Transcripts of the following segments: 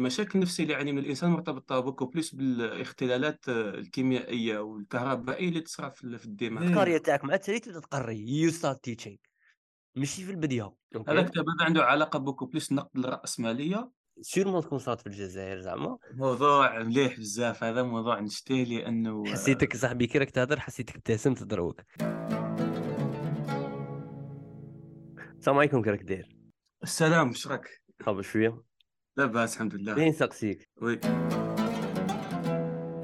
المشاكل النفسيه اللي يعاني من الإنسان مرتبطه beaucoup plus بالاختلالات الكيميائية والكهربائية اللي تصرى في الدماغ. القراية تاعك مع التالي تبدأ تقري. you start teaching ماشي في البديه هذا OK الكتاب هذا عنده علاقة beaucoup plus نقد الراسماليه sûrement تكون صارت في الجزائر زعما؟ موضوع مليح بزاف. هذا موضوع نشتيه لأنه حسيتك صاحبي كي راك تهضر حسيتك ابتسمت دروك. السلام عليكم كي راك داير. السلام واش راك؟ خاب شوية لاباس الحمد لله. فين نسقسيك oui.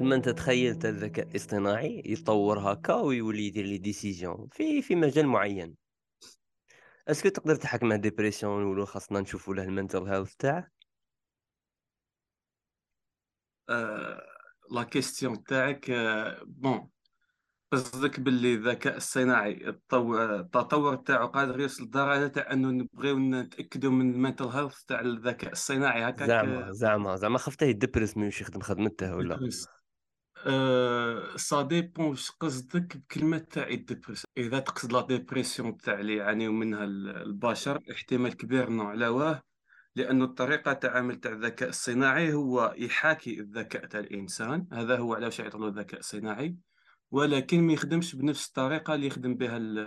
لما أنت تخيلت الذكاء الاصطناعي يتطور هكا ويولي يدير les décisions في في مجال معين. est-ce que تقدر تحكم على dépression ولو خاصنا نشوفوا له ال mental health تاعه؟ la question تاعك bon قصدك باللي الذكاء الصناعي التطور التطور تاعو قادر يوصل لدرجة تاع أنه نبغيو نتاكدوا من ال mental health تاع الذكاء الصناعي هكاك؟ زعما زعما زعما خفته يدبرس ما يمشي يخدم خدمته ولا؟ أه ça dépend واش قصدك بكلمة تاع ديبرس. إذا تقصد la dépression تاع اللي يعانيو منها ال- البشر احتمال كبير نوع على واه لأنه الطريقة تعامل تاع الذكاء الصناعي هو يحاكي الذكاء تاع الإنسان. هذا هو علاش يعيطو لو الذكاء الصناعي. ولكن ما يخدمش بنفس الطريقة اللي يخدم بها ال-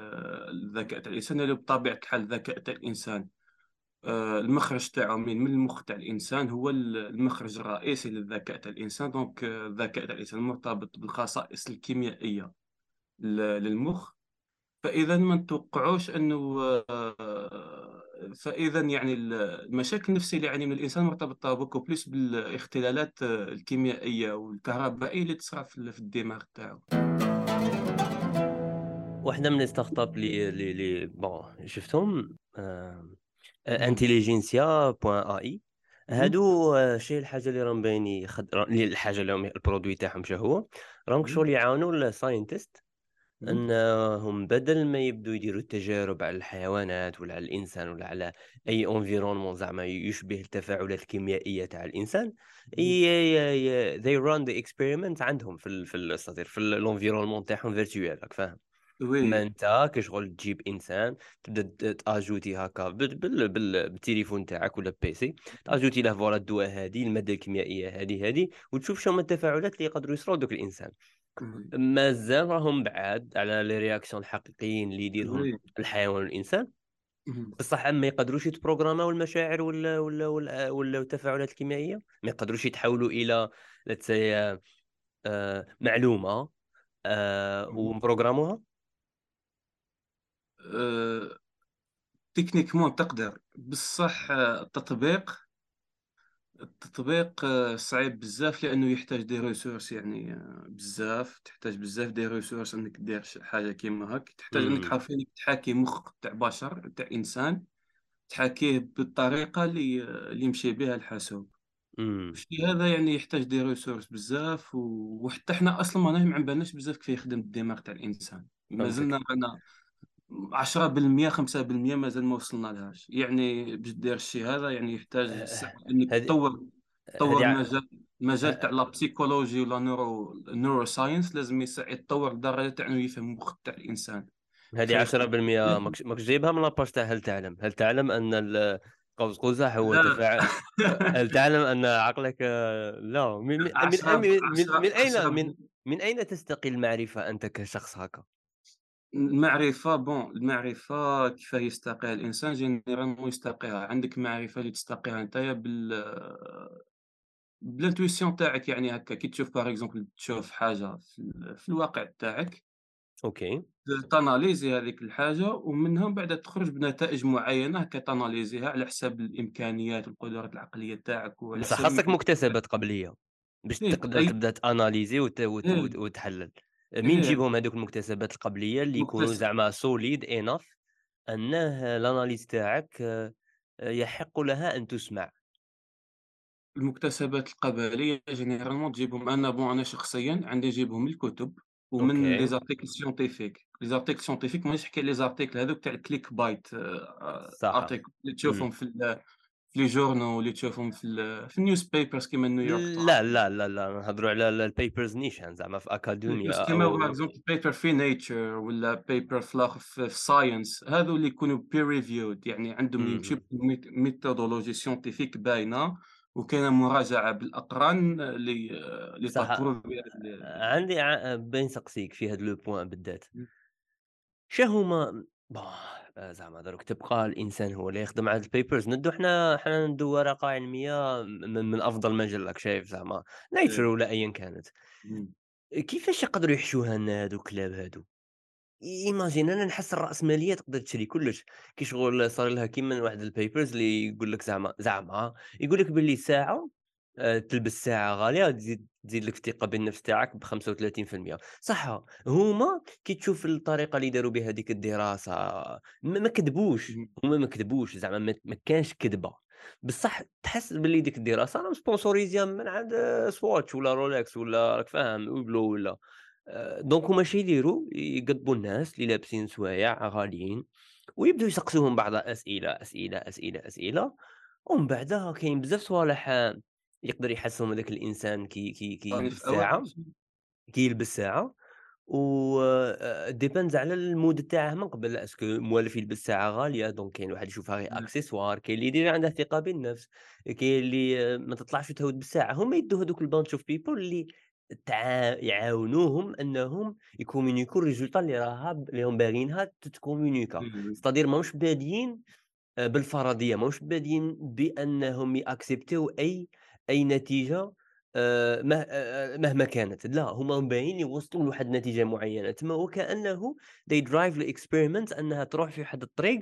الذكاء تاع الإنسان اللي بطبيعة الحال الذكاء تاع الإنسان. آه، المخرج تاعو من المخ تاع الإنسان هو ال- المخرج الرئيسي للذكاء تاع الإنسان. donc آه، الذكاء تاع الإنسان مرتبط بالخصائص الكيميائية للمخ. فإذا ما نتوقعوش أنه آه، فاذا يعني ال- المشاكل النفسية اللي يعاني من الإنسان مرتبطة beaucoup plus بالاختلالات آه، الكيميائية والكهربائية اللي تصرى في الدماغ تاعو واحدة من les startups اللي اللي bon شفتهم؟ Intelligencia point AI. هادو آه، شي الحاجة اللي راهم باين يخد... را- اللي الحاجة اللي ال produit تاعهم شو هو؟ راهم شغل يعاونوا ال scientists أنهم بدل ما يبدو يديروا التجارب على الحيوانات ولا على الإنسان ولا على أي environnement زعما يشبه التفاعلات الكيميائية تاع الإنسان. ي... they run the experiment عندهم في ال... في ال... في ال environnement تاعهم virtuel راك فاهم؟ mais oui انت كشغل تجيب إنسان تبدا تاجوتي هكا بال... بال... بال... بالتليفون تاعك ولا PC تاجوتي له voilà الدواء هذه المادة الكيميائية هذه هذه وتشوف شنو التفاعلات اللي يقدروا يصراو دوك الإنسان. مازال راهم بعاد على les réactions الحقيقيين اللي يديرهم الحيوان والإنسان. بصح ما يقدروش يتبروغراماو المشاعر ولا ولا ولا, ولا التفاعلات الكيميائية. ما يقدروش يتحولوا إلى let's say آه، معلومة آه، ومبروغراموها أه، techniquement تقدر. بصح آه، التطبيق التطبيق آه، صعيب بزاف لأنه يحتاج des ressources يعني آه، بزاف. تحتاج بزاف des ressources إنك دير حاجة كيما هاك. تحتاج إنك. حرفيا تحاكي مخ تاع بشر تاع إنسان. تحاكيه بالطريقة اللي اللي يمشي بها الحاسوب. في هذا يعني يحتاج des ressources بزاف وحتى إحنا أصلا ما ما عندناش بزاف كيف يخدم الدماغ تاع الإنسان. ما فهمتك. زلنا أنا 10% 5% مازال ما وصلنا لهاش. يعني باش دير الشيء هذا يعني يحتاج آه، ساعة انك هذه تطور تطور هذه ع- المجال المجال تاع آه، la psychologie ولا neuro neuroscience لازم يتطور لدرجة تاع انه يفهم المخ تاع الإنسان. هذه كيف 10% ماكش جايبها من la page تاع هل تعلم؟ هل تعلم أن قوس قزح هو تفاعل هل تعلم أن عقلك آه، لا. من من من, 10 من, من, 10 من اين 10 من من أين تستقي المعرفة أنت كشخص هكا؟ المعرفة bon المعرفة كيف يستقيها الإنسان؟ généralement يستقيها. عندك معرفة اللي تستقيها نتايا بال بال intuition تاعك يعني هكا. كي تشوف par exemple تشوف حاجة في, ال... في الواقع تاعك. OK. تاناليزي هذيك الحاجة ومنها من بعد تخرج بنتائج معينة كتاناليزيها على حساب الإمكانيات والقدرات العقلية تاعك وعلى بصح خاصك مكتسبات قبلية باش إيه تقدر تبدأ تاناليزي وت... وت... إيه. وت... وتحلل. مين إيه. تجيبهم هذوك المكتسبات القبلية اللي يكونوا زعما solid enough أنه ال analyse تاعك آه، يحق لها أن تسمع. المكتسبات القبلية généralement تجيبهم. أنا bon أنا شخصيا عندي نجيبهم من الكتب ومن les articles scientifiques les articles scientifiques مانيش نحكي les articles هذوك تاع ال clickbait صح. article اللي. تشوفهم في les journaux واللي تشوفهم في ال في النيوز بيبرز كيما نيويورك لا لا لا لا نهضروا على ال papers نيشان زعما في اكاديميا كيما باغ اكزومبل paper في نيتشر ولا بيبر في في ساينس هذو اللي يكونوا peer reviewed يعني عندهم مم. يمشيو ب méthodologie scientifique باينة وكاينة مراجعة بالأقران ل صح ل تبروف بها ال عندي بين نسقسيك في هذا le point بالذات. ال شاهما باه زعما دروك تبقى الإنسان هو اللي يخدم على ال papers ندو حنا حنا ندو ورقة علمية من من أفضل مجلة راك شايف زعما إيه. ولا أيًا كانت. كيفاش يقدروا يحشوها لنا هادو الكلاب هادو؟ imagine أنا نحس الرأسمالية تقدر تشري كلش، كي شغل صار لها كيما واحد ال papers اللي يقول لك زعما زعما يقول لك باللي آآ تلبس ساعة غالية تزيد تزيد لك الثقة بالنفس تاعك ب35% صح هُما كي تشوف الطريقة اللي داروا بها هذيك الدراسة ما كذبوش،. هُما ما كذبوش زعما ما كانش كذبة، بصح تحس باللي ديك الدراسة راهم sponsorisée من عند سواتش ولا رولكس ولا راك فاهم Hublot ولا donc هُما اش يديروا يقضبوا الناس اللي لابسين سوايع غاليين ويبداو يسقسوهم بعض الأسئلة، أسئلة، أسئلة، أسئلة، ومن بعدها كاين بزاف صوالح آه، يقدر يحسّهم هذاك الإنسان كي كي كي راني يلبس في أوائل ساعة كي يلبس ساعة و آآ depends على ال mood تاعه من قبل، est-ce que موالف يلبس ساعة غالية؟ donc كاين واحد يشوفها غير accessoire كاين اللي يدير عنده ثقة بالنفس، كاين اللي آه، ما تطلعش وتهود بالساعة، هُما يدّو هاذوك ال bunch of people اللي تع يعاونوهم أنهم يكومونيكو ال résultat اللي راها اللي راهم باغيينها تتكومونيكا، إمم. c'est-à-dire ماهوش باديين آآ بالفرضية، ماهوش بادين بأنهم يأكسبتيو أي أي نتيجة آآ مه آآ مهما كانت، لا هُم باغيين يوصلوا لواحد النتيجة معينة، تما وكأنه they drive الexperiment أنها تروح في واحد الطريق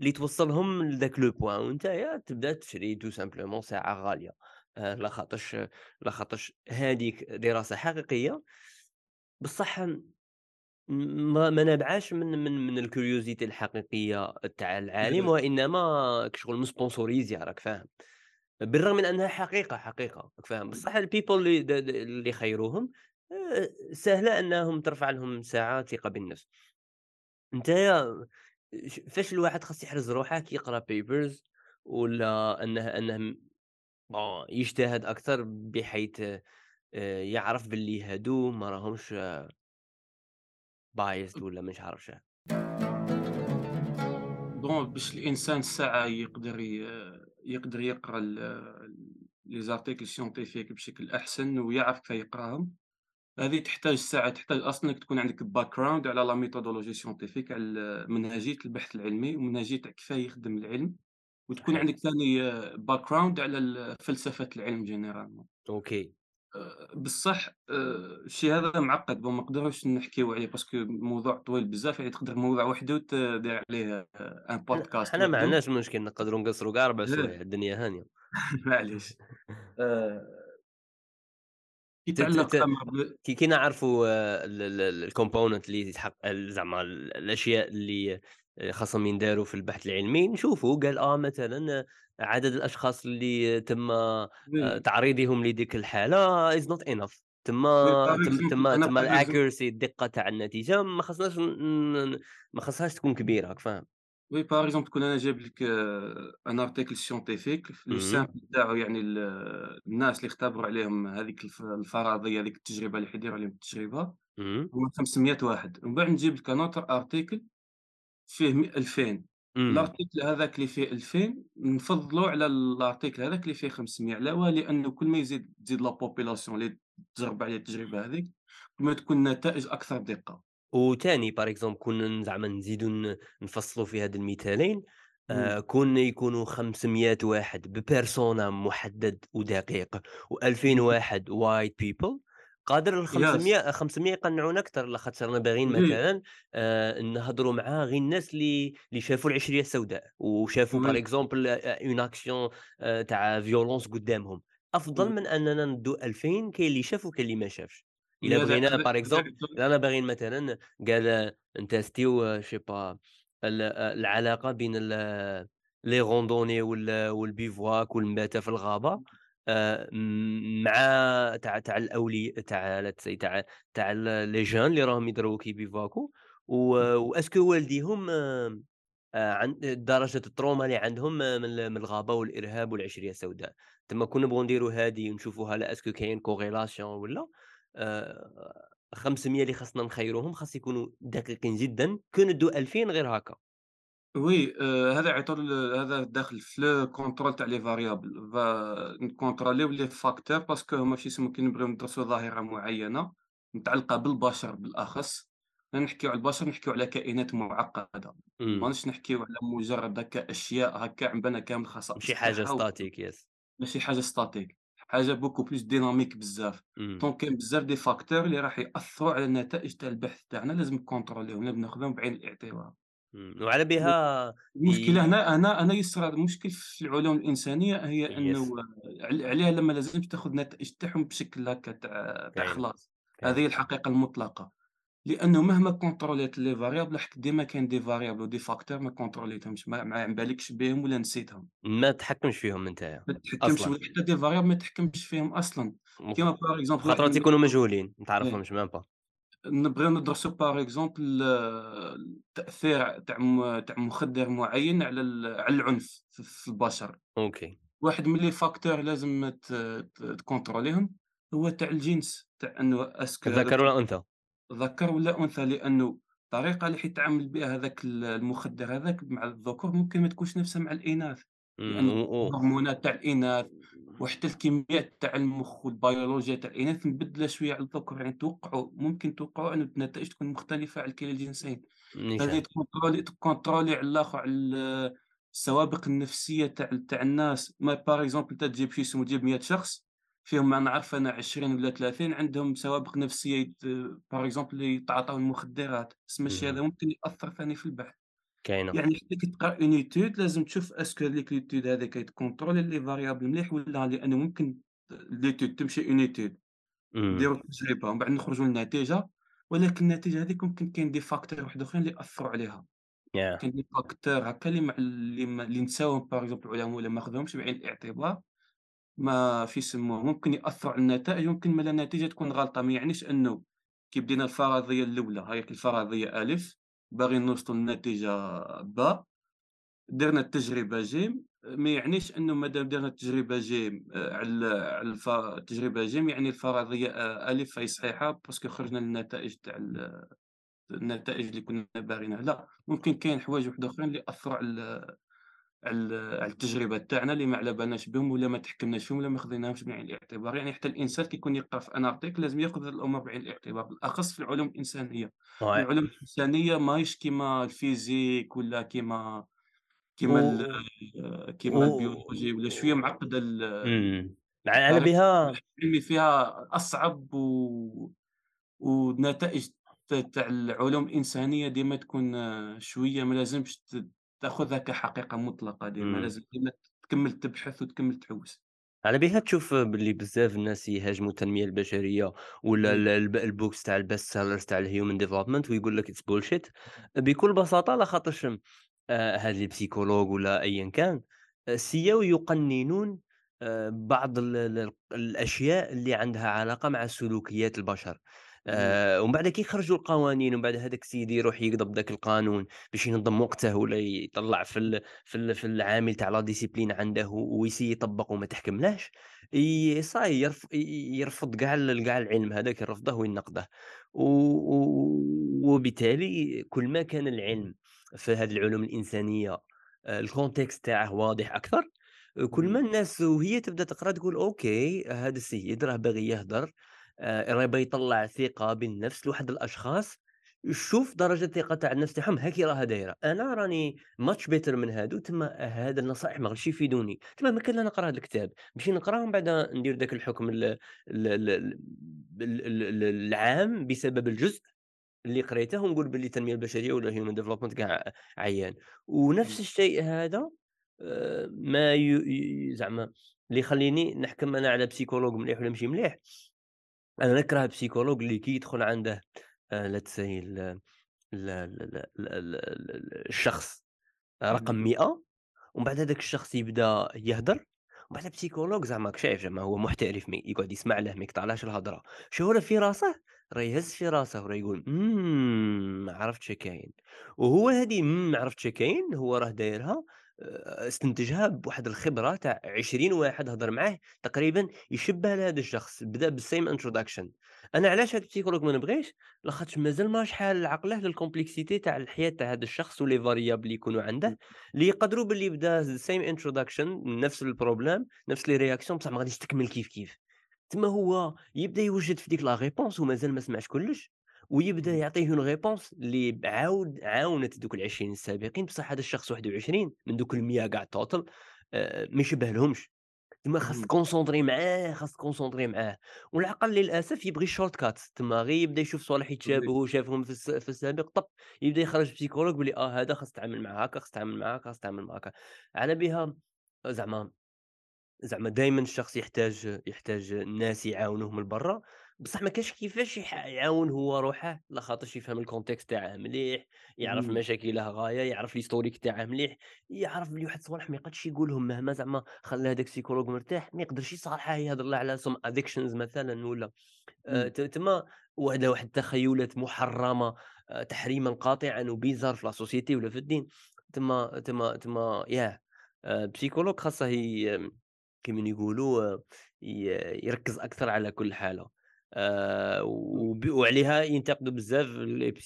اللي توصّلهم لذاك le point وأنتيا تبدأ تشري tout simplement ساعة غالية، آآ لاخاطرش لاخاطرش هذيك دراسة حقيقية، بصح ما ما نابعاش من من من الcuriosity الحقيقية تاع العالم،. وإنما كشغل مسبونسوريزيا راك فاهم، بالرغم من أنها حقيقة، حقيقة راك فاهم، بصح الpeople اللي اللي خيروهم آآ سهلة أنهم ترفع لهم ساعة ثقة بالنفس. نتايا ش فاش الواحد خاص يحرز روحه كي يقرأ papers ولا أنه م بون يجتهد أكثر بحيث آآ يعرف باللي هادو ما راهمش biased ولا مش عارف شنو. bon باش الإنسان الساعة يقدر ي يقدر يقرأ les articles scientifiques بشكل أحسن ويعرف كيف يقراهم، هذه تحتاج ساعة تحتاج إنك تكون عندك background على la méthodologie scientifique على منهجية البحث العلمي ومنهجية تاع كيفاه يخدم العلم، وتكون عندك ثاني background على ال فلسفة العلم généralement. أوكي. آآ بصح الشيء هذا معقّد bon ما نقدروش نحكيو عليه parce que الموضوع طويل بزاف يعني تقدر موضوع وحده تدير عليه ان حنا بودكاست حنا ما عندناش مشكل نقدروا نقصروا كاع 4 إيه سوايع الدنيا هانية. معليش. يتعلق كي كي نعرفوا ال ال ال component اللي يتحق ال زعما ال الأشياء اللي خاصهم ينداروا في البحث العلمي، نشوفوا قال آه مثلًا عدد الأشخاص اللي تم آآ oui تعريضهم لديك is not enough. oui تما تما تما ال accuracy الدقة تاع النتيجة ما خصناش ما خصهاش تكون كبيرة راك فاهم؟ oui par exemple كون أنا جايب لك un article scientifique le sample تاعو يعني ال الناس اللي اختبروا عليهم هذيك الف الفرضية هذيك التجربة اللي حيديروا عليهم التجربة اهم، هُما 500 واحد، ومن بعد نجيب لك autre article فيه م 2000 ال article هذاك اللي فيه 2000 نفضّلو على ال article هذاك اللي فيه 500 على واه؟ لأنه كل ما يزيد تزيد لا population اللي تجرب عليها التجربة هذيك، كل ما تكون النتائج أكثر دقة. وتاني par exemple كون زعما نزيدو ن نفصلوا في هاد المثالين، آآ كون يكونوا 500 واحد بpersona محدد ودقيق و2000 إمم، واحد white people قادر قياس، ال500 500 يقنعونا أكثر لاخاطش رانا باغيين مثلًا آآ نهضروا مع غير الناس اللي اللي شافوا العشرية السوداء، وشافوا أ une action آآ تاع violence قدامهم، أفضل oui، من أننا ندو 2000 كاين اللي شاف وكاين اللي ما شافش. وهذا بغينا exemple إلا أنا باغيين مثلًا قال نتيستيو je sais pas ال العلاقة بين ال les randonnées وال وال bivouac والمباتة في الغابة. آآ مع تاع تاع الأولي تاع تاع تاع les jeunes اللي راهم يضربوا كيبيفواكوا و وأ est-ce que والديهم آآ عن درجة ال trauma اللي عندهم آه، من ال من الغابة والإرهاب والعشرية السوداء، تما كون نبغوا نديروا هادي ونشوفوها لا est-ce que كاين والّا آآ 500 اللي خاصنا نخيّروهم خاص يكونوا دقيقين جدًا، كون ندّو 2000 غير هاكا. oui آآ هذا ل هذا داخل في ال contrôle تاع les variables فا نكونتروليو les facteurs parce que هما واش يسمو كي نبغيو ندرسو ظاهرة معينة متعلقة بالبشر بالأخص، لا نحكيو على البشر نحكيو على كائنات معقدة، إمم. ماناش نحكيو على مجرد هكا أشياء هكا عم كامل ماشي حاجة تاعها و statique يس. ماشي حاجة statique حاجة beaucoup plus dynamique بزاف،. donc كاين بزاف des facteurs اللي راح يأثروا على النتائج تاع البحث تاعنا لازم نكونتروليهم، لازم ناخذوهم بعين الاعتبار. وعلى بها المشكلة هنا هنا هنا يصرى المشكل في العلوم الإنسانية هي أنه عليها لما لازم تأخذ نتائج تاعهم بشكل هكا تاع تاع خلاص هذه هي الحقيقة المطلقة. لأنه مهما كونتروليت les variables راح ديما كاين des variables و des facteurs ما كونتروليتهمش ما بالكش بهم ولا نسيتهم. ما تحكمش فيهم أنت. ما تحكمش حتى des variables ما تحكمش فيهم أصلا. كيما par exemple خاطر تيكونوا مجهولين ما تعرفهمش إيه. même pas نبغيو ندرسو par exemple التأثير تاع م تاع مخدر معين على ال على العنف في البشر، okay. واحد من les facteurs لازم ت ت تcontrôليهم هو تاع الجنس، تاع أنه est-ce que ذكر والّا أنثى؟ ذكر والّا أنثى، لأنه الطريقة اللي حيتعامل بها هذاك ال المخدر هذاك مع الذكور ممكن ما تكونش نفسها مع و و الهرمونات تاع الإناث وحتى الكيمياء تاع المخ والبيولوجيا تاع الإناث مبدلة شوية على الذكور، يعني توقعوا ممكن توقعوا أن النتائج تكون مختلفة على كلا الجنسين، هذه. تكونترولي تكونترولي على الآخر على ال السوابق النفسية تاع تاع الناس، ما par exemple أنت تجيب شي اسمه تجيب 100 شخص فيهم ما نعرف أنا 20 والّا 30 عندهم سوابق نفسية يت par exemple يتعاطاو المخدرات، تسمى الشيء هذا. ممكن يأثر ثاني في البحث. كاينة. يعني حتى كتقرا une étude لازم تشوف est-ce que هذيك l'étude هذا كيتcontrôلي les variables مليح ولا لأنه ممكن l'étude تمشي une étude نديرو تجربه ومن بعد نخرجوا للنتيجة ولكن النتيجة هذيك ممكن كاين des facteurs واحد أخرين اللي اثروا عليها. Yeah. كاين des facteurs هكا اللي مع اللي, ما... اللي نساوهم par exemple العلماء ولا ما خذوهمش بعين الاعتبار ما في سموه ممكن ياثر على النتائج ممكن ملا النتيجة تكون غلطة ما يعنيش أنه كي بدينا الفرضية الأولى هاي الفرضية ألف باغيين نوصلوا لنتيجة با درنا التجربة جيم ما يعنيش أنه مادام درنا التجربة جيم آه، على التجربة جيم يعني الفرضية آه، ألف فهي صحيحة parce que خرجنا للنتائج تاع النتائج اللي كنا باغينها. لا ممكن كاين حوايج وحدة أخرين اللي أثروا على على ال على التجربة تاعنا اللي ما على بالناش بهم ولا ما تحكمناش فيهم ولا ما خديناهمش بعين الاعتبار، يعني حتى الإنسان كي يكون يقرا في un article لازم يأخذ هاد الأمور بعين الاعتبار، بالأخص في العلوم الإنسانية، Ouais. العلوم الإنسانية ماهيش كيما ال physique ولا كيما كيما و كيما و البيولوجي ولا شوية معقدة ال. على بها العلمي فيها أصعب و والنتائج ت تاع العلوم الإنسانية ديما تكون شوية ما لازمش تاخذها كحقيقة مطلقة ديما إمم. لازم ديما تكمل تبحث وتكمل تحوس على بها تشوف باللي بزاف الناس يهاجموا التنمية البشرية ولا إمم. ال books تاع ال best sellers تاع ال human development ويقول لك it's bullshit بكل بساطة على خاطرش آه، هاد ال psychologue ولا أيا كان سيو يقننون آه، بعض الأشياء اللي عندها علاقة مع سلوكيات البشر. آآ ومن بعد كي يخرجوا القوانين ومن بعد هذاك السيد يروح يقضب داك القانون باش ينظم وقته ولا يطلّع في ال في ال في العامل تاع la discipline عنده و يessayي يطبّق وما تحكملهش، ي صاي يرف يرفض كاع كاع العلم هذاك يرفضه وينقده، و و وبالتالي كل ما كان العلم في هذه العلوم الإنسانية آآ ال context تاعه واضح أكثر، آه، كل ما الناس وهي تبدأ تقرأ تقول okay هذا السيد راه باغي يهدر آآ راه يبغي يطلّع ثقة بالنفس لواحد الأشخاص، شوف درجة الثقة تاع النفس تاعهم هاكي راها دايرة، أنا راني much better من هادو تما هاد النصائح ما غاديش يفيدوني، تما ما كان نقرا هاد الكتاب، نمشي نقراه بعد ندير داك الحكم ال ال ال ال ال ال العام بسبب الجزء اللي قريته ونقول باللي التنمية البشرية ولا human development كاع عيان، ونفس الشيء هذا آآ ما زعما اللي يخلّيني نحكم أنا على بسيكولوج مليح والّا ماشي مليح، أنا نكره بسيكولوج اللي كي يدخل عنده آه، لتسي الشخص آه، رقم 100 ومن بعد هذاك الشخص يبدأ يهدر. ومن بعد بسيكولوج زعما شايف زعما هو محترف يقعد يسمع له ما يقطعلاش الهضره شو هو في راسه؟ راه يهز في راسه وراه يقول اممم عرفت شكاين وهو هذه اممم عرفت شكاين هو راه دايرها. استنتجها بواحد الخبرة تاع 20 واحد هضر معاه تقريبًا يشبّه لهذا الشخص، بدأ بالsame introduction. أنا علاش هاد الpsychologue ما نبغيهش؟ لاخاطش مازال ما شحال عقله للcomplexité تاع الحياة تاع هاد الشخص وles variables اللي يكونوا عنده، اللي يقدروا باللي بدا same introduction نفس الproblème نفس les réactions بصح ما غاديش تكمل كيف كيف. تما هو يبدأ يوجد في ديك لا réponse ومازال ما سمعش كلش، ويبدأ يعطيه une réponse اللي عاود عاونت دوك ال20 السابقين، بصح هذا الشخص 21 من دوك ال100 كاع total آآ ما يشبهلهمش، تما خاص مهم. تكونسونطري معاه، خاص تكونسونطري معاه، والعقل للأسف يبغي الshort cut تما غير يبدأ يشوف صوالح وي. يتشابهوا شافهم في في السابق طق يبدأ يخرج psychologue بلي آه هذا خاص تتعامل معاه هاكا، خاص تتعامل معاه هاكا، خاص تتعامل معاه هاكا، على بها زعما زعما دايمًا الشخص يحتاج يحتاج ناس يعاونوه من برا، بصح ما كانش كيفاش يعاون هو روحه، لا خاطرش يفهم الcontext تاعه مليح، يعرف مهم. مشاكله غاية، يعرف الhistorique تاعه مليح، يعرف بلي واحد الصوالح ما يقدش يقولهم مهما زعما خلى هذاك الpsychologue مرتاح، ما يقدرش يصارحه يهضر له على some addictions مثلًا ولا آآ مم. ت تما واحد واحد التخيلات محرمة آآ تحريمًا قاطعًا وبيزار في لا société ولا في الدين، تما تما تما ياه آآ psychologue خاصه كيما يقولوا ي يركّز أكثر على كل حالة، وب وعليها ينتقدوا بزاف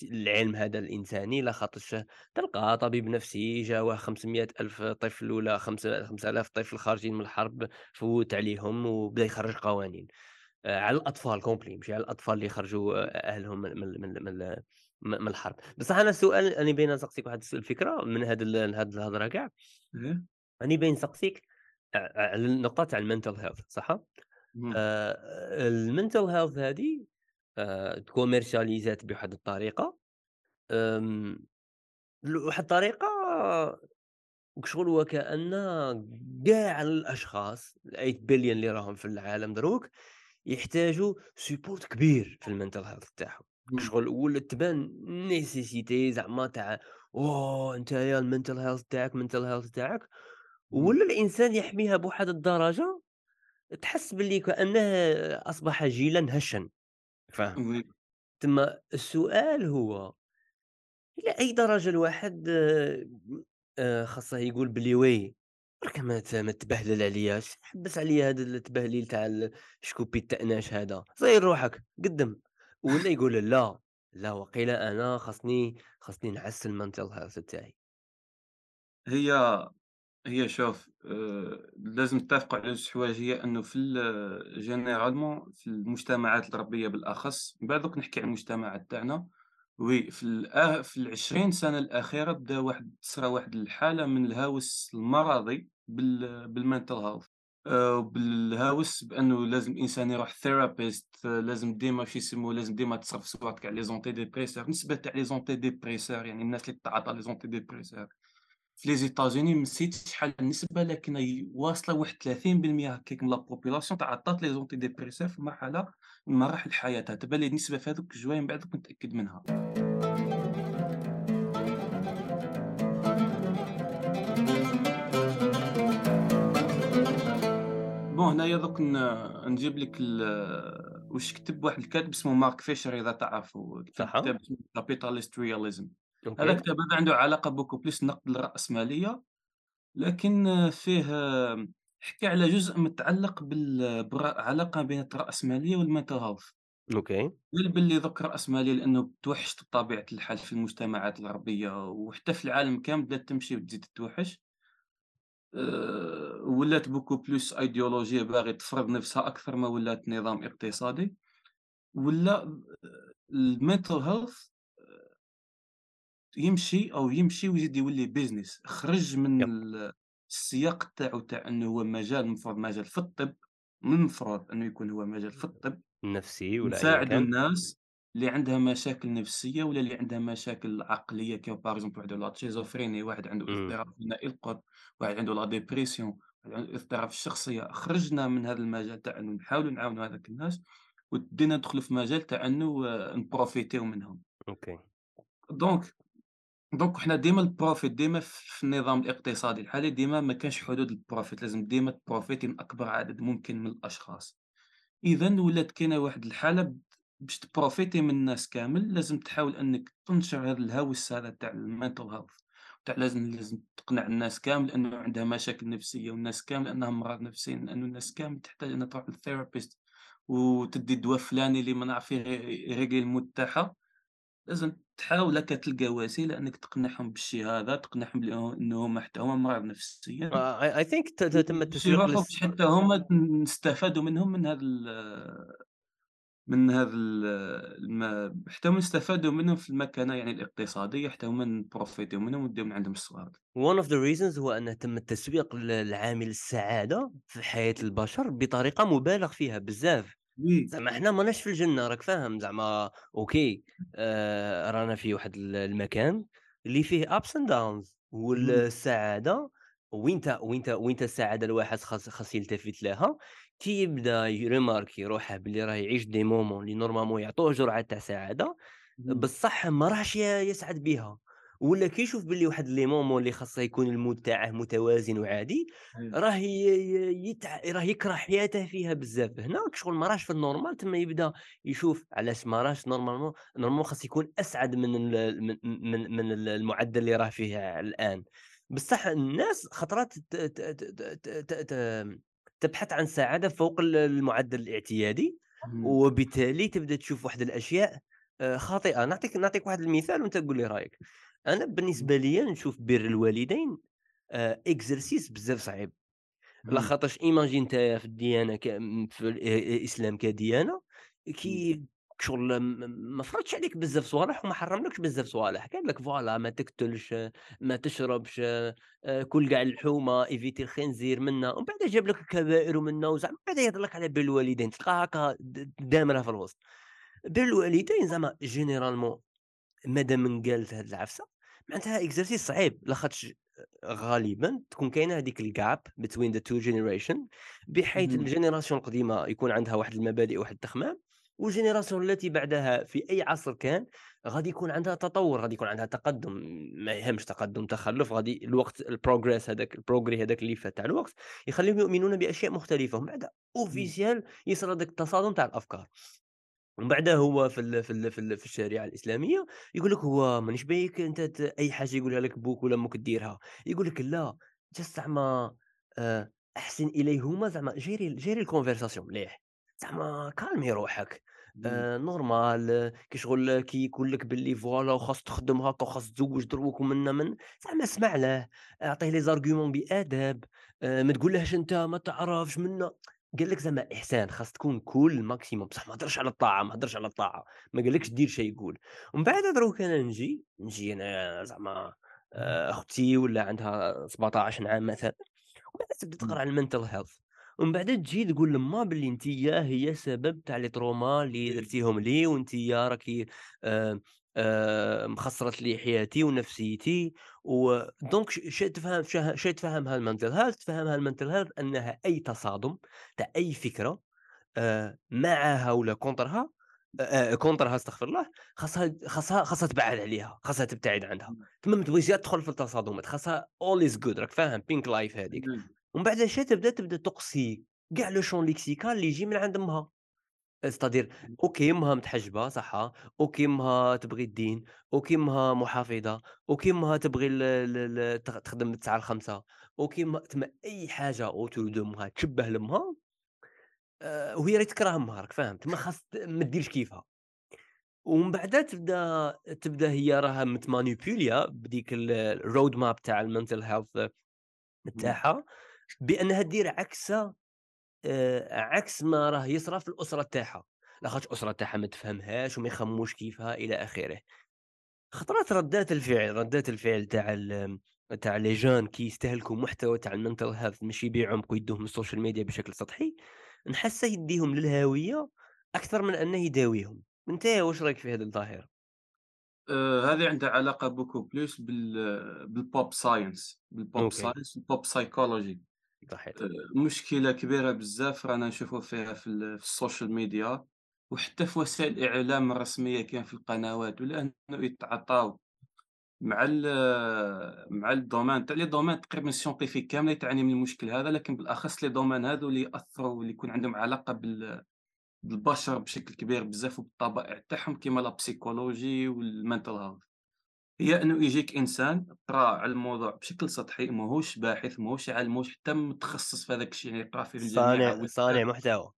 العلم هذا الإنساني لاخاطرش تلقى طبيب نفسي جاوه 500,000 طفل ولا خمسة 5000 طفل خارجين من الحرب فوّت عليهم وبدا يخرّج قوانين، آآ على الأطفال complet ماشي على الأطفال اللي خرجوا آآ أهلهم من من من من الحرب، بصح أنا السؤال راني باغي نسقسيك واحد الس الفكرة من هاد ال هاد الهضرة كاع، إيه. راني باغي نسقسيك ع على النقطة تاع الmental health صحا؟ آآ الmental health هذه آآ تكوميرشاليزات بواحد الطريقة آمم لواحد الطريقة وكشغل وكأن كاع الأشخاص ال8 بليون اللي راهم في العالم دروك يحتاجوا support كبير في الmental health تاعهم، مهم. كشغل ولات تبان nécessité زعما تاع أوه نتايا الmental health تاعك mental health تاعك،. ولا الإنسان يحميها بواحد الدرجة تحس باللي كأنه أصبح جيلًا هشًا، فاهم؟ تما السؤال هو إلى أي درجة الواحد آآ خاصه يقول بلي وي برك ما تبهلل علياش، حبّس عليا هاد التبهليل تاع ال شكوبي التأناش هذا، صيّر روحك قدّم، ولا يقول لا، لا وقيلة أنا خاصني خاصني نعسّل mental health تاعي. هي هي شوف آآ لازم نتفقوا على جوج حوايج، هي أنه في ال généralement في المجتمعات الغربية بالأخص، من بعد دوك نحكي على المجتمعات تاعنا، oui في الآ في ال20 سنة الأخيرة بدا واحد تصرى واحد الحالة من الهوس المرضي بال بال mental health. آآ وبالهوس بأنه لازم الإنسان يروح therapist لازم ديما واش يسموه لازم ديما تصرف صوالك على les antidépresseurs، بالنسبة تاع les antidépresseurs يعني الناس اللي تتعاطى les antidépresseurs في États-Unis ما نسيتش شحال النسبة لكن هي واصلة واحد 30% هكاك من la population تعاطات les antidépresseurs في مرحلة من مراحل حياتها، تبان لي النسبة في هاذوك الجوايع من بعد دوك متأكد منها. بون هنايا دوك نجيب لك ال واش كتب واحد الكاتب اسمه مارك فيشر إذا تعرفوا،؟ كتاب اسمه capitalist هذا الكتاب هذا عنده علاقة beaucoup plus نقد الرأسمالية. لكن فيه حكى على جزء متعلق بال بالر علاقة بين الرأسمالية والmental health أوكي، قال باللي ذوك الرأسمالية لأنه توحشت بطبيعة الحال في المجتمعات الغربية وحتى في العالم كامل بدأت تمشي وتزيد تتوحش آآ ولات beaucoup plus أيديولوجية باغية تفرض نفسها أكثر ما ولات نظام اقتصادي، ولا الmental health يمشي أو يمشي ويزيد يولي business. خرج من يب، ال السياق تاعو تاع إنه هو مجال المفروض مجال في الطب، من المفروض إنه يكون هو مجال في الطب، نفسي ولا نساعدوا كان، الناس اللي عندها مشاكل نفسية ولا اللي عندها مشاكل عقلية كيما par exemple واحد عنده ال schizophrénie، واحد عنده اضطراب ثنائي القطب، واحد عنده la dépression، واحد عنده اضطراب في الشخصية، خرجنا من هذا المجال تاع إنه نحاولوا نعاونوا هذاك الناس، وبدينا ندخلوا في مجال تاع إنه نprofiterو منهم، okay، donc donc حنا ديما ال profit ديما في النظام الاقتصادي الحالي ديما ما كانش حدود لل profit، لازم ديما تprofiterي من أكبر عدد ممكن من الأشخاص، إذًا ولات كاينة واحد الحالة ب باش تprofiterي من الناس كامل، لازم تحاول أنك تنشر هذا الهوس هذا تاع ال mental health تاع لازم لازم تقنع الناس كامل إنه عندها مشاكل نفسية والناس كامل أنهم مرضى نفسيين، لأنه الناس كامل تحتاج أنها تروح لل therapist وتدي الدوا الفلاني اللي ما نعرف يrégleي ال mood تاعها، لازم تحاول هاكا تلقى وسيلة أنك تقنعهم بالشي هذا، تقنعهم هما حتى هما مرضى نفسيًا، I think تم التسويق حتى هما نستفادوا منهم من هذا من هذا ال الم حتى هُم يستفادوا منهم في المكانة يعني الاقتصادية، حتى هُم نprofiterو منهم ونديو من عندهم الصوالح. one of the reasons هو أن تم التسويق لعامل السعادة في حياة البشر بطريقة مُبالغ فيها بزاف. oui، زعما حنا ماناش في الجنة راك فاهم، زعما okay آآ رانا في واحد ال المكان اللي فيه ups and downs اهم، والسعادة وينتا وينتا وينتا السعادة الواحد خاص خاص يلتفت لها كي يبدا يremarquي روحه باللي راه يعيش des moments اللي normalement يعطوه جرعة تاع سعادة، اهم، بصح ما راهش يسعد بيها، ولا كي يشوف باللي واحد les moments اللي خاصه يكون ال mood تاعه متوازن وعادي، أيوه، راه يتع راه يكره حياته فيها بزاف، هنا شغل ما راهش في ال normal تما يبدا يشوف علاش ما راهش normalement normalement خاص يكون أسعد من ال من من من ال المعدل اللي راه فيه الآن، بصح الناس خطرات ت ت ت ت ت ت تبحث عن سعادة فوق ال المعدل الاعتيادي، وبالتالي تبدأ تشوف واحد الأشياء آآ خاطئة، نعطيك نعطيك واحد المثال وأنت قُل لي رأيك، أنا اهم، بالنسبة ليا نشوف بِر الوالدين آآ exercice بزاف صعيب. اهم، لاخاطرش imagine نتايا في الديانة ك في ال آآ الإسلام كديانة، إمم، كي شغل ما فرضش عليك بزاف صوالح وما حرملكش بزاف صوالح، قال لك voilà ما تقتلش، ما تشربش، آآ كُل كاع اللحومة، éviter الخنزير منا، ومن بعد جاب لك الكبائر ومنا وزعما من بعد يهضر لك على بِر الوالدين، تلقاها هاكا د دامرة في الوسط. بِر الوالدين زعما généralement مادام انقالت هاد العفسة معناتها exercice صعيب لاخاطش غالبًا تكون كاينة هذيك ال gap between the two generation بحيث ال génération القديمة يكون عندها واحد المبادئ وواحد التخمام، وال génération التي بعدها في أي عصر كان غادي يكون عندها تطور، غادي يكون عندها تقدم، ما يهمش تقدم تخلف غادي الوقت ال progress هذاك ال progrès هذاك اللي فات تاع الوقت يخليهم يؤمنون بأشياء مختلفة، ومن بعد officiel يصرى داك التصادم تاع الأفكار. ومن بعدها هو في ال في ال في ال في الشريعة الإسلامية يقول لك هو مانيش بايك أنت ت أي حاجة يقولها لك بوك ولا أمك ديرها، يقول لك لا just زعما آآ أحسن إليهما زعما gérer gérer ال conversation مليح، زعما calmer روحك. آآ normal كي شغل كي يقول لك باللي voilà وخاص تخدم هاكا وخاص تزوج دروك ومنا من، زعما اسمع له، أعطيه les arguments بأدب، آآ ما تقولهش أنت ما تعرفش منا قال لك زعما إحسان خاص تكون cool maximum بصح ما هضرش على الطاعة، ما هضرش على الطاعة، ما قالكش دير شي يقول، ومن بعد دروك أنا نجي، نجي أنا زعما آآ أختي ولا عندها 17 عام مثلًا، ومن بعد تبدأ تقرأ على ال mental health. ومن بعد تجي تقول لما باللي أنتيا هي سبب تاع les trauma اللي oui، درتيهم لي وأنتيا راكي آآ مخسرت لي حياتي ونفسيتي و donc ش ش تفهم شي تفهمها ال mental health تفهمها ال mental health أنها أي تصادم؟ تاع أي فكرة؟ آآ معاها ولا contre ها آآ contre ها أستغفر الله، خاصها خاصها خاصها تبعّد عليها، خاصها تبتعد عنها، تما ما تبغيش تدخل في التصادمات، خاصها all is good راك فاهم pink life هذيك، ومن بعد اش تبدأ تبدأ تقصي كاع le champ lexical اللي يجي من عند أمها، c'est-à-dire okay أمها متحجبة صحا، okay أمها تبغي الدين، okay أمها محافظة، okay أمها تبغي ال ال ال تخ تخدم من 09:00 ل17:00 okay أمها تما أي حاجة autour de أمها تشبه لأمها آآ وهي راهي تكره أمها راك فاهم، تما خاص ت ما ديرش كيفها، ومن بعدا تبدا تبدا هي راها مت manipulée يا بديك ال ال road map تاع ال mental health إمم، تاعها، بأنها دير آآ عكس ما راه يصرى في الأسرة تاعها، لاخاطش الأسرة تاعها ما تفهمهاش وما يخمموش كيفها إلى آخره. خطرات ردات الفعل ردات الفعل تاع تاع les jeunes كي يستهلكوا محتوى تاع ال mental health ماشي بعمق ويدوه من ال social media بشكل سطحي، نحسه يديهم للهاوية أكثر من أنه يداويهم. أنت واش رأيك في هذه الظاهرة؟ آآ هذه عندها علاقة beaucoup plus بال بال pop science بال pop okay، science وال pop psychology صحيت. آآ مشكلة كبيرة بزاف رانا نشوفوا فيها في ال في ال social media، وحتى في وسائل الإعلام الرسمية كاين في القنوات ولا أنه يتعاطاو مع ال مع ال domaine تاع les domaines تقريبًا scientifique كاملة تعاني من المشكل هذا، لكن بالأخص les domaines هاذو اللي يأثروا واللي يكون عندهم علاقة بال بالبشر بشكل كبير بزاف وبالطبائع تاعهم كيما la psychology وال mental health. هي أنه يجيك إنسان قرا على الموضوع بشكل سطحي ماهوش باحث ماهوش عالم ماهوش حتى متخصص في هذاك الشيء يعني يقرأ فيه صانع صانع محتوى.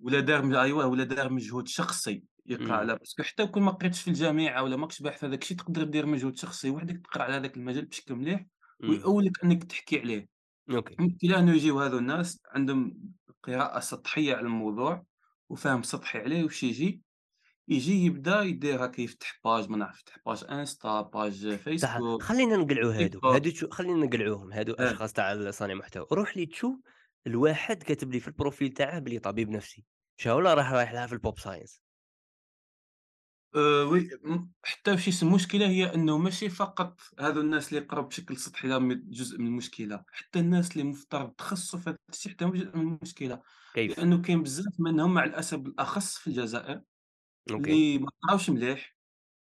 ولا دار ايوا ولا دار مجهود شخصي يقرأ إمم. على parce que حتى كون ما قريتش في الجامعة ولا ماكش باحث في هذاك الشيء تقدر دير مجهود شخصي وحدك تقرأ على هذاك المجال بشكل مليح إمم. ويأولك أنك تحكي عليه. okay. المشكلة انه يجيو هذو الناس عندهم قراءة سطحية على الموضوع وفهم سطحي عليه واش يجي يجي يبدأ يدير هكا يفتح page ما نعرف يفتح page انستا page فيسبوك خلينا نقلعوا هادو هادو تشو خلينا نقلعوهم هادو آه. أشخاص تاع صانع محتوى. روح لي تشوف الواحد كاتب لي في ال profil تاعه بلي طبيب نفسي. شاولا راح رايح لها في ال pop science آآ oui حتى واش يسم المشكلة هي أنه ماشي فقط هادو الناس اللي يقراو بشكل سطحي راهم جزء من المشكلة، حتى الناس اللي مفترض تخصصوا في هاد الشيء حتى جزء من المشكلة، كيف؟ لأنه كاين بزاف منهم مع الأسف الأخص في الجزائر okay. اللي ما قراوش مليح،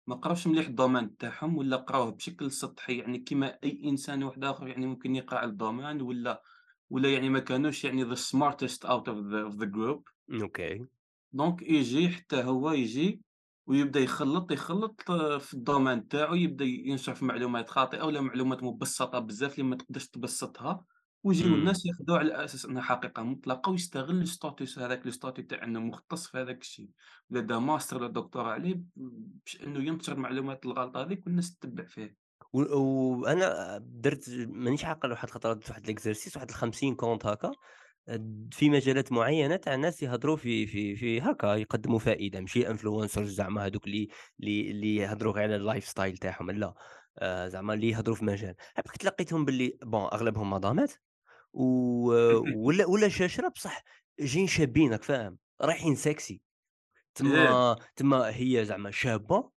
ما قراوش مليح ال domaine تاعهم ولا قراوه بشكل سطحي يعني كيما أي إنسان واحد آخر يعني ممكن يقرأ على ال domaine ولا ولا يعني ما كانوش يعني the smartest out of the of the group. okay. donc يجي حتى هو يجي ويبدأ يخلّط، يخلّط آه، في ال domaine تاعو، يبدأ ينشر في معلومات خاطئة ولا معلومات مبسّطة بزاف اللي ما تقدرش تبسّطها، ويجيو الناس ياخذوها على أساس أنها حقيقة مطلقة ويستغل ال status هذاك ال statut تاع أنه مختص في هذاك الشيء، لا دا ماستر ولا دكتوراه عليه باش أنه ينشر المعلومات الغلط هذيك والناس تتبع فيه. وأنا درت مانيش عاقل واحد الخطره درت واحد ال exercice واحد ال 50 comptes هكا. في مجالات معينة تاع ناس يهضروا في في في هكا يقدموا فائدة ماشي influencers زعما هذوك اللي اللي اللي يهضروا غير على ال lifestyle تاعهم لا. آه، زعما اللي يهضروا في مجال. عباك تلقيتهم باللي bon أغلبهم مدامات و... ولا ولا شاشرة بصح جايين شابين راك فاهم رايحين سكسي إيه، تما تما هي زعما شابة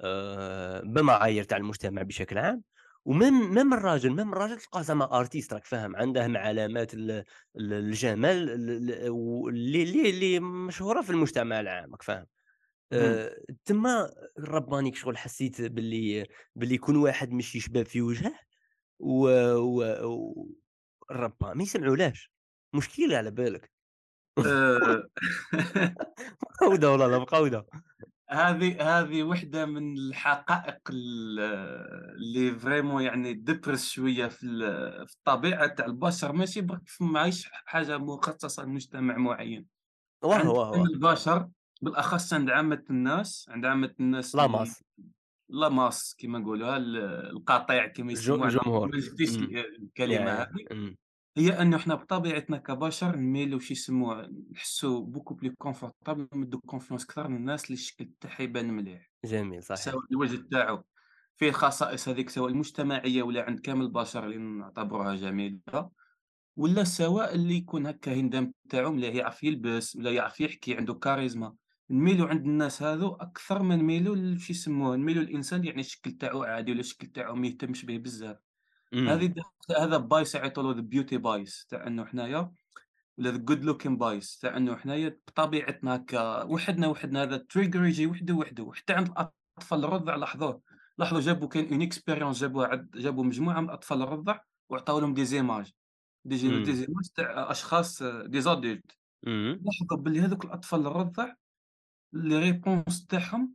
آآ بمعايير تاع المجتمع بشكل عام، وميم ميم الراجل ميم الراجل تلقاه زعما artiste راك فاهم، عنده من علامات ال ال الجمال ال ال واللي اللي اللي مشهورة في المجتمع العام راك فاهم، اهم، آآ تما ربانيك شغل حسيت باللي باللي كون واحد مشي شباب في وجهه و و و ربا ما يسمعولهاش، مشكلة على بالك. آآ مقودة والله لا مقودة. هذه هذه وحدة من الحقائق ال اللي فريمون يعني تدبرس شوية في في الطبيعة تاع البشر، ماشي برك ماهيش حاجة مخصصة لمجتمع معين، واه، واه، البشر بالأخص عند عامة الناس، عند عامة الناس اللي لاماس لا masse كيما نقولوها ال القطيع الج يسموها، الجمهور. ما شفتيش إمم. ال ياه، الكلمة ياه. هذه. هي أنه إحنا بطبيعتنا كبشر نميلوا شو يسموها نحسوا beaucoup plus confortable نمدوا confiance أكثر للناس اللي الشكل تاعها يبان مليح، جميل صحيح. سواء الوجه تاعو فيه الخصائص هذيك سواء المجتمعية ولا عند كامل البشر اللي نعتبروها جميلة، ولا سواء اللي يكون هكا هندام تاعو مليح يعرف يلبس ولا يعرف يحكي عنده كاريزما، نميلوا عند الناس هاذو أكثر ما نميلوا لشو يسموه نميلوا للإنسان يعني الشكل تاعو عادي ولا الشكل تاعو ما يهتمش به بزاف. هذه هذا bias يعيطوا له beauty bias تاع إنه حنايا ولا the good looking bias تاع إنه حنايا بطبيعتنا هكا وحدنا وحدنا هذا trigger يجي وحده وحده، حتى عند الأطفال الرضع لاحظوه، لاحظوا جابوا une expérience جابوها عند جابوا مجموعة من الأطفال الرضع وعطاو لهم des images des ج إمم. des images تاع des adultes إمم. لاحظوا باللي هذوك الأطفال الرضع les réponses تاعهم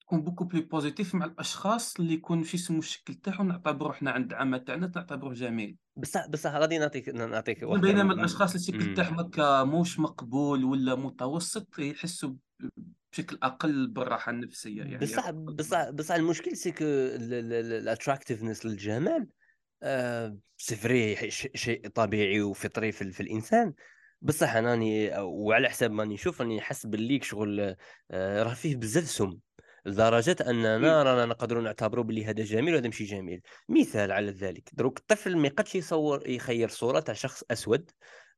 تكون beaucoup plus positif مع الأشخاص اللي يكون شو يسموا الشكل تاعهم نعتبروه حنا عند العامة تاعنا نعتبروه جميل. بصح بصح غادي نعطيك نعطيك واحدة بينما م الأشخاص اللي الشكل. تاعهم هكا موش مقبول ولا متوسط يحسوا بشكل أقل بالراحة النفسية يعني بصح بصح بصح المشكل c'est que ال ال ال attractiveness للجمال c'est vrai ش شيء طبيعي وفطري في في الإنسان، بصح أنا راني وعلى حساب ماني نشوف راني نحس باللي شغل آآ راه فيه بزاف سُم، لدرجة إمم، أننا رانا نقدروا نعتبروا باللي هذا جميل وهذا ماشي جميل، مثال على ذلك، دروك الطفل ما يقدش يصور يخيّر صورة تاع شخص أسود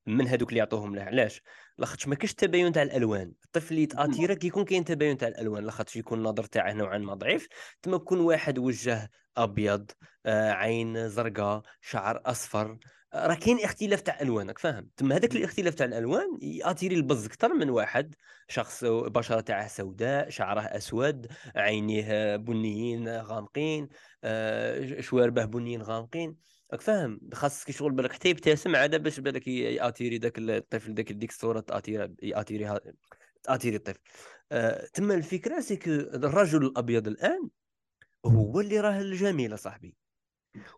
من هادوك اللي يعطوهم له، علاش؟ لاخاطش ما كاينش التباين تاع الألوان، الطفل اللي اهم، يتأتيرا كي يكون كاين تباين تاع الألوان، لاخاطش يكون النظر تاعه نوعًا ما ضعيف، تما يكون واحد وجه أبيض آآ عين زرقا، شعر أصفر، آه، راه كاين اختلاف تاع ألوان راك فاهم؟ تما هذاك الاختلاف تاع الألوان يأتيري البز أكثر من واحد شخص البشرة تاعه سوداء، شعره أسود، عينيه بنيين غامقين، آآ شواربه بنيين غامقين، راك فاهم؟ خاصك كي شغل بالك حتى يبتسم عاد باش بالك ي يأتيري داك الطفل داك ديك الصورة تأتيرا يأتيريها تأتيري الطفل. آآ تما الفكرة سي الرجل الأبيض الآن هو اللي راه الجميل صاحبي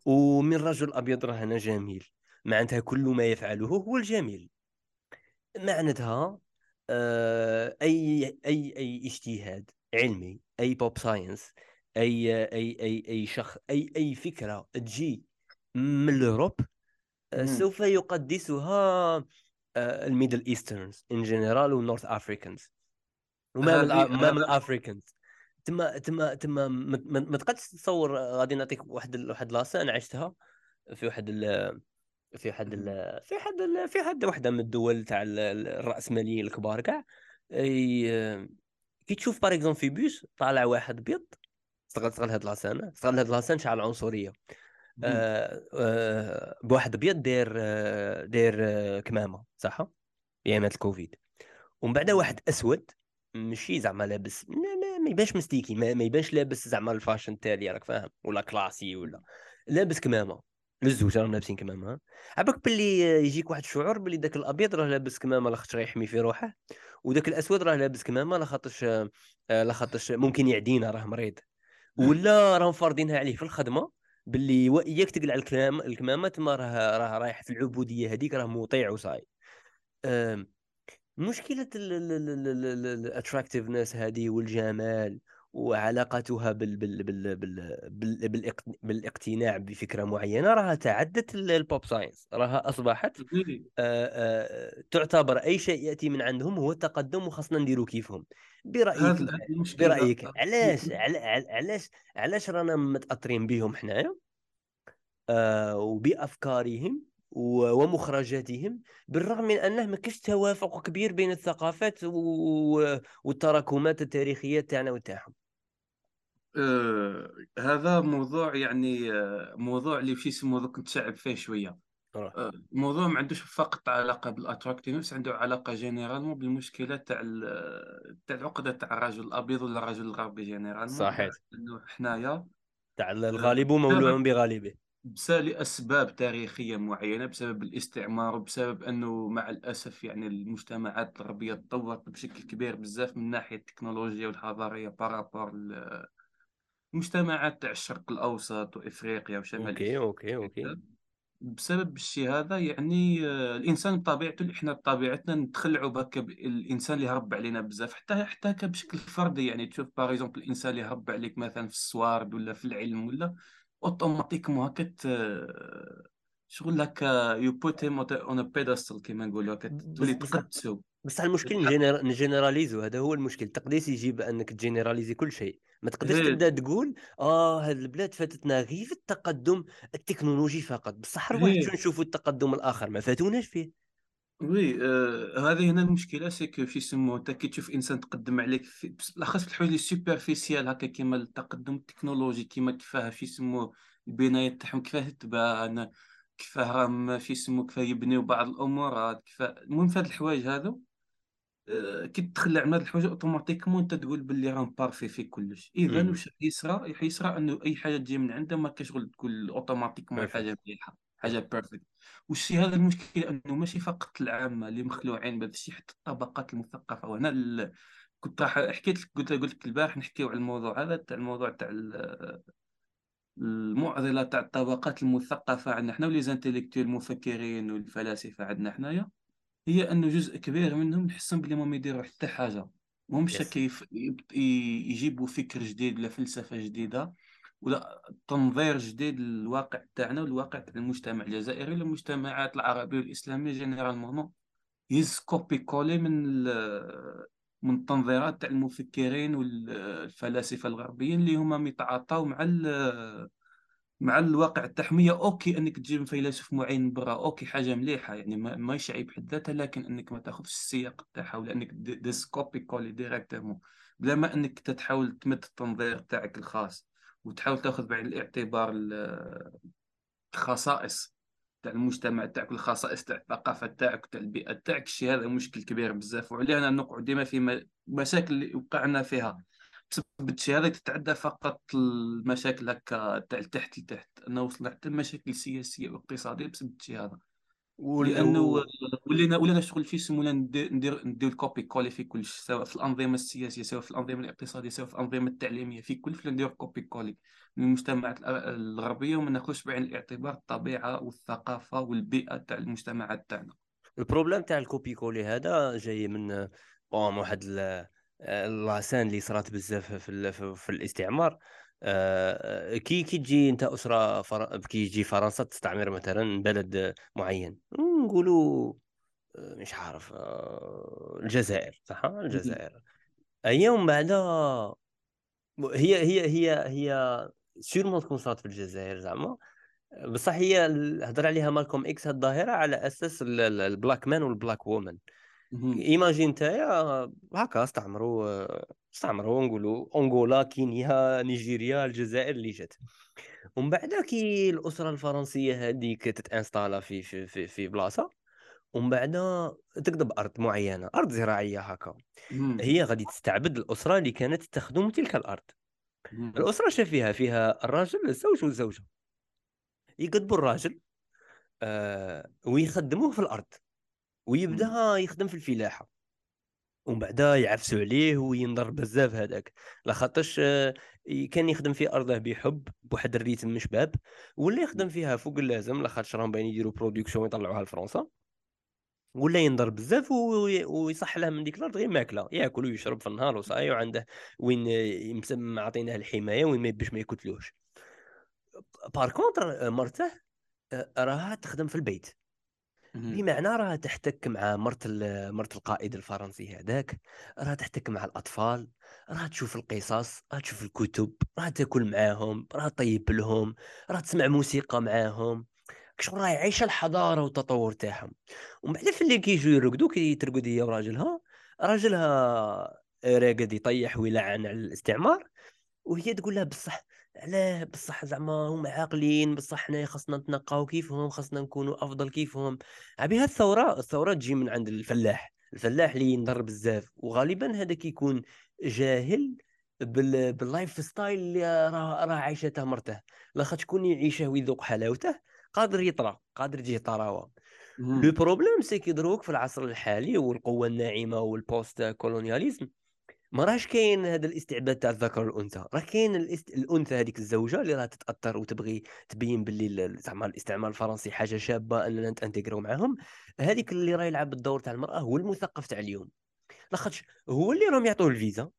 ومن رجل ابيض راه أنا جميل معناتها كل ما يفعله هو الجميل. معناتها آه، أي أي أي اجتهاد علمي أي بوب ساينس أي أي أي أي شخص أي أي فكرة تجي من ال Europe آه، سوف يقدسها ال Middle Easterners en général وال North Africans وما من ما من ال Africans تما تما تما ما تقدش تتصور غادي نعطيك واحد واحد la scène أنا عشتها في واحد ال في واحد ال في واحد ال في واحد واحدة من الدول تاع الراسماليين الكبار كاع كي تشوف باغ اكزومبل في بوس طالع واحد بيض استغل استغل هاد لاسان استغل هاد لاسان شعل العنصريه آه آه بواحد ابيض داير آه داير آه كمامة صح؟ ايامات الكوفيد. ومن بعد واحد أسود ماشي زعما لابس ما, ما, ما يبانش مستيكي ما, ما يبانش لابس زعما الفاشن تالي راك فاهم؟ ولا كلاسي ولا لابس كمامة. للزوج راهم لابسين كمامة. عباك باللي يجيك واحد الشعور باللي ذاك الأبيض راه لابس كمامة لاخاطش يحمي في روحه وذاك الأسود راه لابس كمامة لاخاطش لاخاطش ممكن يعدينا راه مريض. ولا راهم فارضينها عليه في الخدمة باللي اياك تقلع الكمامة الكمامة تما راه راه رايح في العبودية هذيك راه مطيع وصاي مشكلة ال attractiveness هذه والجمال وعلاقتها بال بال بال بال بال بالإقتناع بفكرة معينة راها تعدت ال pop science راها أصبحت آآ تعتبر أي شيء يأتي من عندهم هو التقدم وخاصنا نديروا كيفهم. برأيك برأيك علاش علاش علاش رانا متأثرين بهم حنايا؟ آه وبأفكارهم ومخرجاتهم بالرغم من أنه ما كاش توافق كبير بين الثقافات والتراكمات التاريخية تاعنا وتاعهم. آه هذا موضوع يعني آه موضوع اللي في اسمه كنت شعب فيه شوية. آه موضوع ما عندوش فقط علاقة بال attractiveness عنده علاقة généralement بالمشكلة تاع تاع العقدة تاع الرجل الأبيض ولا الرجل الغربي généralement صحيح. إنه حنايا. تاع الغالب مولوع بغالبه. بسبب لأسباب تاريخية معينة بسبب الاستعمار وبسبب أنه مع الأسف يعني المجتمعات الغربية تطورت بشكل كبير بزاف من ناحية التكنولوجيا والحضارية par rapport المجتمعات تاع الشرق الأوسط وإفريقيا وشمال okay okay okay. بسبب الشيء هذا يعني آه، الإنسان بطبيعته إحنا بطبيعتنا نتخلعوا بك الانسان اللي هرب علينا بزاف. حتى حتى بشكل فردي يعني تشوف باغ الإنسان اللي هرب عليك مثلا في السوارد ولا في العلم ولا automatiquement هكا شغل لك you put him on pedestal كيما نقولوا تولي تقدسو بصح المشكل ن généraliser و هذا هو المشكل. التقديس يجيب أنك ت généraliser كل شيء. ما تقدرش تبدا تقول آه هذه البلاد فاتتنا غير في التقدم التكنولوجي فقط. بصح نروحوا نشوفوا التقدم الآخر ما فاتوناش فيه. oui آه هذه هنا المشكلة c'est que في سمو انت كي تشوف إنسان تقدم عليك بالأخص في الحوايج superficielles هكا كيما التقدم التكنولوجي كيما كيفاه في سمو البنايات تاعهم كيفاه تبان كيفاه راهم في سمو كيفاه يبنيو بعض الأمورات كيفاه المهم في هاد الحوايج هذو كي تدخل على هاد الحوايج automatiquement أنت تقول باللي راهم parfaits في كلش. إذا واش يصرى يصرى إنه أي حاجة تجي من عنده ما كشغل تقول automatiquement حاجة مليحة حاجة perfect والشيء هذا المشكلة إنه ماشي فقط العامة اللي مخلوعين بهذا الشيء حتى الطبقات المثقفة. وهنا ال... كنت راح حكيت لك قلت قلت لك البارح نحكيو على الموضوع هذا تاع الموضوع تاع المعضلة تاع الطبقات المثقفة عندنا. حنا ولي زانتيليكتويل المفكرين والفلاسفة عندنا حنايا. هي أنه جزء كبير منهم نحسهم بلي ما يديروا حتى حاجة. مهمش كيف يجيبوا فكر جديد ولا فلسفة جديدة ولا تنظير جديد للواقع تاعنا والواقع تاع المجتمع الجزائري والمجتمعات العربية والإسلامية généralement يز copier-coller من من التنظيرات تاع المفكرين والفلاسفة الغربيين اللي هما ميتعاطاو مع مع الواقع التحمية okay إنك تجيب فيلسوف معين برا okay حاجة مليحة يعني ما ماشي عيب بحد ذاتها لكن إنك ما تأخذش السياق تاعها ولا إنك ديس copier-coller directement بلا ما إنك تتحاول تمد التنظير تاعك الخاص وتحاول تأخذ بعين الاعتبار الخصائص تاع المجتمع تاعك الخصائص تاع الثقافة تاعك تاع البيئة تاعك الشيء هذا مشكل كبير بزاف وعليه أنا نقعد ديما في مشاكل اللي وقعنا فيها. بسبب الشيء هذا تتعدى فقط المشاكل هكا تاع تحت لتحت انا وصلنا حتى المشاكل السياسيه والاقتصاديه بسبب الشيء هذا. لأنه ولينا ولينا شغل في سمونا ندير ندير ال copier-coller في كل شيء سواء في الأنظمة السياسية سواء في الأنظمة الاقتصادية سواء في الأنظمة التعليمية في كل ندير copier-coller من المجتمعات الغربية وما ناخذش بعين الاعتبار الطبيعة والثقافة والبيئة تاع المجتمعات تاعنا. ال problème تاع ال copier-coller هذا جاي من bon واحد la scène اللي صرات بزاف في, في الاستعمار. آه، كي كي تجي انت أسرة فر... كي يجي فرنسا تستعمر مثلا بلد معين نقولوا آه، مش عارف آه، الجزائر صح؟ الجزائر. أيام بعد هي هي هي هي sûrement تكون صارت في الجزائر زعما. بصح هي هضر عليها مالكوم إكس الظاهرة على أساس ال black man وال black woman. imagine نتايا هكا استعمروا استعمروا نقولوا أنغولا كينيا نيجيريا الجزائر اللي جات. ومن بعد كي الأسرة الفرنسية هذيك تت installa في في في, في بلاصة ومن بعد تقضب أرض معينة أرض زراعية هكا. هي غادي تستعبد الأسرة اللي كانت تخدم تلك الأرض. الأسرة شاف فيها فيها الراجل الزوج والزوجه يقضبوا الراجل آه ويخدموه في الأرض. ويبدا يخدم في الفلاحة ومن بعدا يعفسوا عليه وينضر بزاف هذاك. لاخاطرش آه، كان يخدم في أرضه بحب بواحد الريتم مش باب ولا يخدم فيها فوق اللازم لاخاطش راهم باين يديروا production ويطلعوها لفرنسا. ولا ينضر بزاف ويصح له من ديك الأرض غير ماكلة ياكل ويشرب في النهار وصاي وعنده وين عطيناه الحماية وين ما باش ما يقتلوش par contre مرته آه، راها تخدم في البيت. بمعنى راها تحتك مع مرت مرت القائد الفرنسي هذاك راها تحتك مع الأطفال راها تشوف القصص راها تشوف الكتب راها تاكل معاهم راها تطيب لهم راها تسمع موسيقى معاهم. شغل راهي عايشه الحضارة والتطور تاعهم. ومن بعد في اللي كيجوا يرقدوا كي ترقد هي وراجلها؟ راجلها راقد يطيح ويلعن على الاستعمار وهي تقول لها بصح علاه بصح زعما هما عاقلين بصح حنايا خاصنا نتنقاو كيفهم خاصنا نكونوا أفضل كيفهم. عبي الثورة الثورة تجي من عند الفلاح الفلاح اللي ينضر بزاف وغالبا هذا كيكون جاهل بال... بال lifestyle اللي راه راه عايشته مرته. لاخاطش كون يعيشه ويذوق حلاوته قادر يطرى قادر يجيه طراوة. le problème c'est que دروك في العصر الحالي والقوة الناعمة وال post-colonialism ما راهش كاين هذا الاستعباد تاع الذكر والأنثى. راه كاين الاست... الأنثى هذيك الزوجة اللي راه تتأثر وتبغي تبين باللي زعما الاستعمار الفرنسي حاجة شابة أننا نت intégrer و معاهم. هذيك اللي راه يلعب الدور تاع المرأة هو المثقف تاع اليوم. لاخاطش هو اللي راهم يعطوه الفيزا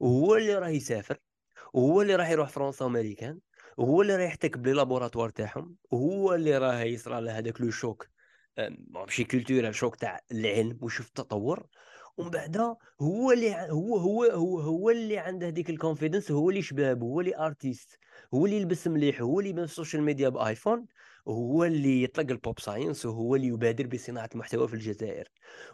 وهو اللي راه يسافر وهو اللي راح يروح فرنسا وأمريكان وهو اللي راه يحتك ب les laboratoires تاعهم وهو اللي راه يصرى له هذاك le choc ماشي cultural shock تاع العلم ويشوف التطور. ومن بعد هو اللي هو هو هو هو اللي عنده هذيك ال confidence هو اللي شباب هو اللي artiste هو اللي يلبس مليح هو اللي يبان في ال social media ب iPhone هو اللي يطلق ال pop science وهو اللي يبادر بصناعة المحتوى في الجزائر.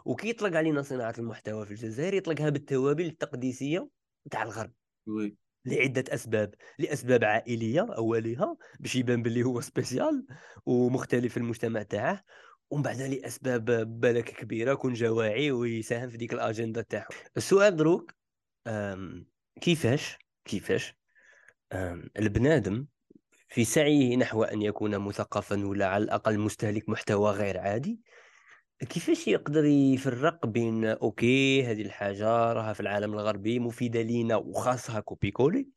وكي يطلق علينا صناعة المحتوى في الجزائر يطلقها بالتوابل التقديسية تاع الغرب. Oui. لعدة أسباب. لأسباب عائلية أولها باش يبان باللي هو spécial ومختلف في المجتمع تاعه. ومن بعد لأسباب بالك كبيرة كون جا واعي ويساهم في ديك الأجندة تاعو. السؤال دروك كيفاش كيفاش البنادم في سعيه نحو أن يكون مثقفا ولا على الأقل مستهلك محتوى غير عادي كيفاش يقدر يفرق بين okay هذه الحاجة راها في العالم الغربي مفيدة لينا وخاصها copier coller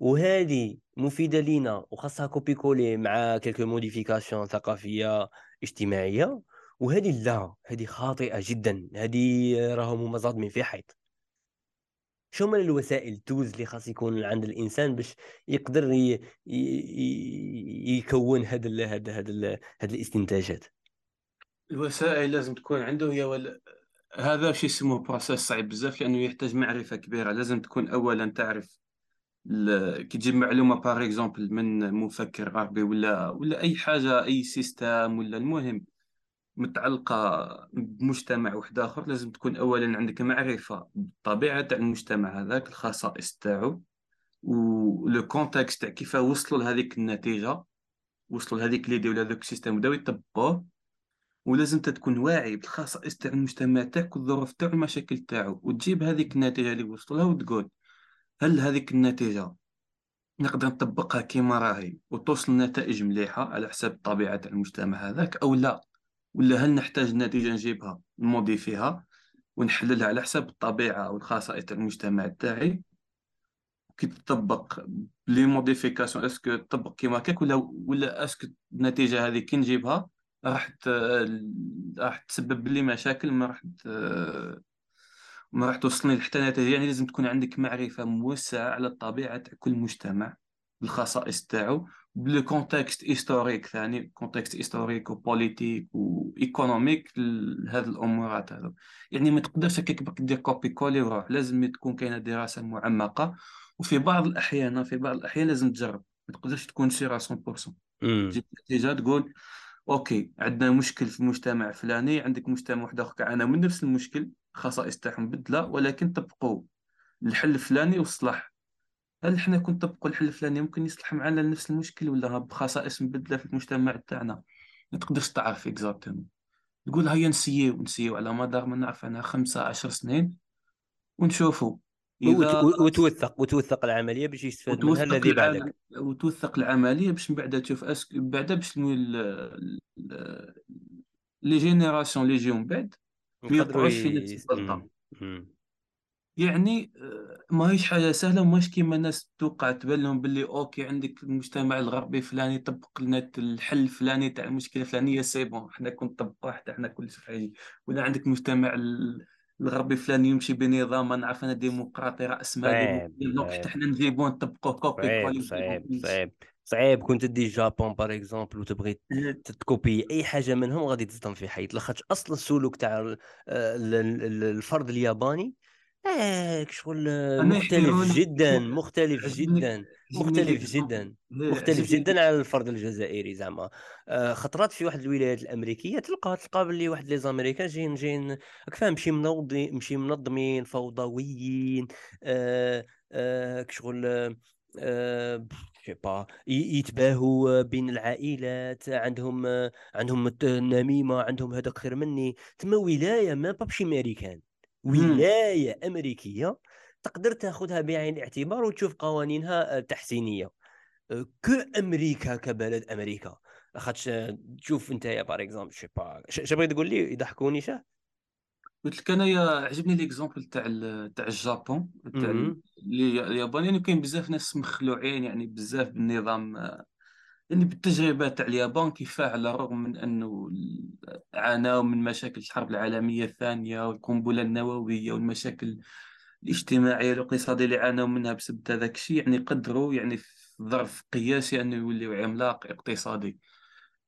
وهذه مفيدة لينا وخاصها copier coller مع quelques modifications ثقافية اجتماعية وهذه لا هذه خاطئة جدا هذه راهم هما صادمين في حيط. شو من الوسائل ال tools اللي خاص يكون عند الإنسان باش يقدر ي... ي... يكون هذا هذا هذا هذه الاستنتاجات؟ الوسائل لازم تكون عنده هي ولا هذا شيء اسمه process صعيب بزاف لأنه يحتاج معرفة كبيرة لازم تكون اولا تعرف كي تجيب معلومة par exemple من مفكر غربي ولا ولا أي حاجة أي système ولا المهم متعلقة بمجتمع واحد آخر لازم تكون اولا عندك معرفة بالطبيعه تاع المجتمع هذاك الخصائص تاعو و le contexte تاع كيف وصلوا لهذيك النتيجة وصلوا لهذيك ليدي ولا هذاك السيستم بداو يطبقوه ولازم تكون واعي بالخصائص تاع المجتمع تاعك والظروف تاعو والمشاكل تاعو وتجيب هذيك النتيجة اللي وصلوا لها وتقول هل هذيك النتيجة نقدر نطبقها كيما راهي وتوصل لنتائج مليحة على حساب طبيعة المجتمع هذاك أو لا؟ ولا هل نحتاج نتيجة نجيبها نموديفيها ونحللها على حسب الطبيعة أو الخصائص المجتمع تاعي؟ كي تطبق les modifications est-ce que تطبق كيما هكاك ولا ولا est-ce que النتيجة هذه كي نجيبها راح راح تسبب لي مشاكل ما راح ما راح توصلني لحتى نتيجة. يعني لازم تكون عندك معرفة موسعة على الطبيعة تاع كل مجتمع بالخصائص تاعو بال contexte historique ثاني contexte historique و politique و économique لهذه الأمورات هذو يعني ما تقدرش هكاك برك دير copier coller وروح. لازم تكون كاينة دراسة معمقة. وفي بعض الأحيان في بعض الأحيان لازم تجرب. ما تقدرش تكون sûr 100% تجيب نتيجة تقول okay عندنا مشكل في المجتمع فلاني عندك مجتمع واحد آخر. كعانى من نفس المشكل خصائص تاعهم بدله ولكن طبقوا الحل الفلاني وصلح هل إحنا كنت نطبقوا الحل الفلاني ممكن يصلح معنا لنفس المشكل ولا بخصائص مبدلة في المجتمع تاعنا؟ ما تقدرش تعرف exactement تقول هيا نسيو نسيو على مدار ما نعرف أنا خمسة عشر سنين ونشوفوا إذا وتوثق وتوثق العملية باش يستفاد منها الذي بعدك. وتوثق العملية باش من بعد تشوف est-ce que بعد باش les générations اللي يجيو من بعد. ما يوقعوش في نفس الغلطه يعني آه، ما هيش حاجة سهلة وماش كيما الناس توقع تبان لهم باللي okay عندك المجتمع الغربي فلاني طبق لنا الحل الفلاني تاع المشكلة الفلانية c'est bon حنا كون طبقوه حتى حنا كل حاجة ولا عندك المجتمع الغربي فلاني يمشي بنظام ما نعرف أنا ديمقراطي رأس مالي donc حتى حنا نجيبو نطبقو copier صعيب صعيب. صعيب كنت تدي Japon par exemple وتبغي ت copier أي حاجة منهم غادي تصدم في حيط لاخاطش أصلا السلوك تاع آه، الفرد الياباني هيك شغل مختلف جدا مختلف جدا مختلف جدا مختلف جدا على الفرد الجزائري زعما. آه، خطرات في واحد الولايات الأمريكية تلقى تلقى باللي واحد لي زامريكان جايين جايين فاهم مشي منظمين مشي منظمين فوضويين آه آه شغل آه با يتباهوا بين العائلات عندهم عندهم النميمه عندهم هذاك خير مني. تما ولاية ما بابشي أمريكان. ولاية أمريكية تقدر تاخذها بعين الاعتبار وتشوف قوانينها تحسينية. أه، كو أمريكا كبلد أمريكا. لاخاطش تشوف أنت يا par exemple شي با اش بغيت تقول لي؟ يضحكوني شاه قلت لك أنايا عجبني l'exemple تاع تاع ال Japon تاع اليابان يعني كاين بزاف ناس مخلوعين يعني بزاف بالنظام يعني بالتجربة تاع اليابان كيفاه على الرغم من أنه عانوا من مشاكل الحرب العالمية الثانية والقنبلة النووية والمشاكل الاجتماعية والاقتصادية اللي عانوا منها بسبب هذاك الشيء يعني قدروا يعني في ظرف قياسي أنه يوليو عملاق اقتصادي.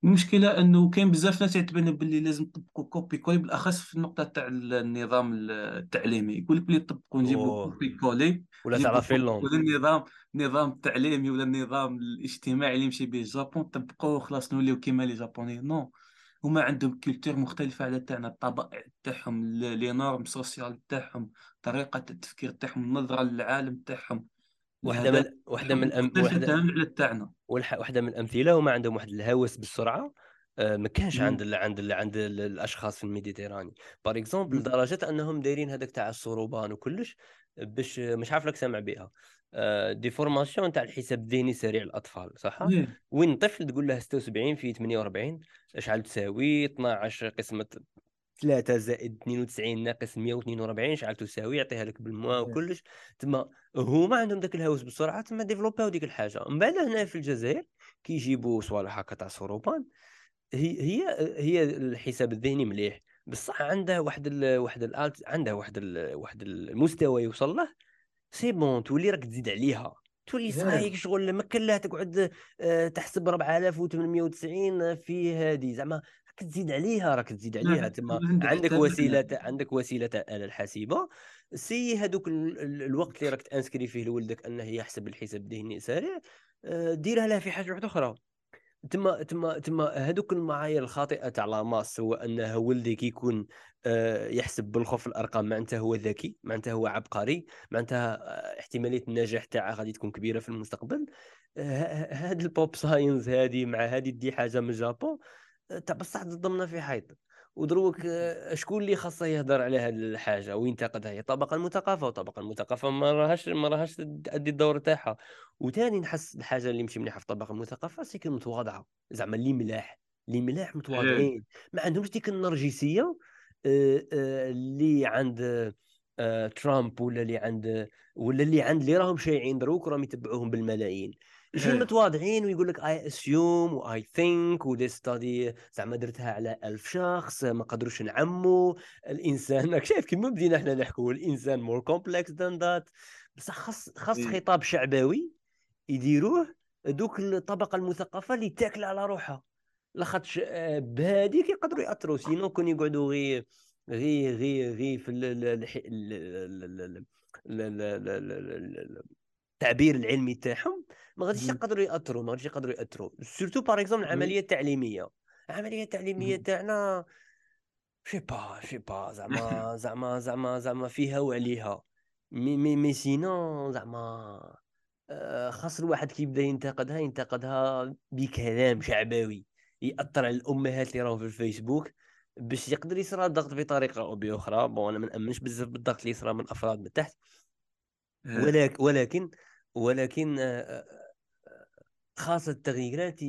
المشكلة أنه كاين بزاف ناس يعتبروا باللي لازم نطبقوا copier coller بالأخص في النقطة تاع النظام التعليمي. يقول لك بلي طبقوا نجيبوا copier coller ولا تعرف Finlande ولا النظام النظام التعليمي ولا النظام الاجتماعي اللي يمشي به. ال Japon طبقوه خلاص نوليو كيما les Japonais non هما عندهم culture مختلفة على تاعنا. الطبائع تاعهم les normes sociales تاعهم طريقة التفكير تاعهم النظرة للعالم تاعهم. واحدة من واحدة من أم... واحدة على تاعنا واحدة من الأمثلة هما عندهم واحد الهوس بالسرعة. آه، ما كانش عند ال عند ال عند ال الأشخاص في ال Méditerranée. par exemple لدرجة أنهم دايرين هذاك تاع الصروبان وكلش باش مش عارف لك سامع بها des formations تاع الحساب الذهني سريع الاطفال صح؟ وين طفل تقول له 76 في 48 شحال تساوي؟ 12 قسمة 3 زائد 92 ناقص 142 شحال تساوي؟ يعطيها لك بالموا وكلش. تما هما عندهم ذاك الهوس بسرعة تما développ او ديك الحاجة. من بعد هنا في الجزائر كيجيبوا صوالح هكا تاع سوروبان. هي هي هي الحساب الذهني مليح. بصح عندها واحد ال واحد الألت عندها واحد ال واحد المستوى يوصل له c'est bon تولي راك تزيد عليها. تولي صايك شغل ما كان لها تقعد آه، تحسب 4890 في هذه زعما راك تزيد عليها راك تزيد عليها. تما عندك وسيلة عندك وسيلة الاله الحاسبه c'est هذوك الوقت اللي راك ت inscrire فيه لولدك أنه يحسب الحساب الذهني سريع آه، ديرها له في حاجة واحدة أخرى. تما تما تما هذوك المعايير الخاطئة تاع la masse هو أنه ولدي كيكون آه، يحسب بالخف الأرقام معناتها هو ذكي معناتها هو عبقري معناتها آه، احتمالية النجاح تاعه غادي تكون كبيرة في المستقبل. هاد ال pop science هذه مع هذه دي حاجة من ال Japon تاع بصح ضمنا في حيط ودروك آه، شكون اللي خاصه يهضر على هذه الحاجة؟ وينتقدها هي الطبقه المثقفة والطبقه المثقفة ما راهاش ما راهاش تأدي الدور تاعها. وثاني نحس الحاجة اللي مش مليحه في الطبقه المثقفة c'est متواضعه زعما اللي ملاح اللي ملاح متواضعين. ما عندهمش ديك النرجسية آه، آه، اللي عند ترامب ولا اللي عند ولا اللي عند اللي راهم شايعين دروك راهم يتبعوهم بالملايين. يجي متواضعين ويقول لك I assume و I think و the study زعما درتها على ألف شخص ما قدروش نعموا الانسان راك شايف كيما بدينا إحنا نحكوا الانسان more complex than that بصح خاص خاص إيه. خطاب شعبوي يديروه دوك الطبقه المثقفه اللي تاكل على روحها لاخاطش آه، بهذيك يقدروا ياثروا sinon كون يقعدوا غير غير غير غير في التعبير العلمي تاعهم ما غاديش يقدروا يأثروا ما غاديش يقدروا يأثروا. surtout par exemple العملية التعليمية. العملية التعليمية تاعنا je sais pas je sais pas زعما زعما زعما زعما فيها وعليها mais mais mais sinon زعما آه، خاص الواحد كي يبدا ينتقدها ينتقدها بكلام شعبوي يأثر على الأمهات اللي راهم في الفيسبوك باش يقدر يصرى الضغط بطريقة أو بأخرى. bon أنا ما نأمنش بزاف بالضغط اللي يصرى من الافراد من تحت. إيه. ولكن ولكن ولكن آه، آه، خاصة التغييرات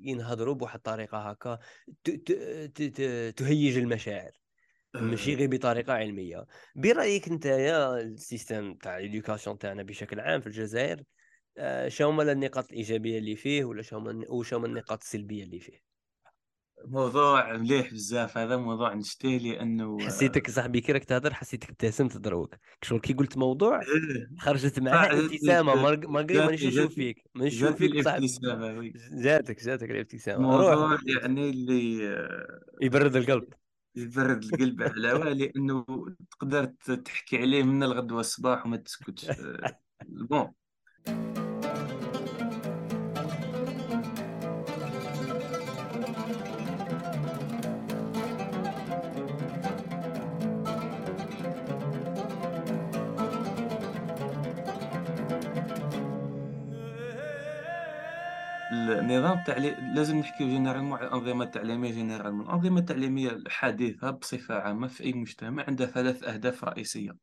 ينهضروا بواحد الطريقة هكا تهيج المشاعر ماشي إيه. غير بطريقة علمية برأيك أنت يا ال système تاع ال éducation تاعنا بشكل عام في الجزائر آه، شو هما النقاط الإيجابية اللي فيه ولا شو هما النقاط السلبية اللي فيه موضوع مليح بزاف هذا موضوع نشتيه لأنه حسيتك صاحبي كي راك تهضر حسيتك ابتسمت دروك. شغل كي قلت موضوع إيه. خرجت معها ابتسامة ماغري مانيش نشوف فيك ما نشوف فيك صاحبي. جاتك جاتك الابتسامة. موضوع يعني اللي يبرد القلب. يبرد القلب على لأنه تقدر تحكي عليه من الغد والصباح وما تسكتش bon النظام التعليمي لازم نحكيو généralement على الأنظمة التعليمية généralement الأنظمة التعليمية الحديثة بصفة عامة في أي مجتمع عندها ثلاث أهداف رئيسية.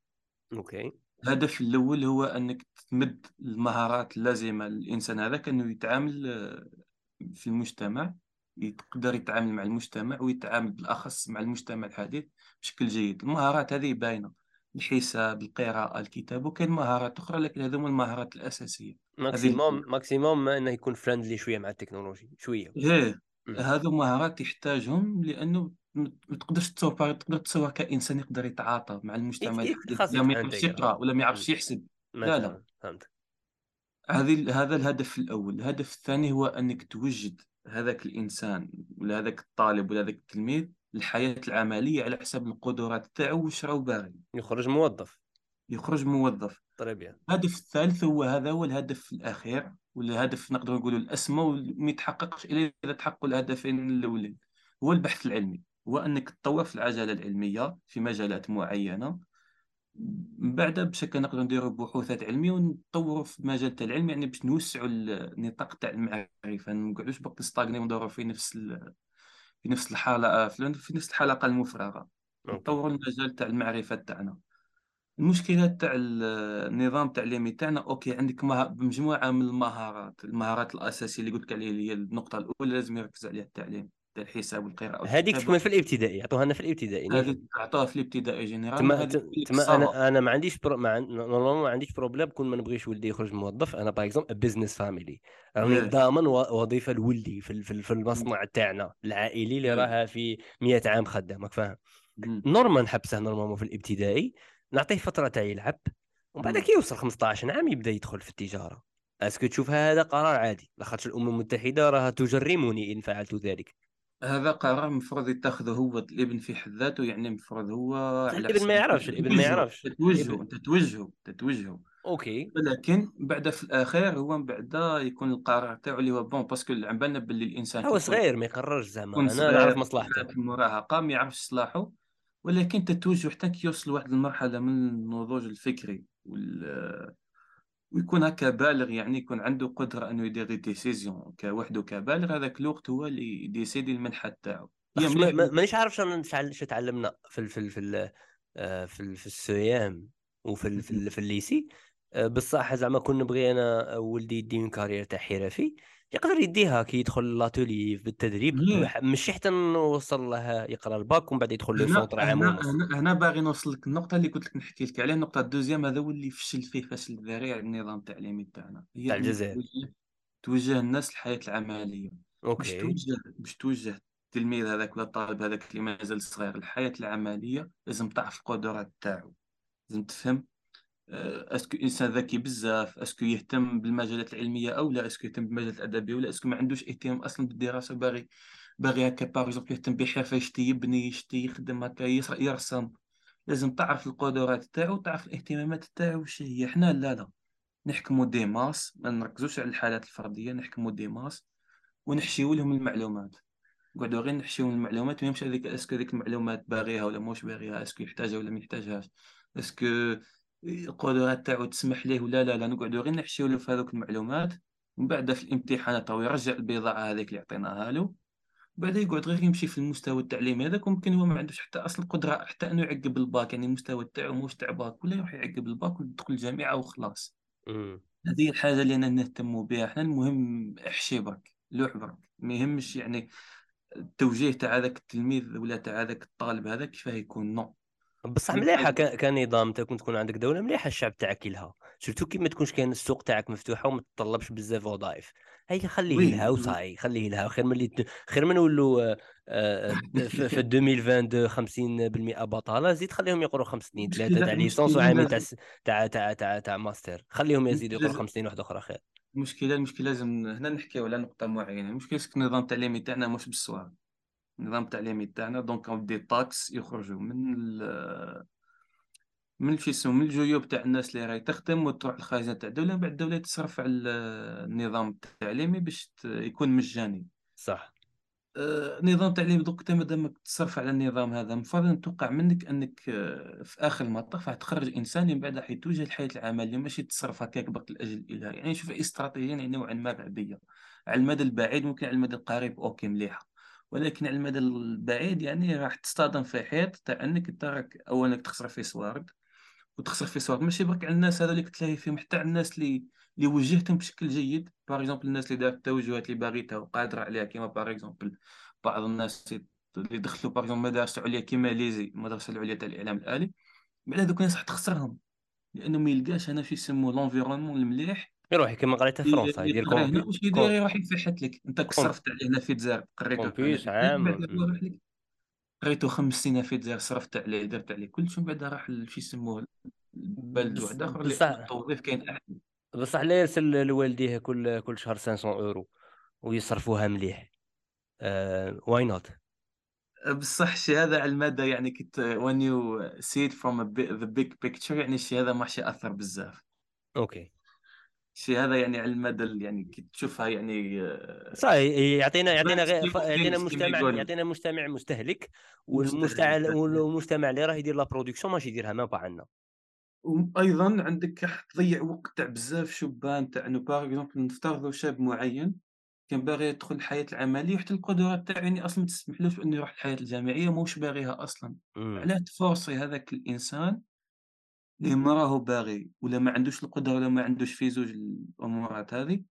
OK. الهدف الأول هو أنك تمد المهارات اللازمة للإنسان هذا أنه يتعامل آه، في المجتمع يقدر يتعامل مع المجتمع ويتعامل بالأخص مع المجتمع الحديث بشكل جيد. المهارات هذه باينة الحساب القراءة الكتاب وكاين مهارات أخرى لكن هذوما المهارات الأساسية. maximum maximum إنه يكون friendly شوية مع التكنولوجي شوية. إيه. هذو مهارات يحتاجهم لأنه ما تقدرش تصور تقدر تصور كإنسان يقدر يتعاطى مع المجتمع. ولا ما يعرفش يقرا ولا ما يعرفش يحسب. لا لا. فهمت. هذه هذا الهدف الأول. الهدف الثاني هو أنك توجد هذاك الإنسان ولا هذاك الطالب ولا هذاك التلميذ الحياة العملية على حسب القدرات تاعو واش راهو باغي. يخرج موظف. يخرج موظف. طيب الهدف الثالث هو هذا هو الهدف الأخير والهدف نقدر نقولوا الأسمى وما يتحققش إلا إذا تحققوا الهدفين الأولين. هو البحث العلمي. هو أنك تطور في العجلة العلمية في مجالات معينة. من بعد بشكل نقدر نديروا بحوثات علمية ونطوروا في مجال تاع العلم يعني باش نوسعوا النطاق تاع المعرفة. ما نقعدوش بقى نستاغني وندوروا في نفس في نفس الحلقة في نفس الحلقة المفرغة. نطوروا المجال تاع المعرفة تاعنا. المشكلة تاع النظام التعليمي تاعنا أوكي عندك مجموعة من المهارات المهارات الأساسية اللي قلت لك عليها اللي هي النقطة الأولى لازم يركز عليها التعليم تاع الحساب والقراءة هذيك تكمل في الابتدائي يعطوها لنا في الابتدائي هذه تعطوها في الابتدائي général تما, تما أنا أنا ما عنديش pro... ما, ما عنديش problème كون ما نبغيش ولدي يخرج موظف. أنا par exemple business family راني ضامن وظيفة لولدي في, في, في المصنع تاعنا العائلي اللي راها في 100 عام خدامك فاهم؟ normal نحبسه normalement في الإبتدائي. نعطيه فترة تاع يلعب ومن بعد كي يوصل 15 عام يبدأ يدخل في التجارة. est-ce que تشوف هذا قرار عادي. لاخاطش الأمم المتحدة راها تجرمني إن فعلت ذلك. هذا قرار المفروض يتخذه هو الابن في حد ذاته يعني المفروض هو الابن ما يعرفش الابن. ما يعرفش. تتوجهه انت توجهه تتوجهه. OK. ولكن بعد في الأخير هو من بعد يكون القرار تاعو اللي هو bon parce que عم بالنا باللي الإنسان هو صغير ما يقررش زعما. أنا نعرف مصلحته. المراهقه ما يعرفش صلاحه. ولكن تتوجه حتى كي يوصل لواحد المرحلة من النضوج الفكري وال... ويكون هكا بالغ يعني يكون عنده قدرة أنه يدير décision كوحده كبالغ هذاك الوقت هو اللي ي décider المنحى تاعو. مانيش عارف شنو تعلمنا في في في آه، في, في ال CEM وفي في, في ال lycée. آه، بصح زعما كون نبغي أنا ولدي يدي carrière تاع حرفي يقدر يديها كي يدخل l'atelier بالتدريب ماشي حتى نوصل له يقرأ الباك ومن بعد يدخل le centre عام هنا هنا باغي نوصل لك النقطة اللي قلت لك نحكي لك عليها النقطة deuxième هذا هو اللي فشل فيه فشل ذريع النظام التعليمي تاعنا. تاع الجزائر. توجه الناس للحياة العملية. باش OK توجه باش توجه التلميذ هذاك ولا الطالب هذاك اللي مازال صغير الحياة العملية لازم تعرف القدرات تاعو. لازم تفهم est-ce que إنسان ذكي بزاف est-ce que يهتم بالمجالات العلمية أو لا est-ce que يهتم بالمجالات الأدبية ولا est-ce que ما عندوش إهتمام أصلا بالدراسة باغي باغي هكا par exemple يهتم بحرفة يشتي يبني يشتي يخدم هكا يرسم. لازم تعرف القدرات تاعو تعرف الاهتمامات تاعو وش هي. حنا لا لا. نحكموا des masses ما نركزوش على الحالات الفردية نحكموا des masses ونحشيو لهم المعلومات. نقعدوا غير نحشيو المعلومات ما يمشي هذيك est-ce que هذيك المعلومات باغيها ولا موش باغيها est-ce que يحتاجها ولا ما يحتاجهاش. est-ce que القدرات تاعو تسمح ليه ولا لا لا نقعدوا غير نحشيو له في هذوك المعلومات. ومن بعد في الامتحانات أو يرجع البضاعة هذيك اللي عطيناها له. بعد يقعد غير يمشي في المستوى التعليمي هذاك وممكن هو ما عندوش حتى أصلا القدرة حتى إنه يعقب الباك. يعني المستوى تاعو موش تاع باك ولا يروح يعقب الباك ويدخل الجامعة وخلاص. هذه الحاجة اللي أنا نهتم بها إحنا. المهم احشي برك لوح برك ما يهمش يعني التوجيه تاع هذاك التلميذ ولا تاع هذاك الطالب هذا كيفاه يكون non. بصح مليحة ك- كنظام كنت تكون عندك دولة مليحة الشعب تاعك يلها شفتو كي ما تكونش كاين السوق تاعك مفتوحة وما تطلبش بزاف وظائف. هي خليه لها وصاي خليه لها خير من اللي خير من نولوا آه، آه، في في 2022 50% بطالة زيد خليهم يقروا خمس سنين ثلاثة تاع licence وعامين تاع تاع تاع تاع تاع ماستر. خليهم يزيدوا يقروا خمس سنين واحدة أخرى خير. المشكلة المشكلة لازم هنا نحكيو على نقطة معينة. المشكلة c'est que النظام التعليمي تاعنا مش بالصواب. النظام التعليمي تاعنا. donc des taxes يخرجوا من ال من اسمه من الجيوب تاع الناس اللي راهي تخدم وتروح الخزانة تاع الدولة بعد الدولة تصرف على النظام التعليمي باش يكون مجاني. صح. آه، نظام تعليم donc انت مادامك تصرف على النظام هذا. مفروض ان توقع منك أنك آه، في آخر المطاف راح تخرج إنسان من بعد راح يتوجه للحياة العملية ماشي تصرف هكاك برك لأجل الاله يعني شوف استراتيجيه يعني نوعا ما غبيه على المدى البعيد ممكن على المدى القريب OK مليحة. ولكن على المدى البعيد يعني راح تصطدم في حيط تاع أنك أنت راك اولا تخسر في سوارد وتخسر في صوت ماشي برك على الناس هذا اللي كتلاهي فيهم حتى على الناس اللي اللي وجهتهم بشكل جيد. باغ اكزومبل الناس اللي دارت التوجهات اللي باغيتها وقادرة عليها كيما باغ اكزومبل بعض الناس اللي دخلوا باغ اكزومبل مدارس عليا كيما ليزي المدرسة العليا تاع الإعلام الآلي. بعد هذوك الناس راح تخسرهم لأنه ما يلقاش هنا شو يسموه لونفيرونمون المليح. يروح كما قريتها في فرنسا يدير كومبي واش يدير يروح يفحت لك. انت كوم. صرفت عليه هنا في الجزائر. قريته الجزائر عام. قريته خمس سنين في الجزائر صرفت عليه درت عليه. كل شيء بعد راح شو يسموه بلد واحد آخر التوظيف كاين احسن بصح لا يرسل لوالديه كل كل شهر 500 أورو ويصرفوها مليح. واي نوت بصح الشيء هذا على المدى يعني كنت when you see it from a bit, the big picture يعني الشيء هذا ما راح يأثر بزاف. أوكي. الشيء هذا يعني على المدى ال- يعني كي تشوفها يعني آه، صحيح يعطينا يعطينا غير يعطينا كما مجتمع يعطينا مجتمع مستهلك مستهلك. والمجتمع اللي راه يدير la production ماشي يديرها ما عندنا وأيضا عندك راح تضيع وقت تاع بزاف شبان تاع إنه par exemple نفترضوا شاب معين كان باغي يدخل الحياة العملية وحتى القدرات تاعو يعني أصلا ما تسمحلوش انه يروح الحياة الجامعية موش باغيها أصلا. علاه تـ forcer هذاك الإنسان اللي ما راهو باغي ولا ما عندوش القدرة ولا ما عندوش في زوج الأمورات هذه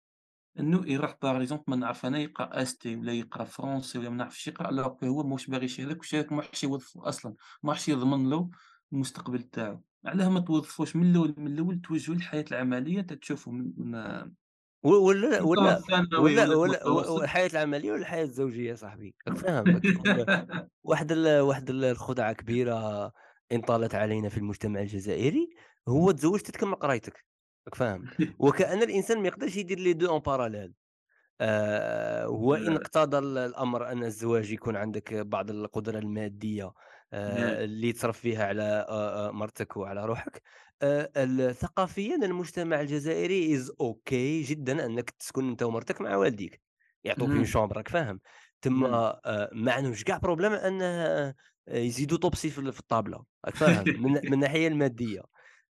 إنه يروح باغ اكزومبل ما نعرف أنا يقرأ أستي ولا يقرأ فرونسي ولا ما نعرفش يقرأ كو هو موش باغي شي هذاك وشي هذاك ما راحش يوظفو أصلا ما راحش يضمن له المستقبل تاعو. علاه ما توظفوش من الأول من الأول توجهوا للحياة العملية تتشوفوا من من ولا ولا ولا ولا ولا الحياة العملية ولا الحياة الزوجية صاحبي. راك فاهم راك تكون واحد ال... واحد ال- الخدعة كبيرة انطلت علينا في المجتمع الجزائري هو تزوجت تكمل قرايتك راك فاهم؟ وكأن الإنسان ما يقدرش يدير les deux en parallèle وإن لا اقتضى ال الأمر أن الزواج يكون عندك بعض القدرة المادية لا آآ اللي تصرف فيها على آآ آآ مرتك وعلى روحك، ال ثقافيًا المجتمع الجزائري is OK جدًا أنك تسكن أنت ومرتك مع والديك، يعطوك مهم. chambre راك فاهم؟ تما آآ ما عندهمش كاع problème آآ يزيدوا طوبسي في ال في الطابلة راك فاهم؟ من من الناحية المادية.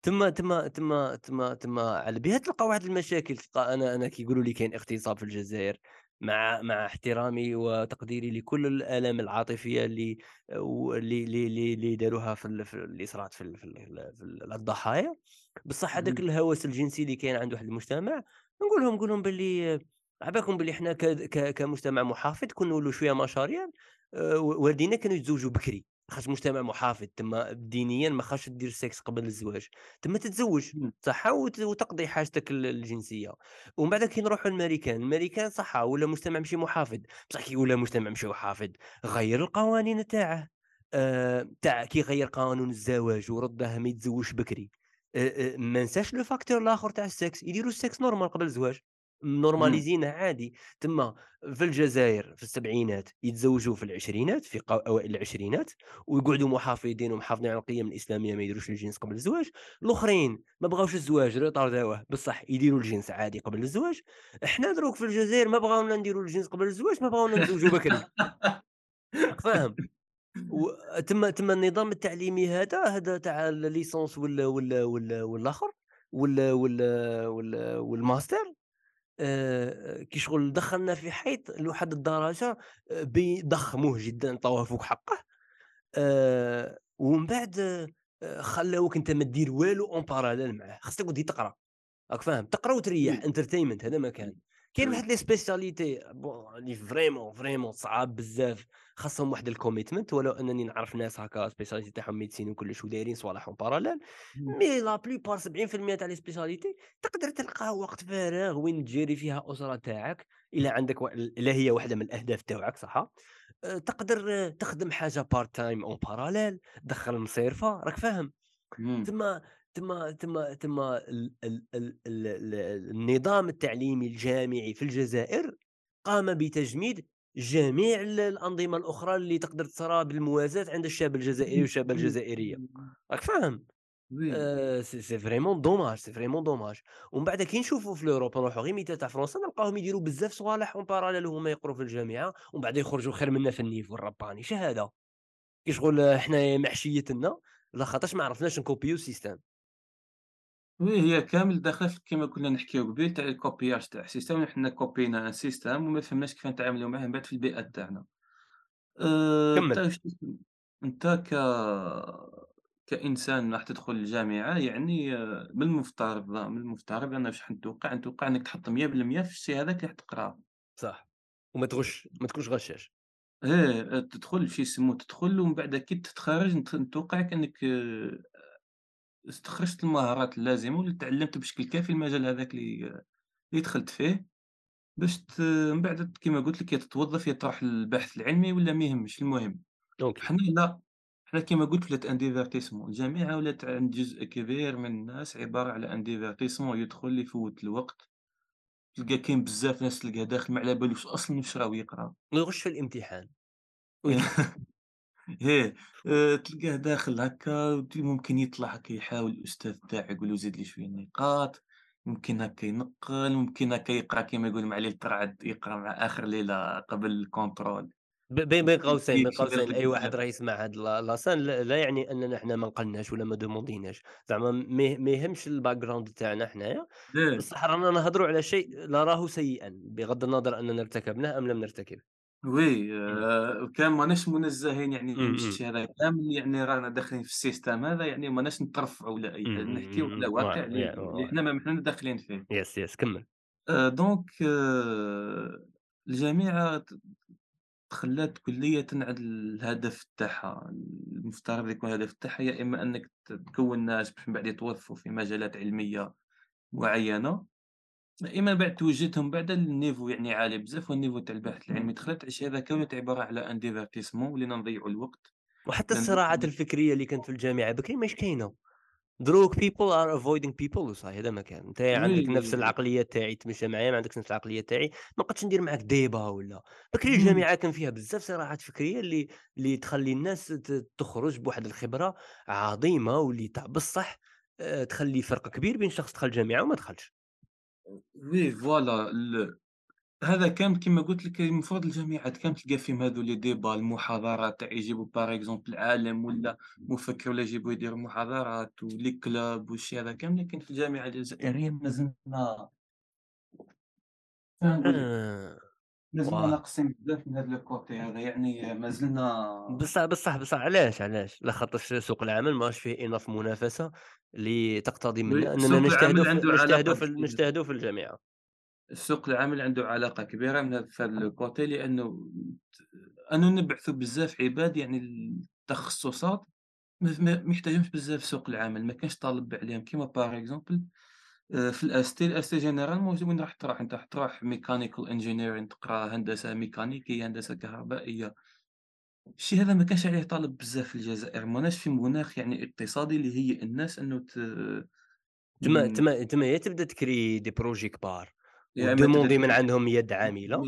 تما تما تما تما تما على بها تلقى واحد المشاكل تلقى أنا أنا كيقولوا لي كاين اغتصاب في الجزائر مع مع احترامي وتقديري لكل الآلام العاطفية اللي اللي اللي اللي داروها في ال في اللي صرات في في ال في ال الضحايا، بصح هذاك. الهوس الجنسي اللي كاين عند واحد المجتمع نقول لهم نقول لهم باللي على بالكم بلي حنا كمجتمع محافظ كون نولوا شوية مشاريع و والدينا كانوا يتزوجوا بكري، لاخاطش مجتمع محافظ تما دينيًا ما خاصش دير السكس قبل الزواج، تما تتزوج. صح وت وتقضي حاجتك ال الجنسية، ومن بعد كي نروحوا للماريكان، الماريكان صح ولا مجتمع ماشي محافظ، بصح كي ولا مجتمع ماشي محافظ غيّر القوانين تاعه، آآ تاع كي غيّر قانون الزواج وردّاه ما يتزوجش بكري، آآ آآ ما نساش le facteur الآخر تاع السكس، يديروا ال sexe normal قبل الزواج. مnormاليزينه عادي، تما في الجزاير في السبعينات يتزوجوا في العشرينات في ق أوائل العشرينات، ويقعدوا محافظين ومحافظين على القيم الإسلامية ما يديروش الجنس قبل الزواج، الآخرين ما بغاوش الزواج ريطارداوه بصح يديروا الجنس عادي قبل الزواج، حنا دروك في الجزاير ما بغاونا نديروا الجنس قبل الزواج، ما بغاونا نتزوجوا بكري، فاهم؟ وتما تما النظام التعليمي هذا هذا تاع الليسونس وال وال وال والآخر وال وال وال والماستر كي شغل دخّلنا في حيط لواحد الدرجة آآ بي ضخّموه جدًا عطاوه فوق حقه، آآ ومن بعد خلّاوك أنت ما دير والو en parallèle معاه، خاصك تقعد تقرأ. راك فاهم؟ تقرأ وتريّح entertainment هذا ما كان. كاين واحد les spécialités bon اللي vraiment، vraiment صعاب بزاف خاصهم واحد ال commitment ولو أنني نعرف ناس هكا spécialité تاعهم médecine وكلش ودايرين صوالحهم مم. مي la plupart 70% تاع لي spécialités تقدر تلقى وقت فراغ وين تجيري فيها الأسرة تاعك، إلا عندك و إلا هي واحدة من الأهداف تاوعك صح؟ آآ تقدر تخدم حاجة part time en parallèle دخّل مصيرفة راك فاهم؟ تما تما تما تما ال ال ال ال ال النظام التعليمي الجامعي في الجزائر قام بتجميد جميع ال الأنظمة الأخرى اللي تقدر تصرا بالموازاة عند الشاب الجزائري وي الجزائرية، راك فاهم؟ آآ c'est vraiment dommage، c'est vraiment dommage. ومن بعد كي نشوفوا في l'Europe نروحوا غير مثال تاع فرنسا نلقاوهم يديروا بزاف صوالح en parallèle وهما يقروا في الجامعة، ومن بعد يخرجوا خير منا في niveau الرباني، شهادة. كي شغل حنايا محشيتنا لاخاطرش ما عرفناش نكوبيو système. oui هي كامل داخله في كيما كنا نحكيو قبيل تاع ال copiage تاع ال système حنا كوبينا un système وما فهمناش كيف نتعاملوا معاه من بعد في البيئة تاعنا. أنت كمّل. واش أنت ك كإنسان راح تدخل الجامعة يعني آه، من المفترض من المفترض أنا واش نتوقع، نتوقع أنك تحط 100% في الشي هذاك اللي راح تقرأه. صح. وما تغش ما تكونش غشاش. إيه تدخل شي يسموه تدخل ومن بعد كي تتخرج نت نتوقع كأنك آه، استخرجت المهارات اللازمة واللي تعلمت بشكل كافي المجال هذاك اللي اللي دخلت فيه. باش ت من بعد كيما قُلت لك يا تتوظّف يا تروح للبحث العلمي والّا ما يهمش، المهم أوكي. حنا لا، حنا كيما قُلت ولات ان divertissement الجامعة ولات عند جزء كبير من الناس عبارة على ان divertissement يدخل يفوّت الوقت، تلقى كاين بزاف ناس تلقاه داخل ما على بالوش أصلًا واش راه يقرأ، ويغش في الامتحان. آآ تلقاه داخل هكا ممكن يطلع هكا يحاول الأستاذ تاعو يقول له زيد لي شوية النقاط، ممكن هكا ينقّل، ممكن هكا يقرأ كيما يقولوا مع ليلة الرعد، يقرأ مع آخر ليلة قبل ال contrôle. ب بين بين قوسين بين قوسين أي واحد بزاف. راه يسمع هاد لا لاسان لا لا يعني أننا حنا ما نقلناش ولا ما دومونديناش، زعما ما يهمش ال background تاعنا حنايا، إيه، بصح رانا نهضروا على شيء نراه سيئًا، بغض النظر أننا ارتكبناه أم لم نرتكبه. oui إمم. آآ كان ماناش منزّهين يعني من. الشيء هذا كامل يعني رانا داخلين في ال système هذا يعني ماناش نترفعوا ولا أي نحكيو على. واقع اللي. حنا ما حنا داخلين فيه. yes، yes كمّل. آآ donc آآ الجامعة ت تخلّات كليةً على الهدف تاعها، المفترض يكون الهدف تاعها يا إما أنك ت تكوّن ناس باش من بعد يتوظفوا في مجالات علمية معيّنة إما بعد توجّههم بعدا لل niveau يعني عالي بزاف، وال niveau تاع البحث العلمي دخلت على شي هذا كامل عبارة على un divertissement ولينا نضيّعوا الوقت، وحتى الصراعات الفكرية اللي كانت في الجامعة بكري ماهيش كاينة. دروك people are avoiding people وصاي هذا ما كان، oui عندك نفس العقلية تاعي تمشى معايا، ما عندكش نفس العقلية تاعي، ما نقدش ندير معاك débat ولا، بكري إمم، الجامعة كان فيها بزاف صراعات فكرية اللي اللي تخلّي الناس تخرج بواحد الخبرة عظيمة واللي تاع بصح آآ تخلّي فرق كبير بين شخص دخل الجامعة وما دخلش. oui voilà ال هذا كامل كيما قُلت لك المفروض الجامعات كامل تلقى فيهم هاذو les débats المحاضرات تاع يجيبوا par exemple عالم ولا مفكر ولا يجيبوا يديروا محاضرات و les clubs والشي هذا كامل، لكن في الجامعة الجزائرية مازلنا مازلنا ناقصين بزاف من هذا الكوتي هذا يعني مازلنا بصح بصح بصح علاش، علاش؟ لخاطرش سوق العمل ماهوش فيه enough منافسة اللي تقتضي منا سوق نجتهدوا نجتهدوا في نجتهدوا في الجامعة. السوق العمل عنده علاقة كبيرة من هذا الكوتي لأنه أنه نبعثوا بزاف عباد يعني التخصصات ما يحتاجهمش بزاف سوق العمل، ما كانش طالب عليهم كيما par exemple آآ في الAST، الAST généralement وين راح تروح؟ أنت راح تروح mechanical engineering تقرأ هندسة ميكانيكية، هندسة كهربائية، الشي هذا ما كانش عليه طالب بزاف في الجزائر، ماناش في مناخ يعني اقتصادي اللي يهيئ الناس إنه ت تما تما تما يا تبدأ تكري دي بروجي كبار ودوموندي من عندهم يد عاملة.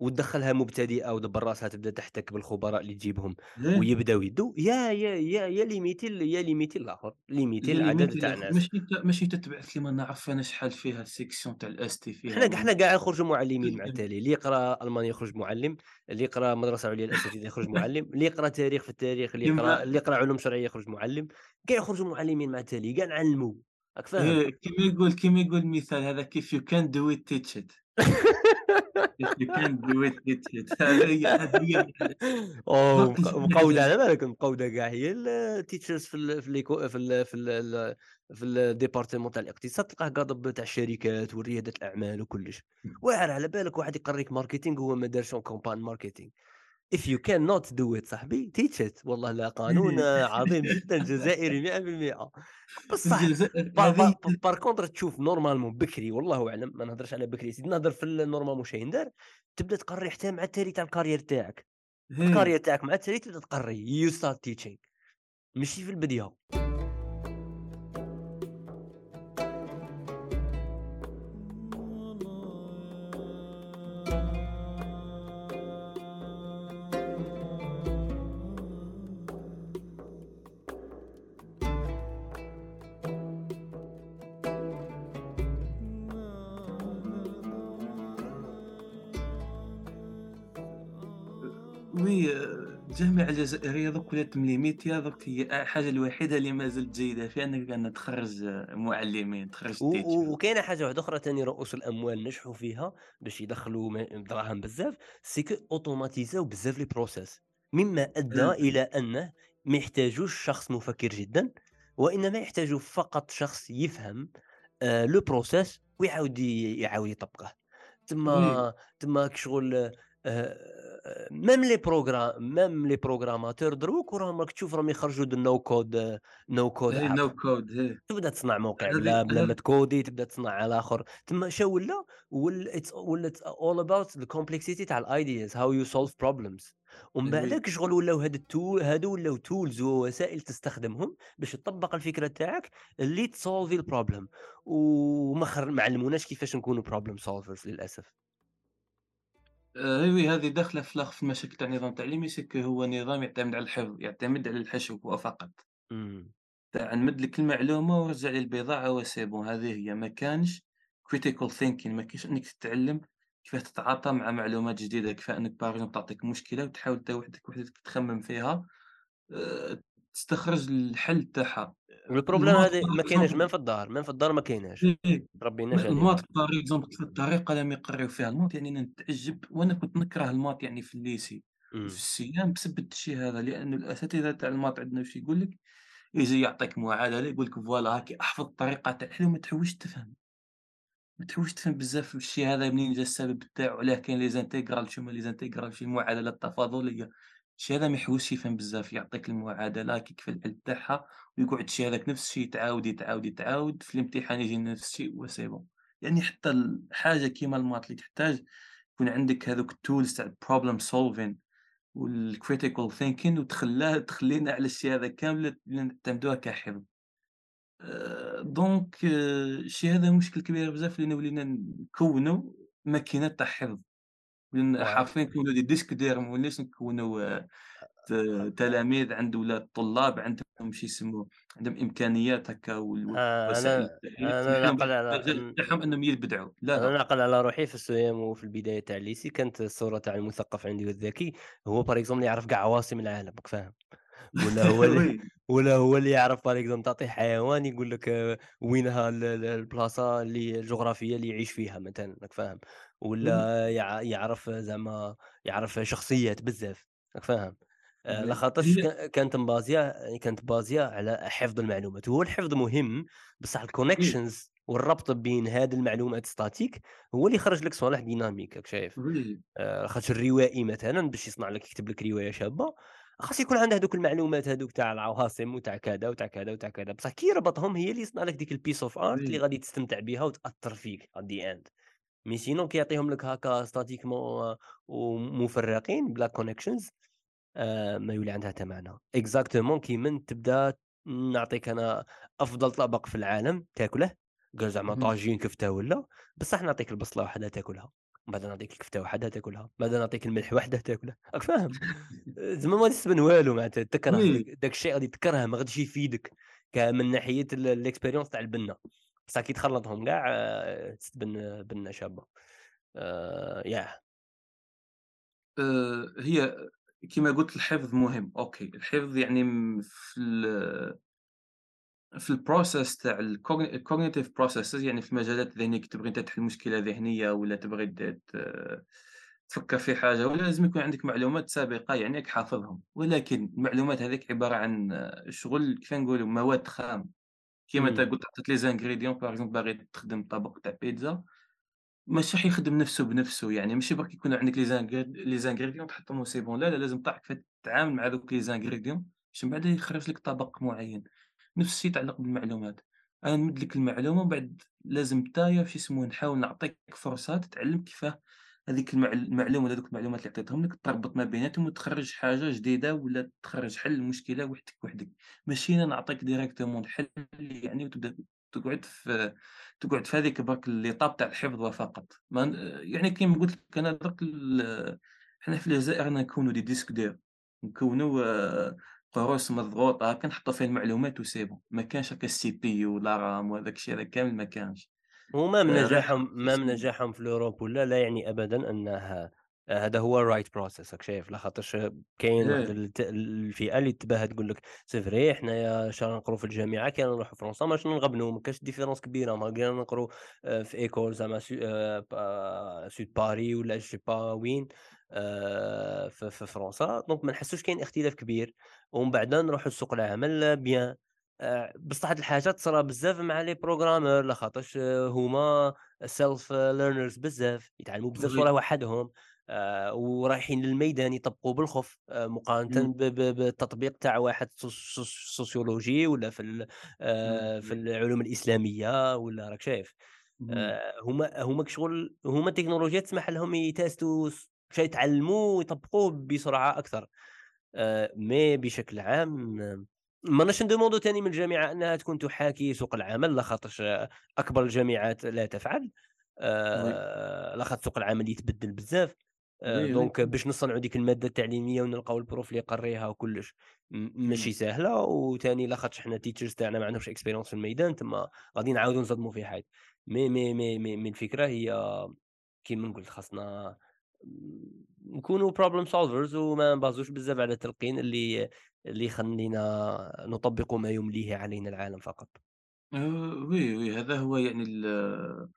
وتدخّلها مبتدئة ودبّر راسها تبدأ تحتك بالخبراء اللي تجيبهم ويبداو يدّو يا يا يا يا ليميتي يا ليميتي الآخر، ليميتي العدد تاع الناس. ماشي ماشي تتبعث كيما نعرف أنا شحال فيها السيكسيون تاع الAST فيها حنا حنا كاع نخرجوا معلمين مع التالي، اللي يقرأ ألمانيا يخرج معلم، اللي يقرأ مدرسة عليا الأساتذة يخرج معلم، اللي يقرأ تاريخ في التاريخ، اللي يقرأ اللي يقرأ علوم شرعية يخرج معلم، كاع يخرجوا معلمين مع التالي، كاع نعلموا، راك فاهم؟ إيه كيما يقول كيما يقول المثال هذا you can't do it teach it if you can't do it teach it هذه هي هذه هي أوه فرق مق الجميع مقودة جزائري على بالك؟ المقودة كاع هي ال teachers في ال في في ال في ال في ال département تاع الاقتصاد تلقاه قاضب تاع الشركات وريادة الأعمال وكلش، واعر على بالك واحد يقريك marketing وهو ما دارش campagne marketing if you cannot do it صاحبي teach it. والله لا قانون. عظيم جدًا جزائري 100% بصح par contre تشوف normalement بكري والله أعلم ما نهضرش على بكري سيدي نهضر في ال normalement شاين. دار تبدأ تقري حتى مع التالي تاع الكارير تاعك. القرية تاعك مع التالي تبدأ تقري you start teaching. ماشي في البدية الجامعة الجزائرية دوك ولات مليميتيا دوك هي الحاجة الوحيدة اللي ما زالت جيدة فيها أنك أنها تخرج معلمين تخرج و و teachers وكاينة حاجة واحدة أخرى تاني رؤوس الأموال نجحوا فيها باش يدخلوا دراهم بزاف سي كو أوتوماتيزاو بزاف لي process. مما أدى آه، إلى أنه ما يحتاجوش شخص مفكر جدًا وإنما يحتاجوا فقط شخص يفهم آآ le process ويعاود يعاود يطبقه. تما تما كي شغل آآ même les progra même les programmateurs دروك وراهم راك تشوف راهم يخرجوا د no code no code هي app. no code هي تبدا تصنع موقع بلا بلا ما تcodي تبدا تصنع على آخر. تما شا ولا؟ ولات about the complexity تاع ال ideas how you solve problems. ومن بعدك شغل ولاو هاد ال tool هادو ولاو tools ووسائل تستخدمهم باش تطبق الفكرة تاعك اللي تسولفي ال problem وما خر ما علموناش كيفاش نكونوا problem solvers للأسف. آآ oui هذه داخلة في الأخ في المشاكل تاع النظام التعليمي que هو نظام يعتمد على الحفظ، يعتمد على الحشو وفقط. إمم تاع نمد لك المعلومة ورجع لي البضاعة و c'est bon هذه هي، ما كانش critical thinking ما كاينش إنك تتعلم كيفاه تتعاطى مع معلومات جديدة، كفاية إنك exemple تعطيك مشكلة وتحاول أنت وحدك وحدك تخمم فيها آآ تستخرج الحل تاعها. وال problème ال maths هذه ما كايناش même في الدار même في الدار ما كايناش إيه، ربيناش ال maths exemple كيف الطريقة اللي يقريو فيها. ال maths يعني أنا نتعجب وأنا كنت نكره ال maths يعني في ال lycée امم السيام بسبب الشي هذا، لأنه الأساتذة تاع ال maths عندنا واش يقول لك، يجي يعطيك معادلة يقول لك voilà هاكي أحفظ الطريقة تاع الحل وما تحوسش تفهم. ما تحوسش تفهم بزاف في الشي هذا منين جا السبب تاعو، علاه كاين les intégrales شنو les intégrales شي المعادلة التفاضلية، الشي هذا ما يحوسش يفهم بزاف، يعطيك المعادلة كيف الحل تاعها ويقعد الشي هذاك نفس الشي يتعاود، يتعاود، يتعاود، في الامتحان يجي نفس الشيء و c'est bon. يعني حتى الحاجة كيما ال maths اللي تحتاج يكون عندك هاذوك ال tools تاع ال problem solving وال critical thinking وتخلاه تخلينا على الشي هذا كامل نعتمدوها كحفظ. donc الشيء هذا مشكل كبير بزاف لأن ولينا نكوّنوا ماكينات تاع حفظ، واه حرفيًا نكوّنوا des disques durs ما نكوّنوا ت تلاميذ عند ولا طلاب عندهم شو يسموه، عندهم إمكانيات هكا آه، وسائل أنا أنا على تاعهم إنهم يبدعوا، لا، أنا لا. نعقل على روحي في السويام وفي البداية تاع ال lycée كانت الصورة تاع المثقف عندي والذكي. هو par exemple يعرف كاع عواصم العالم فاهم؟ ولا هو اللي ولا هو اللي يعرف par exemple تعطيه حيوان يقول لك آه، وينها ال- ال- البلاصة اللي الجغرافية اللي يعيش فيها مثلا راك فاهم؟ ولا يع- يعرف زعما يعرف شخصيات بزاف فاهم؟ آه،. لخاطرش كانت مبازية كانت بازية على حفظ المعلومات. هو الحفظ مهم بصح oui، ال connections والربط بين هذه المعلومات statique هو اللي يخرج لك صوالح dynamique راك شايف؟ آآ خاطر الروائي مثلًا باش يصنع لك يكتب لك رواية شابة، خاص يكون عنده هذوك المعلومات هذوك تاع العواصم وتاع كذا وتاع كذا وتاع كذا، بصح كي يربطهم هي اللي يصنع لك ديك ال piece of art اللي غادي تستمتع بها وتأثّر فيك at the end. mais sinon كي يعطيهم لك هكا statiquement ومفرّقين بلا connections آآ ما يولي عندها حتى معنى. exactement كي من تبدا نعطيك أنا أفضل طبق في العالم تاكله، قال زعما. طاجين كفتة ولا، بصح نعطيك البصلة وحدها تاكلها، من بعد نعطيك الكفتة وحدها تاكلها، من بعد نعطيك الملح وحده تاكله، راك فاهم؟ زعما ما تبان والو معناتها تكره داك الشيء غادي تكرهه ما غاديش يفيدك من ناحية ال ال experience تاع البنة، بصح كي تخلطهم كاع بنة شابة. آآ ياه. آآ هي كيما قُلت الحفظ مهم، OK، الحفظ يعني في ال في ال process تاع ال cognitive processes يعني في المجالات الذهنية كي تبغي أنت تحل مشكلة ذهنية ولا تبغي تفكّر في حاجة ولا لازم يكون عندك معلومات سابقة يعني حافظهم، ولكن المعلومات هذيك عبارة عن شغل كيف نقولوا مواد خام، كيما إمم. قُلت عطيت les ingrédients par exemple باغي تخدم طبق تاع بيتزا ماشي راح يخدم نفسه بنفسه، يعني ماشي برك يكون عندك ingréd les ingrédients تحطهم و c'est bon، لا، لا لازم تعرف كيفاه تتعامل مع دوك les ingrédients باش من بعد يخرج لك طبق معيّن، نفس الشيء يتعلق بالمعلومات، أنا نمد لك المعلومة ومن بعد لازم نتايا واش يسموه نحاول نعطيك فرصة تتعلم كيفاه. هذيك المع المعلومة ولا المعلومات اللي عطيتهم لك تربط ما بيناتهم وتخرج حاجة جديدة ولا تخرج حل لمشكلة وحدك وحدك، ماشي أنا نعطيك directement الحل يعني وتبدأ تقعد في تقعد في هذيك برك الإيطاب تاع الحفظ ن يعني كيما قلت لك أنا درك حنا في الجزائر نكونوا دي disques durs نكونوا آه، قروس مضغوطة هاكا نحطوا فيها المعلومات وسي بون، ما كانش هاكا الCPU ولا رام وهذاك الشيء هذا كامل ما كانش، وما من نجاحهم ما من وسيلة. نجاحهم في الأوروب ولا لا يعني أبدًا أنه هذا هو الright process راك شايف، لاخاطرش كاين واحد إيه، الت الفئة اللي تباها تقول لك c'est vrai حنايا شا نقروا في الجامعة؟ كي نروحوا فرنسا ماش نغبنوا ما كانش différence كبيرة. malgré نقروا آآ في école زعما sud Paris ولا je sais pas وين في فرنسا، donc ما نحسوش كاين اختلاف كبير، ومن بعد نروحوا لسوق العمل bien. آآ بصح هاد الحاجات تصرا بزاف مع les programmeurs لاخاطرش آه، هُما self learners بزاف، يتعلموا بزاف صوالح وحدهم، آآ ورايحين للميدان يطبقوا بالخف، ب بالتطبيق تاع واحد سوس سوس سوسيولوجي والّا في في العلوم الإسلامية والّا راك شايف، هُما هُما كشغل هُما التكنولوجيا تسمح لهم يتاستوا شي يتعلموا ويطبقوه بسرعة أكثر. آآ mais بشكل عام آه، ما راناش ندوموندو تاني من الجامعة أنها تكون تحاكي سوق العمل، لاخاطرش آه، أكبر الجامعات لا تفعل، آآ لاخاطر سوق العمل يتبدل بزاف، oui، donc باش نصنعوا ديك المادة التعليمية ونلقاو ال prof اللي يقريها وكلش ماشي ساهلة، وتاني لاخاطرش حنا ال teachers تاعنا ما عندهمش experience في الميدان، تما غادي نعاودو نصدموا في mais mais mais mais mais الفكرة هي كيما قُلت خاصنا نكونوا problem solvers وما نبازوش بزاف على التلقين اللي اللي يخلّينا نطبّق ما يمليه علينا العالم فقط. آآ وي، وي، هذا هو يعني آآ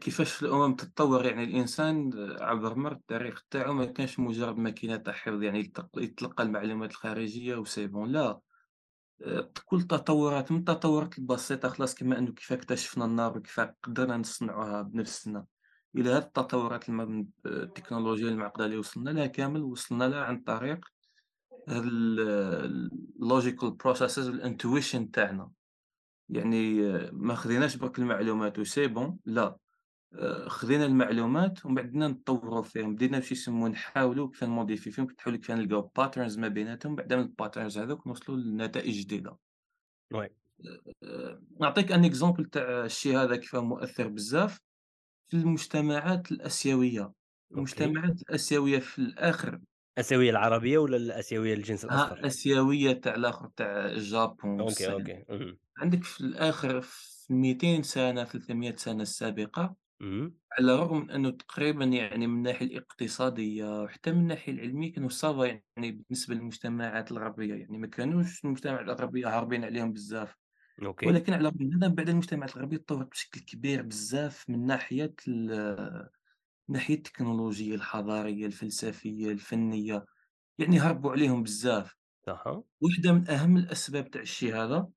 كيفاش الأمم تتطور يعني الإنسان عبر مر التاريخ تاعو ما كانش مجرد ماكينة تاع حفظ يعني يتلقى المعلومات الخارجية وسي لا، آآ كل التطورات من التطورات البسيطة خلاص كيما إنه كيف اكتشفنا النار وكيف قدرنا نصنعوها بنفسنا، إلى هاد التطورات الم التكنولوجيا المعقدة اللي وصلنا لها كامل وصلنا لها عن طريق هاد ال الlogical processes والintuition تاعنا. يعني آه، ما خديناش برك المعلومات وسي بون لا آآ، خدينا المعلومات ومن بعد بدينا نطوّروا فيهم، بدينا واش يسموا نحاولوا كيف نموديفي فيهم، نحاولوا كيف نلقاو patterns ما بيناتهم، بعدا من الpatterns هاذوك نوصلوا لنتائج جديدة. Ouais. آآ، نعطيك un exemple تاع الشي هذا كيفاه مؤثر بزاف في المجتمعات الآسيوية، OK. المجتمعات الآسيوية في الآخر الآسيوية العربية والّا الآسيوية الجنس ها الأصفر؟ آسيوية تاع الآخر تاع ال Japon OK، والصين، OK. عندك في الآخر في 200 سنة 300 سنة السابقة اهم. على الرغم من أنه تقريبًا يعني من الناحية الاقتصادية وحتى من الناحية العلمية كانوا ça va يعني بالنسبة للمجتمعات الغربية، يعني ما كانوش المجتمعات الغربية هاربين عليهم بزاف، OK. ولكن على الرغم من هذا من بعد المجتمعات الغربية تطورت بشكل كبير بزاف من ناحية ال الناحية التكنولوجية، الحضارية، الفلسفية، الفنية، يعني هربوا عليهم بزاف. أها. واحدة من أهم الأسباب تاع الشي هذا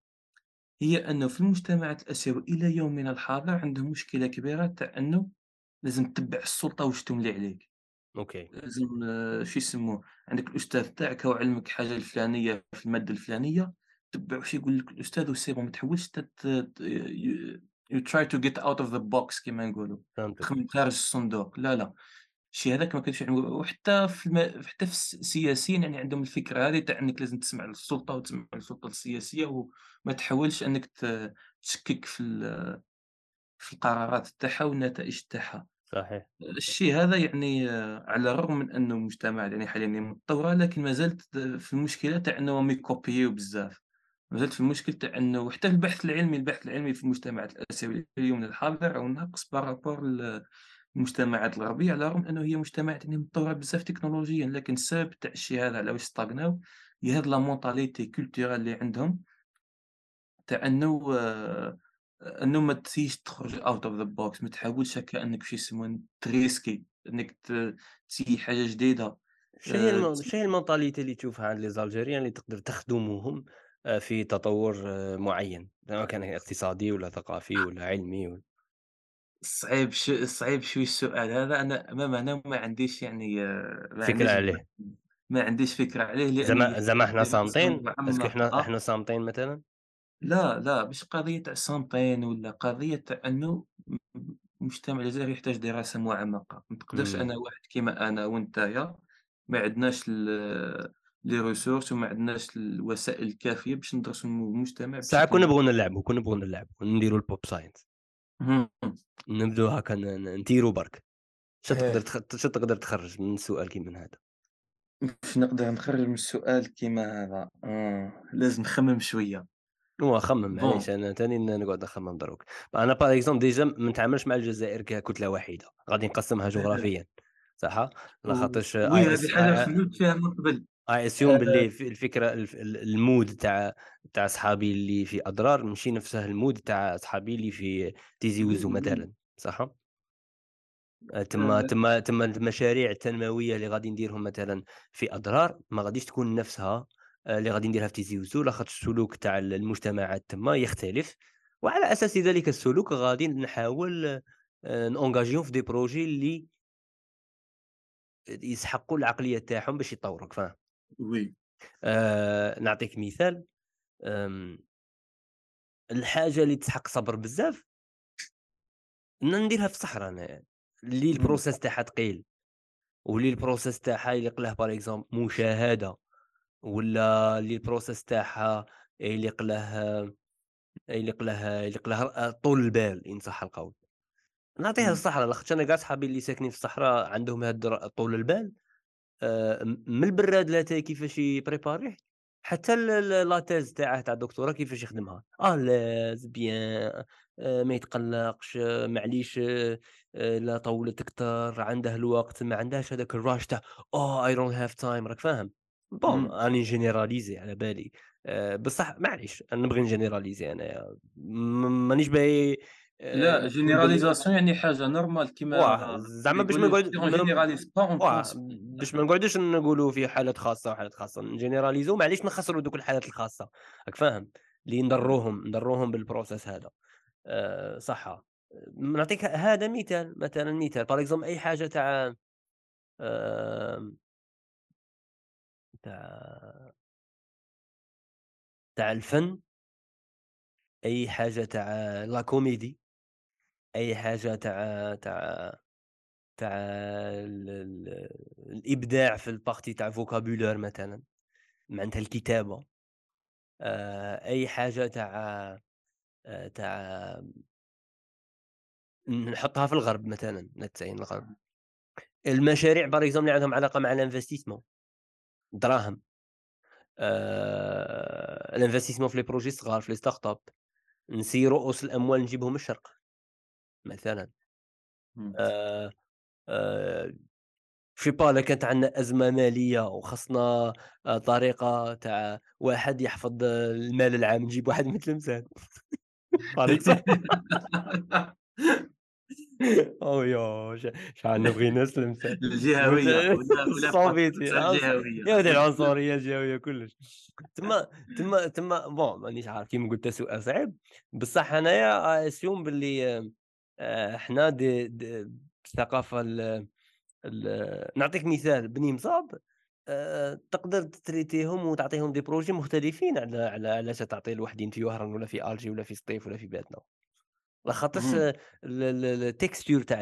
هي أنه في المجتمعات الآسيوية إلى يومنا الحاضر عندهم مشكلة كبيرة تاع أنه لازم تتبع السلطة واش تملي عليك. OK لازم آه، شو يسموه عندك الأستاذ تاعك هو علمك حاجة الفلانية في المادة الفلانية تبع واش يقول لك الأستاذ و c'est bon ما تحاولش you try to get out of the box كيما نقولوا تخمم خارج الصندوق. لا لا. الشيء هذاك ما كانش يعملوا وحتى في الم... حتى في الس- السياسيين يعني عندهم الفكرة هذه تاع إنك لازم تسمع للسلطة وتسمع للسلطة السياسية وما تحاولش إنك تشكك في ال... في القرارات تاعها والنتائج تاعها. صحيح. الشيء هذا يعني على الرغم من أنه المجتمع يعني حاليا متطورة لكن ما زالت في المشكلة تاع أنهم يكوبيو بزاف. ما زالت في المشكل تاع أنه حتى البحث العلمي البحث العلمي في المجتمعات الآسيوية في اليوم الحاضر أو ناقص par rapport للمجتمعات الغربية على الرغم أنه هي مجتمعات يعني متطورة بزاف تكنولوجيا لكن السبب تاع الشيء هذا على واش ستاغناو هي هاد la mentalité culturelle اللي عندهم تاع أنه آه، أنه ما تجيش تخرج out of the box ما تحاولش هكا أنك شو يسمونه تريسكي أنك ت تسيي حاجة جديدة شنو هي. ت شنو هي ال mentalité اللي تشوفها عند les Algériens اللي تقدر تخدموهم آه، في تطور آه، معين سواء كان اقتصادي ولا ثقافي ولا علمي ولا صعيب ش صعيب شوي السؤال هذا. أنا أمانة ما عنديش يعني آه، ما فكرة عنديش عليه. ما عنديش فكرة عليه لأنه زعما زعما إحنا دراسة صامتين؟ est-ce que إحنا معمقة إحنا صامتين مثلا؟ لا، لا مش قضية تاع صامتين ولا قضية تاع أنه المجتمع الجزائري يحتاج دراسة معمقة، ما تقدرش إمم. أنا واحد كيما أنا وأنتيا ما عندناش ال les ressources وما عندناش الوسائل الكافية باش ندرسوا الم المجتمع ساعة كون بشكل نبغوا نلعبوا كون نبغوا نلعبوا نديروا ال pop science نبدو هكا نديروا برك شنو تقدر تخ... شنو تقدر تخرج من سؤال كيما هذا. باش نقدر نخرج من السؤال كيما هذا، آه، لازم نخمم شوية. هو خمم معليش أنا تاني ن- نقعد نخمم دروك. أنا par exemple déjà ما نتعاملش مع الجزائر ككتله واحدة. غادي نقسمها جغرافيا. صح؟ oui اي هذه اس حاجة خممت فيها من قبل. I assume آآ باللي في الفكرة الف- ال- ال mood تاع تاع صحابي اللي في أدرار ماشي نفسه ال mood تاع صحابي اللي في تيزي وزو مثلا صح؟ آه، تما آآ تما تما المشاريع التنموية اللي غادي نديرهم مثلا في أدرار ما غاديش تكون نفسها آه، اللي غادي نديرها في تيزي وزو لاخاطش السلوك تاع المجتمعات تما يختلف. وعلى أساس ذلك السلوك غادي نحاول آه، نونجاجيهم في دي بروجي اللي يسحقوا العقلية تاعهم باش يطوروا فاهم؟ وي، آه نعطيك مثال. آمم، الحاجة اللي تسحق صبر بزاف نديرها في الصحرا أنايا، اللي الprocess تاعها ثقيل، واللي الprocess تاعها يليق له par exemple مشاهدة، ولا اللي الprocess تاعها يليق له يليق له يليق له ر طول البال إن صح القول، نعطيها للصحرا لاخاطش أنا كاع صحابي اللي ساكنين في الصحرا عندهم هاد طول البال. من البراد لاتاي كيفاش ي préparer ه، حتى la thèse تاعه تاع الدكتوراه كيفاش يخدمها، à l'aise bien آآ ما يتقلقش آه، معليش آآ لا طوّلت كتر، عنده الوقت، ما عندهاش هذاك ال rush تاع oh I don't have time راك فاهم؟ Bon إمم. راني ن généraliser على بالي بصح معليش نبغي ن généraliser أنايا م مانيش باغي آآ لا بلي généralisation يعني normal واه كيما زعما باش ما يقولوا نقعد si on ما généralise pas on واه pense باش ما نقعدوش نقولوا في حالات خاصة وحالات خاصة، ن généraliser و معليش نخسروا دوك الحالات الخاصة، راك فاهم؟ اللي نضروهم نضروهم بال process هذا. آآ صح. نعطيك هذا مثال، مثلًا مثال. Exemple أي حاجة تاع تاع تاع الفن، أي حاجة تاع لا كوميدي، أي حاجة تاع تاع تاع ال ال الإبداع في الpartie تاع vocabulaire مثلًا، معناتها الكتابة. آآ أي حاجة تاع آآ تاع نحطها في الغرب مثلًا say الغرب. المشاريع exemple اللي عندهم علاقة مع الinvestissement الدراهم، آآ الinvestissement في les projets صغار في les start up نسيي رؤوس الأموال نجيبهم الشرق مثلًا. je sais pas إلا كانت عندنا أزمة مالية وخصنا آآ طريقة تاع واحد يحفظ آه، المال العام نجيب واحد par exemple. أو شحال نبغي نسلم الجهوية الصوفيتي يا ودي العنصرية الجهوية كلش. تما تما تما بون مانيش عارف كيما قلت سؤال صعيب. بصح أنايا اسيوم باللي آه، حنا دي, دي الثقافة نعطيك مثال بني مصاب آه، تقدر تريتيهم وتعطيهم دي بروجي مختلفين على على على تعطي لوحدين في وهران ولا في ألجي ولا في سطيف ولا في باتنا لاخاطرش ال texture تاع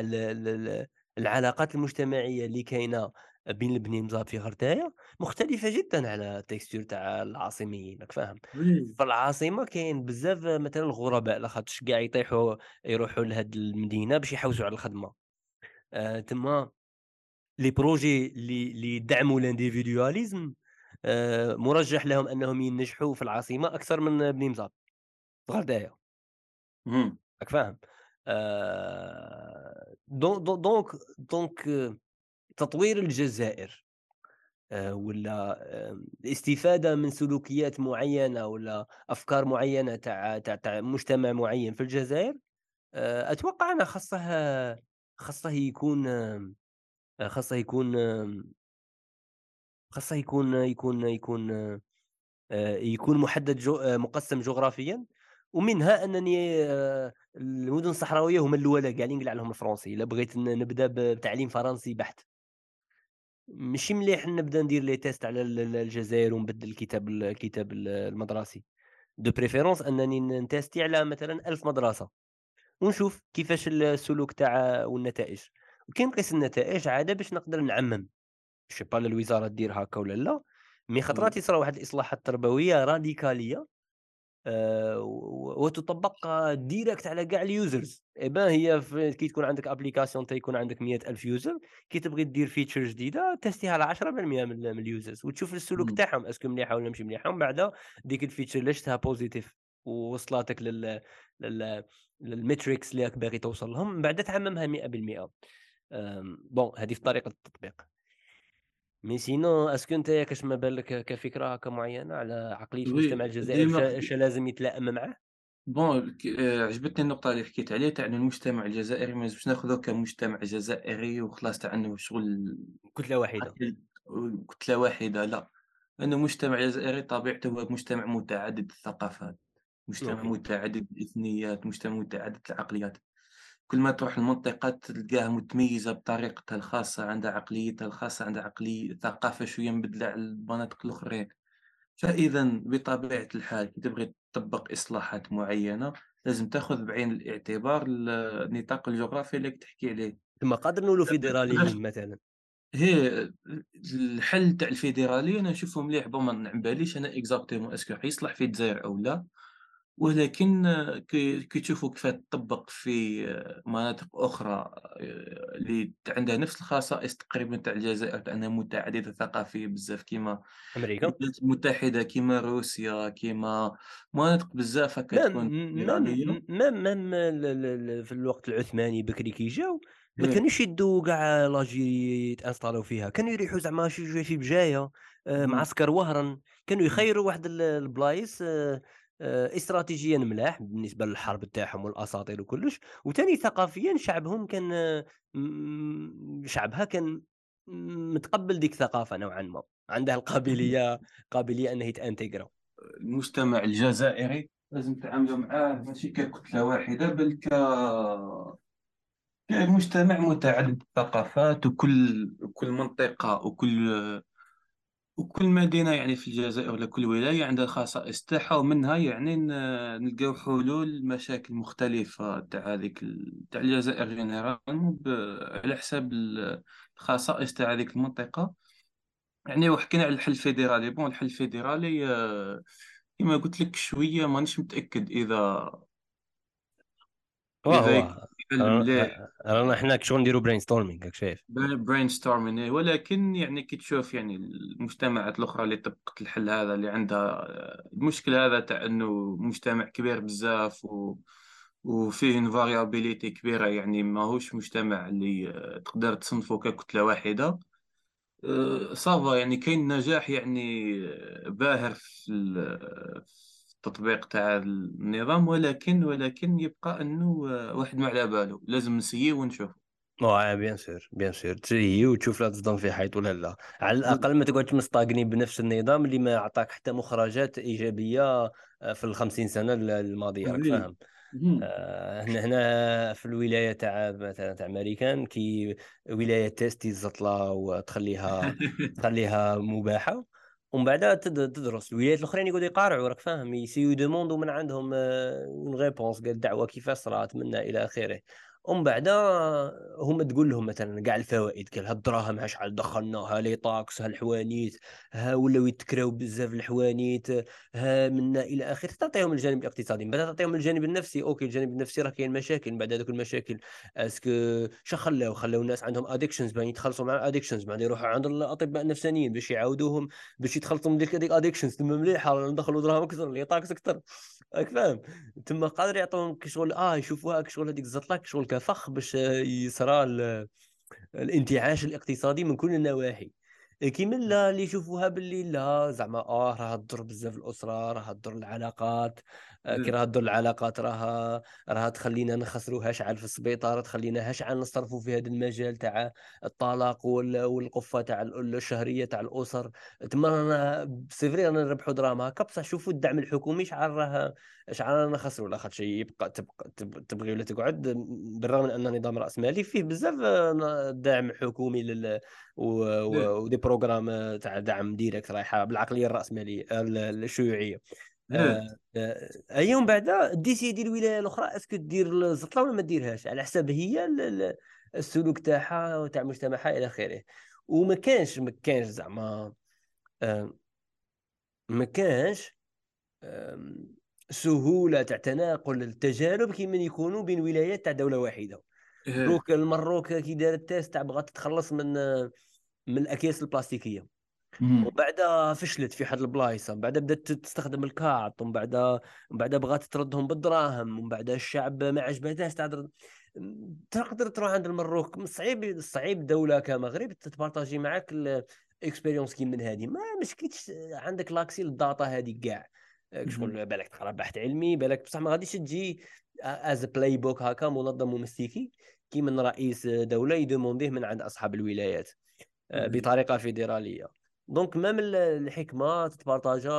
العلاقات المجتمعية اللي كاينة بين البني مزاب في غردايه مختلفة جدا على ال texture تاع العاصميين راك فاهم؟ في العاصمة كاين بزاف مثلا الغرباء لاخاطرش كاع يطيحوا يروحوا لهاد المدينة باش يحوسوا على الخدمة. آه تما les projets اللي اللي يدعموا ال individualisme آه مرجح لهم أنهم ينجحوا في العاصمة أكثر من بني مزاب في غردايه راك فاهم؟ آه donc donc تطوير الجزائر آه ولا آه الاستفاده من سلوكيات معينة ولا أفكار معينة تاع تاع مجتمع معين في الجزائر؟ آه أتوقع انه خاصه خاصه يكون خاصه يكون خاصه يكون يكون يكون يكون محدد جو مقسم جغرافيا. ومنها أنني المدن الصحراوية هما الأولى كاع اللي نقلع لهم الفرنسي. إلا بغيت نبدأ بتعليم فرنسي بحت. ماشي مليح نبدا ندير les tests على الجزائر ونبدل الكتاب الكتاب المدرسي. de préférence أنني ن tester على مثلا ألف مدرسة. ونشوف كيفاش السلوك تاع والنتائج. وكي نقيس النتائج عادة باش نقدر نعمم. je sais pas الوزاره دير هكا ولا لا mais خطرات يصرا واحد الإصلاحات التربويه راديكالية. آه، وتطبق direct على كاع ال users. eh ben هي كي تكون عندك application تيكون عندك مية ألف user كي تبغي دير feature جديدة ت tester ها على 10% من, ال users وتشوف السلوك تاعهم est-ce que مليحة ولا مش مليحة ومن بعد ديك ال feature اللي شفتها positive ووصلاتك لل لل لل metrics اللي راك باغي توصل لهم من بعد تعممها 100% bon هذه في طريقة التطبيق. mais sinon est-ce que أنت كاش ما بالك كفكرة هكا معينه على عقلية المجتمع الجزائري اش لازم يتلائم معاه؟ bon آه، عجبتني النقطة اللي حكيت عليها تاع المجتمع الجزائري ما لازمش ناخذه كمجتمع جزائري وخلاص تاع إنه شغل كتلة واحدة. كتلة واحدة لا. لأنه مجتمع جزائري طبيعته هو مجتمع متعدد الثقافات مجتمع متعدد الإثنيات مجتمع متعدد العقليات. كل ما تروح المنطقة تلقاها متميزة بطريقتها الخاصة عندها عقليتها الخاصة عندها عقلية ثقافة شوية مبدلة على المناطق الأخرين. فإذا بطبيعة الحال كي تبغي تطبق إصلاحات معينة لازم تأخذ بعين الاعتبار النطاق الجغرافي اللي تحكي عليه. ثم قادر نقولوا فيدراليين مثلا. هي الحل تاع الفيدرالي أنا نشوفه مليح bon ما نعباليش أنا exactement est-ce que حيصلح في الجزائر أو لا؟ ولكن كي تشوفوا كيف تطبّق في مناطق أخرى آه، اللي عندها نفس الخصائص تقريبًا تاع الجزائر لأنها متعددة ثقافيًا بزاف. كيما أمريكا؟ الولايات المتحدة، كيما روسيا، كيما مناطق بزاف هكا تكون même même في الوقت العثماني بكري كي جاو ما إيه. كانوش يدّوا كاع l'Algérie يت installer او فيها، كانوا يريحوا زعما شي بجاية، آه، معسكر وهران، كانوا يخيروا واحد البلايص آه، استراتيجيا ملاح بالنسبة للحرب تاعهم والأساطير وكلش. وثاني ثقافيا شعبهم كان شعبها كان متقبل ديك الثقافه نوعا ما. عنده القابلية قابلية انه يتانتجرا المجتمع الجزائري لازم تعاملوا معاه ماشي ككتلة واحدة بل ك كمجتمع متعدد الثقافات وكل كل منطقة وكل وكل مدينة يعني في الجزائر ولا كل ولاية عندها الخصائص تاعها ومنها يعني نلقاو حلول لمشاكل مختلفة تاع هذيك تاع الجزائر général على حساب الخصائص تاع هذيك المنطقة. يعني وحكينا على الحل الفيدرالي. bon الحل الفيدرالي آه، كما قلت لك شوية مانيش متأكد إذا إذا مليح رانا حنا شغل نديرو brainstorming راك شايف brainstorming ولكن يعني كي تشوف يعني المجتمعات الأخرى اللي طبقت الحل هذا اللي عندها المشكل هذا تاع إنه مجتمع كبير بزاف و وفيه variabilité كبيرة يعني ماهوش مجتمع اللي تقدر تصنفه ككتلة واحدة. ça va يعني كاين نجاح يعني باهر في التطبيق تاع النظام ولكن ولكن يبقى أنه واحد ما على باله لازم نسييه ونشوف آه bien sûr bien sûr. تجي وتشوف لا تصدم في حيط ولا لا. على الأقل ما تقعدش مستاغني بنفس النظام اللي ما عطاك حتى مخرجات إيجابية آه، في الخمسين سنة الماضية راك فاهم. آه، هنا هنا في الولاية تاع مثلا تاع أمريكان كي ولاية تيستي زطله وتخليها تخليها مباحة. ومن بعد تدرس. الولايات الأخرين يقعدوا يقارعوا راك فاهم؟ يسيو دوموندو من عندهم une réponse قال الدعوه كيفاش صرات منا إلى آخره. ومن بعد هم تقول لهم مثلا كاع الفوائد قال هالدراهم شحال دخلنا les taxes هالحوانيت ها ولاو يتكراو بزاف الحوانيت ها منا إلى اخره تعطيهم الجانب الاقتصادي. من بعد تعطيهم الجانب النفسي okay الجانب النفسي راه كاين مشاكل. بعد هذوك المشاكل est-ce que شا خلاو؟ خلاو الناس عندهم addictions بان يتخلصوا مع ال addictions بعد يروحوا عند الاطباء النفسانيين باش يعاودوهم باش يتخلصوا من ديك هذيك addictions تما مليحة ندخلوا دراهم أكثر les taxes أكثر. راك فاهم. تما قادر يعطوهم كشغل آه يشوفوها كشغل هذيك الزطلة كشغل كفخ باش يصرى الانتعاش الاقتصادي من كل النواحي. كيما لا اللي يشوفوها باللي لا زعما آه راه تضر بزاف الأسرة راه تضر العلاقات. آه، كي راه تضر العلاقات راه راه تخلينا نخسروا شحال في السبيطار تخلينا شحال نصرفوا في هذا المجال تاع الطلاق والقفة تاع الشهرية تاع الأسر. تما رانا c'est vrai رانا نربحوا دراهم هكا بصح شوفوا الدعم الحكومي شحال راه شحال رانا نخسروا لاخاطش يبقى تبقى تبغي ولا تقعد بالرغم من أن نظام راسمالي فيه بزاف دعم حكومي لل و des programmes تاع دعم direct رايحة بالعقلية الراسماليه الشيوعية. آه آه اي من بعد ديسيدي الولاية الأخرى est-ce que دير الزطله ولا ما ديرهاش؟ على حساب هي السلوك تاعها وتاع مجتمعها إلى آخره. وما كانش ما كانش زعما آه ما كانش سهولة تاع تناقل التجارب كيما يكونوا بين ولايات تاع دولة واحدة. إيه. دروك المروك كي دارت test تاع بغات تتخلص من من الأكياس البلاستيكية. ومن بعد فشلت في حد البلايص من بعد بدأت تستخدم الكارت ومن بعد من بعد بغات تردهم بالدراهم ومن بعد الشعب ما عجبتهاش تعرض تقدر تروح عند المروك. صعيب صعيب دولة كمغرب تبارطاجي معك ال expérience كي من هذه ما مشكلتش عندك l'accès ال data هذه كاع. شغل بالك تقرا بحث علمي بالك بصح ما غاديش تجي as playbook هكا منظم ومستيكي كي من رئيس دولة يدومونديه من عند أصحاب الولايات آه، بطريقة فيدرالية. donc même الحكمة تتبارطاجا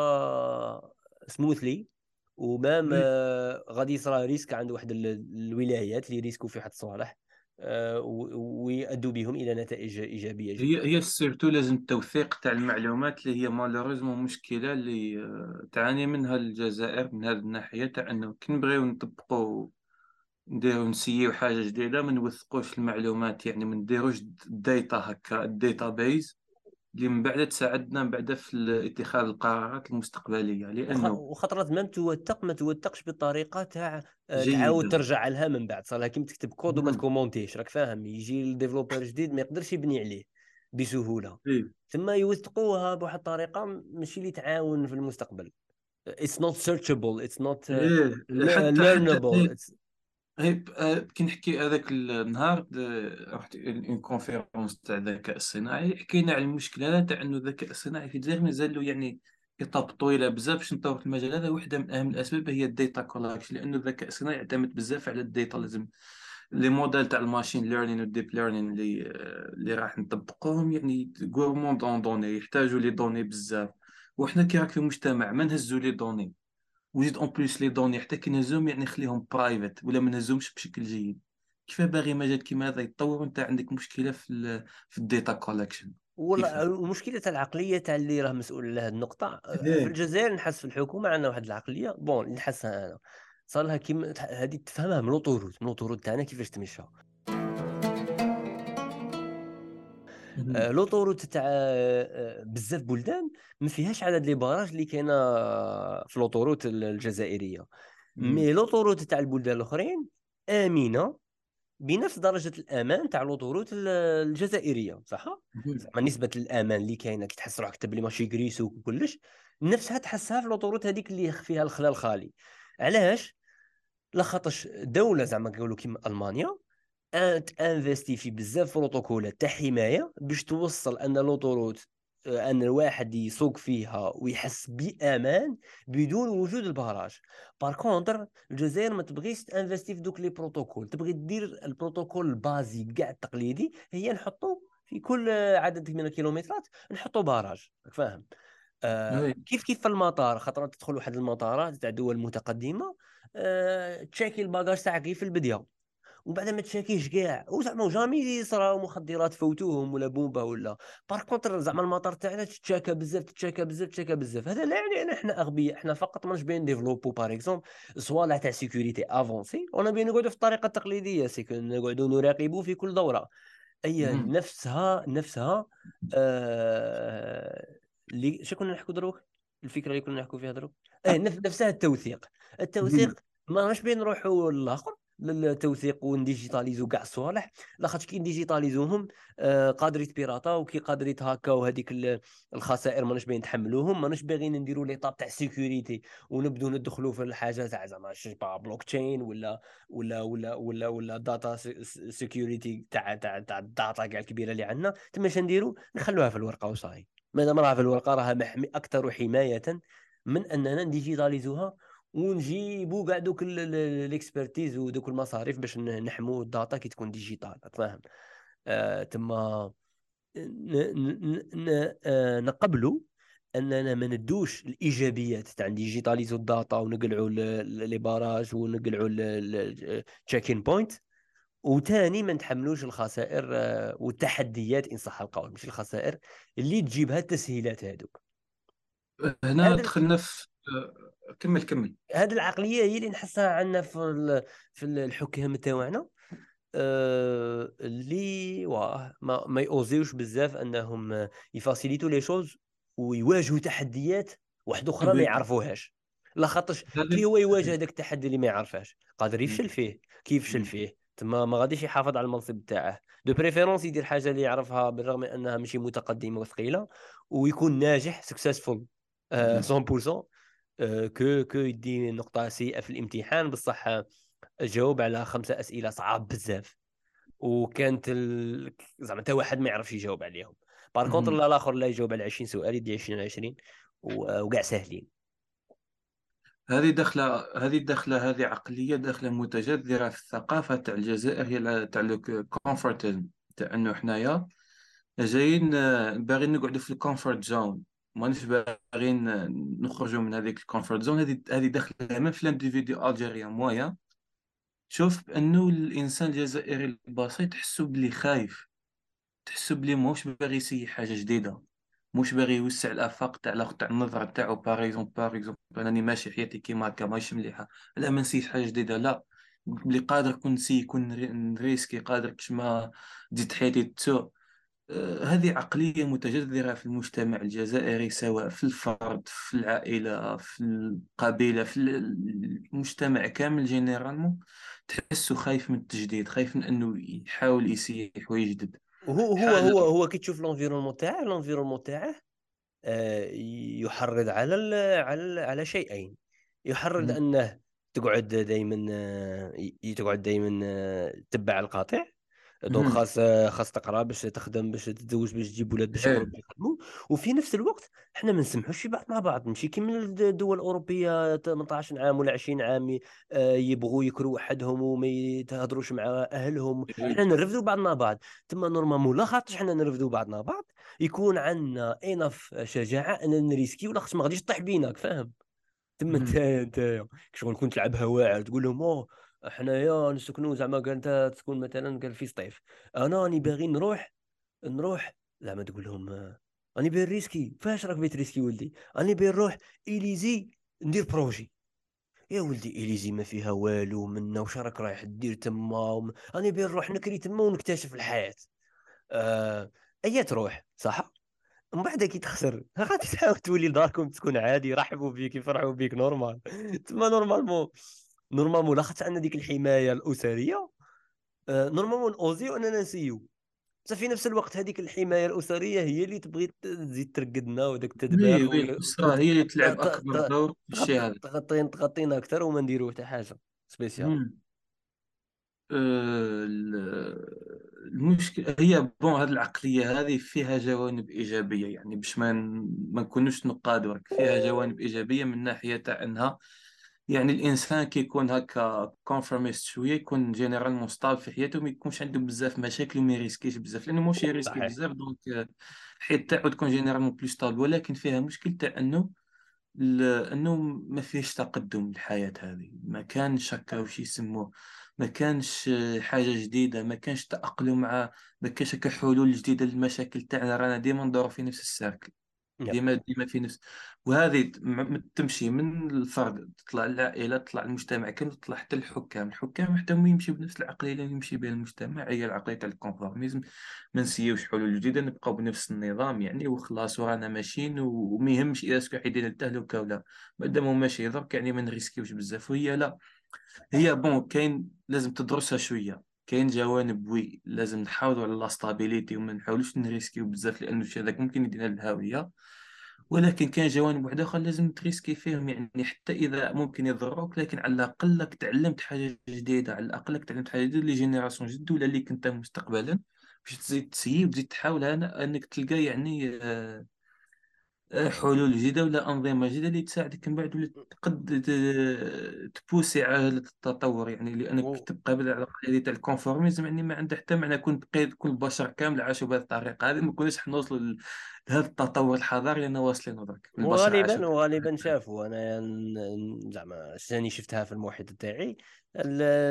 smoothly و même آه، غادي يصرى risque عند واحد الولايات اللي ريسكو في واحد الصوالح آه، ويؤدوا بهم إلى نتائج إيجابية جدا. هي هي surtout لازم التوثيق تاع المعلومات اللي هي malheureusement مشكلة اللي تعاني منها الجزائر من هذه الناحية تاع إنه كي نبغيو نطبقوا نديرو نسيو حاجة جديدة ما نوثقوش المعلومات يعني ما نديروش ال data هكا ال database اللي من بعد تساعدنا من بعد في اتخاذ القرارات المستقبلية لأنه وخطرات ما توثق ما توثقش بالطريقة تاع آه، تعاود ترجع لها من بعد. صار كيما تكتب كود وما تكومونتيش راك فاهم؟ يجي ال developer جديد ما يقدرش يبني عليه بسهولة؟ ثم يوثقوها بواحد الطريقة ماشي اللي تعاون في المستقبل. It's not searchable it's not uh, آه، كي نحكي هذاك النهار رحت une conférence تاع الذكاء الصناعي حكينا على المشكلة تاع إنه الذكاء الصناعي في الجزائر مازال يعني étape طويله بزاف باش نطور في المجال هذا. واحدة من أهم الأسباب هي ال data collection لأنه الذكاء الصناعي يعتمد بزاف على ال data لازم les modèles تاع ال machine learning و ال deep learning اللي اللي راح نطبقوهم. يعني gourmands en données يحتاجوا les données بزاف. وحنا كي راك في المجتمع ما نهزوا les données وزيد en plus les données حتى كي نهزهم يعني نخليهم private ولا ما نهزهمش بشكل جيد. كيف باغي مجال كيما هذا يتطور وأنت عندك مشكلة في في ال data collection والله المشكلة تاع العقلية تاع اللي راه مسؤول على هذه النقطة. في الجزائر نحس في الحكومة عندنا واحد العقلية bon نحسها أنا. صار لها كيما هذه تفهمها من l'autoroute من l'autoroute تاعنا كيفاش تمشى. l'autoroute تاع آه، بزاف بلدان ما فيهاش عدد les barrages اللي كاينة في l'autoroute الجزائرية. mais l'autoroute تاع البلدان الأخرين آمنة بنفس درجة الأمان تاع لوطوروت الجزائرية صح زعما نسبة الأمان اللي كاينة كي تحس روحك تبلي ماشي كريسو وكلش نفسها تحسها في لوطوروت هذيك اللي فيها الخلال خالي علاش؟ لخاطرش دولة زعما نقولوا كيما ألمانيا تانفيستي في بزاف بروتوكولات تاع حماية باش توصل أن لوطوروت آه، أن الواحد يسوق فيها ويحس بأمان بدون وجود البراج. par contre الجزائر ما تبغيش تأنفستي في دوك les protocoles. تبغي دير البروتوكول البازي كاع التقليدي هي نحطو في كل عدد من الكيلومترات نحطو barrage فاهم؟ آه كيف كيف في المطار؟ خاطر تدخل واحد المطارات تاع دول متقدمة آه تشيكي ال bagage تاعك في البداية وبعد ما تشاكيش كاع وزعما jamais يصراو مخدرات فوتوهم ولا بومبا ولا. par contre زعما المطار تاعنا تتشاكى بزاف تتشاكى بزاف تتشاكى بزاف. هذا لا يعني ان إحنا أغبياء إحنا فقط ماناش باغيين نديفلوبو par exemple صوالح تاع sécurité avancée ورانا باغيين نقعدوا في الطريقة التقليدية سي نقعدوا نراقبوا في كل دورة. أي نفسها نفسها آه... اللي شكون كنا نحكوا دروك؟ الفكرة اللي كنا نحكوا فيها دروك؟ اي نفسها التوثيق. التوثيق ماناش باغيين نروحوا للاخر للتوثيق ونديجيتاليزو كاع الصوالح لاخاطش كي نديجيتاليزوهم آه قادر يتبيراطا وكي قادر يتهاكاو هذيك الخسائر ماناش باغيين نتحملوهم ماناش باغيين نديروا les étapes تاع sécurité ونبدو ندخلوا في الحاجة تاع زعما بلوك تشين ولا ولا ولا ولا ولا data security تاع تاع تاع ال data كاع الكبيرة اللي عندنا. تما اش نخلوها في الورقة وصاي. مادام راها في الورقة راها محمي أكثر حماية من أننا نديجيتاليزوها ونجيبوا كاع دوك ال expertise ودوك المصاريف باش نحموا ال data كي تكون digital فاهم؟ آه تما آه، نقبلوا أننا ما ندوش الإيجابيات تاع ديجيتاليزو ال data ونقلعوا les barrages ونقلعوا ال checking point وثاني ما نتحملوش الخسائر آه، والتحديات إن صح القول مش الخسائر اللي تجيبها التسهيلات هذوك هنا دخلنا في كمل كمل. هذه العقلية هي اللي نحسها عندنا في في الحكام تاعنا آه اللي واه ما, ما يوزيوش بزاف أنهم يفاسيليتو les choses ويواجهوا تحديات واحدة أخرى ما يعرفوهاش. لا خاطرش كي هو يواجه هذاك التحدي اللي ما يعرفهاش؟ قادر يفشل فيه؟ كي يفشل فيه؟ تما ما غاديش يحافظ على المنصب تاعه. de préférence يدير حاجة اللي يعرفها بالرغم أنها ماشي متقدمة وثقيلة ويكون ناجح successful 100% que que يدي نقطة سيئة في الامتحان بصح جاوب على خمسة أسئلة صعاب بزاف. وكانت ال... زعما حتى واحد ما يعرفش يجاوب عليهم. par contre لا الآخر لا يجاوب على 20 سؤال يدي 20 20 وكاع ساهلين. هذه دخله هذه دخله هذه عقلية دخله متجذرة في الثقافة تاع الجزائر هي تاع ال conformisme تاع إنه حنايا جايين باغيين نقعدوا في ال comfort zone مانيش باغيين نخرجوا من هذيك ال comfort zone. هذه هذه داخلة من في l'individu algérien moyen. شوف بانه الإنسان الجزائري البسيط تحسو بلي خايف تحسو بلي موش باغي يسي حاجة جديدة موش باغي يوسع الآفاق تاع تاع النظرة تاعو. par exemple par exemple انني ماشي حياتي كيما هكا ماشي مليحة. لا ما نسيت حاجة جديدة لا. بلي قادر كون نسي يكون ريسكي قادر كش ما تزيد حياتي تسوء. هذه عقلية متجذرة في المجتمع الجزائري سواء في الفرد في العائلة في القبيلة في المجتمع كامل généralement تحسه خايف من التجديد خايف من أنه يحاول يسيي ويجدد. هو هو هو هو كي تشوف l'environnement تاعه l'environnement تاعه آه، يحرض على على على شيئين. يحرض أنه تقعد دائما آه، تقعد دائما تتبع القطيع. donc خاص خاص تقرا باش تخدم باش تتزوج باش تجيب ولاد باش يقروا يخدموا وفي نفس الوقت حنا ما نسمحوش في بعض مع بعض. ماشي كيما الدول الأوروبية 18 عام ولا 20 عام آه، يبغوا يكروا وحدهم وما يتهضروش مع أهلهم. حنا نرفدوا بعضنا بعض. تما normalement لا خاطرش حنا نرفدوا بعضنا بعض. يكون عندنا انف شجاعة ان نريسكي ولا خاطرش ما غاديش طيح بينك فاهم تما انت انت شغل كنت تلعبها واعر تقول لهم أوه حنايا نسكنوا زعما قال انت تكون مثلا قال في سطيف. أنا راني باغي نروح نروح زعما تقول لهم راني باغي نريسكي. فاش راك باغي تريسكي ولدي؟ راني باغي نروح إليزي ندير projet. يا ولدي إليزي ما فيها والو منا واش راك رايح دير تما؟ راني باغي نروح نكري تما ونكتشف الحياة. آه... أيا تروح صح؟ من بعد كي تخسر غادي تحاول تولي لداركم تكون عادي يرحبوا بيك يفرحوا بيك normal. تما normalement. normalement لاخاطش عندنا ديك الحماية الأسرية آه normalement نوزيو اننا نسيو. بصح في نفس الوقت هذيك الحماية الأسرية هي اللي تبغي تزيد ترقدنا وداك التدبير oui الأسرة هي اللي تلعب أكبر دور في الشيء هذا. تغطينا تغطينا أكثر وما نديرو حتى حاجة spécial. آه، المشكل هي bon هذه العقلية هذه فيها جوانب إيجابية يعني باش ما ما نكونوش نقاد فيها جوانب إيجابية من ناحية تاع أنها يعني الإنسان كيكون هكا conformiste شوية يكون généralement stable في حياته ما يكونش عنده بزاف مشاكل وما يريسكيش بزاف لأنه ماشي يريسكي بزاف donc الحياة تاعو تكون généralement plus stable ولكن فيها مشكل تاع أنه أنه ما فيش تقدم الحياة هذه. ما كانش هكا وش يسموه ما كانش حاجة جديدة ما كانش تأقلم مع ما كانش هكا حلول جديدة للمشاكل تاعنا رانا ديما ندورو في نفس ال cercle. ديما ديما في نفس. وهذه تمشي من الفرد تطلع العائله تطلع المجتمع كامل تطلع حتى الحكام الحكام حتى هم يمشيو بنفس العقليه اللي يمشي بها المجتمع. هي العقليه تاع ال conformisme. ما نسيوش حلول جديدة نبقاو بنفس النظام يعني وخلاص ورانا ماشيين وما يهمش est-ce que رايحين للتهلكة ولا مادام هو ماشي درك يعني ما نريسكيوش بزاف. وهي لا. هي bon كاين لازم تدرسها شوية. كاين جوانب oui لازم نحافظوا على la stabilité وما نحاولوش نريسكيو بزاف لأنه الشيء هذاك ممكن يدينا للهاوية. ولكن كاين جوانب واحدة أخرى لازم تريسكي فيهم يعني حتى إذا ممكن يضروك لكن على الأقل تعلمت حاجة جديدة على الأقل تعلمت حاجة جديدة ل génération جديدة ولا اللي كنت مستقبلا. باش تزيد تسيي وتزيد تحاول إنك تلقى يعني آه حلول جديدة ولا أنظمة جديدة اللي تساعدك من بعد ولا تقد تبوسي على التطور؟ يعني لأنك تبقى على القاعدة تاع الكونفورميزم يعني ما عنده حتى معنى كون بقيت كل البشر كامل عاشوا بهذه الطريقة. هذه ما كناش حنوصلوا لهذا التطور الحضاري اللي واصلين درك وغالبا وغالبا شافوا. أنا زعما ثاني شفتها في المحيط تاعي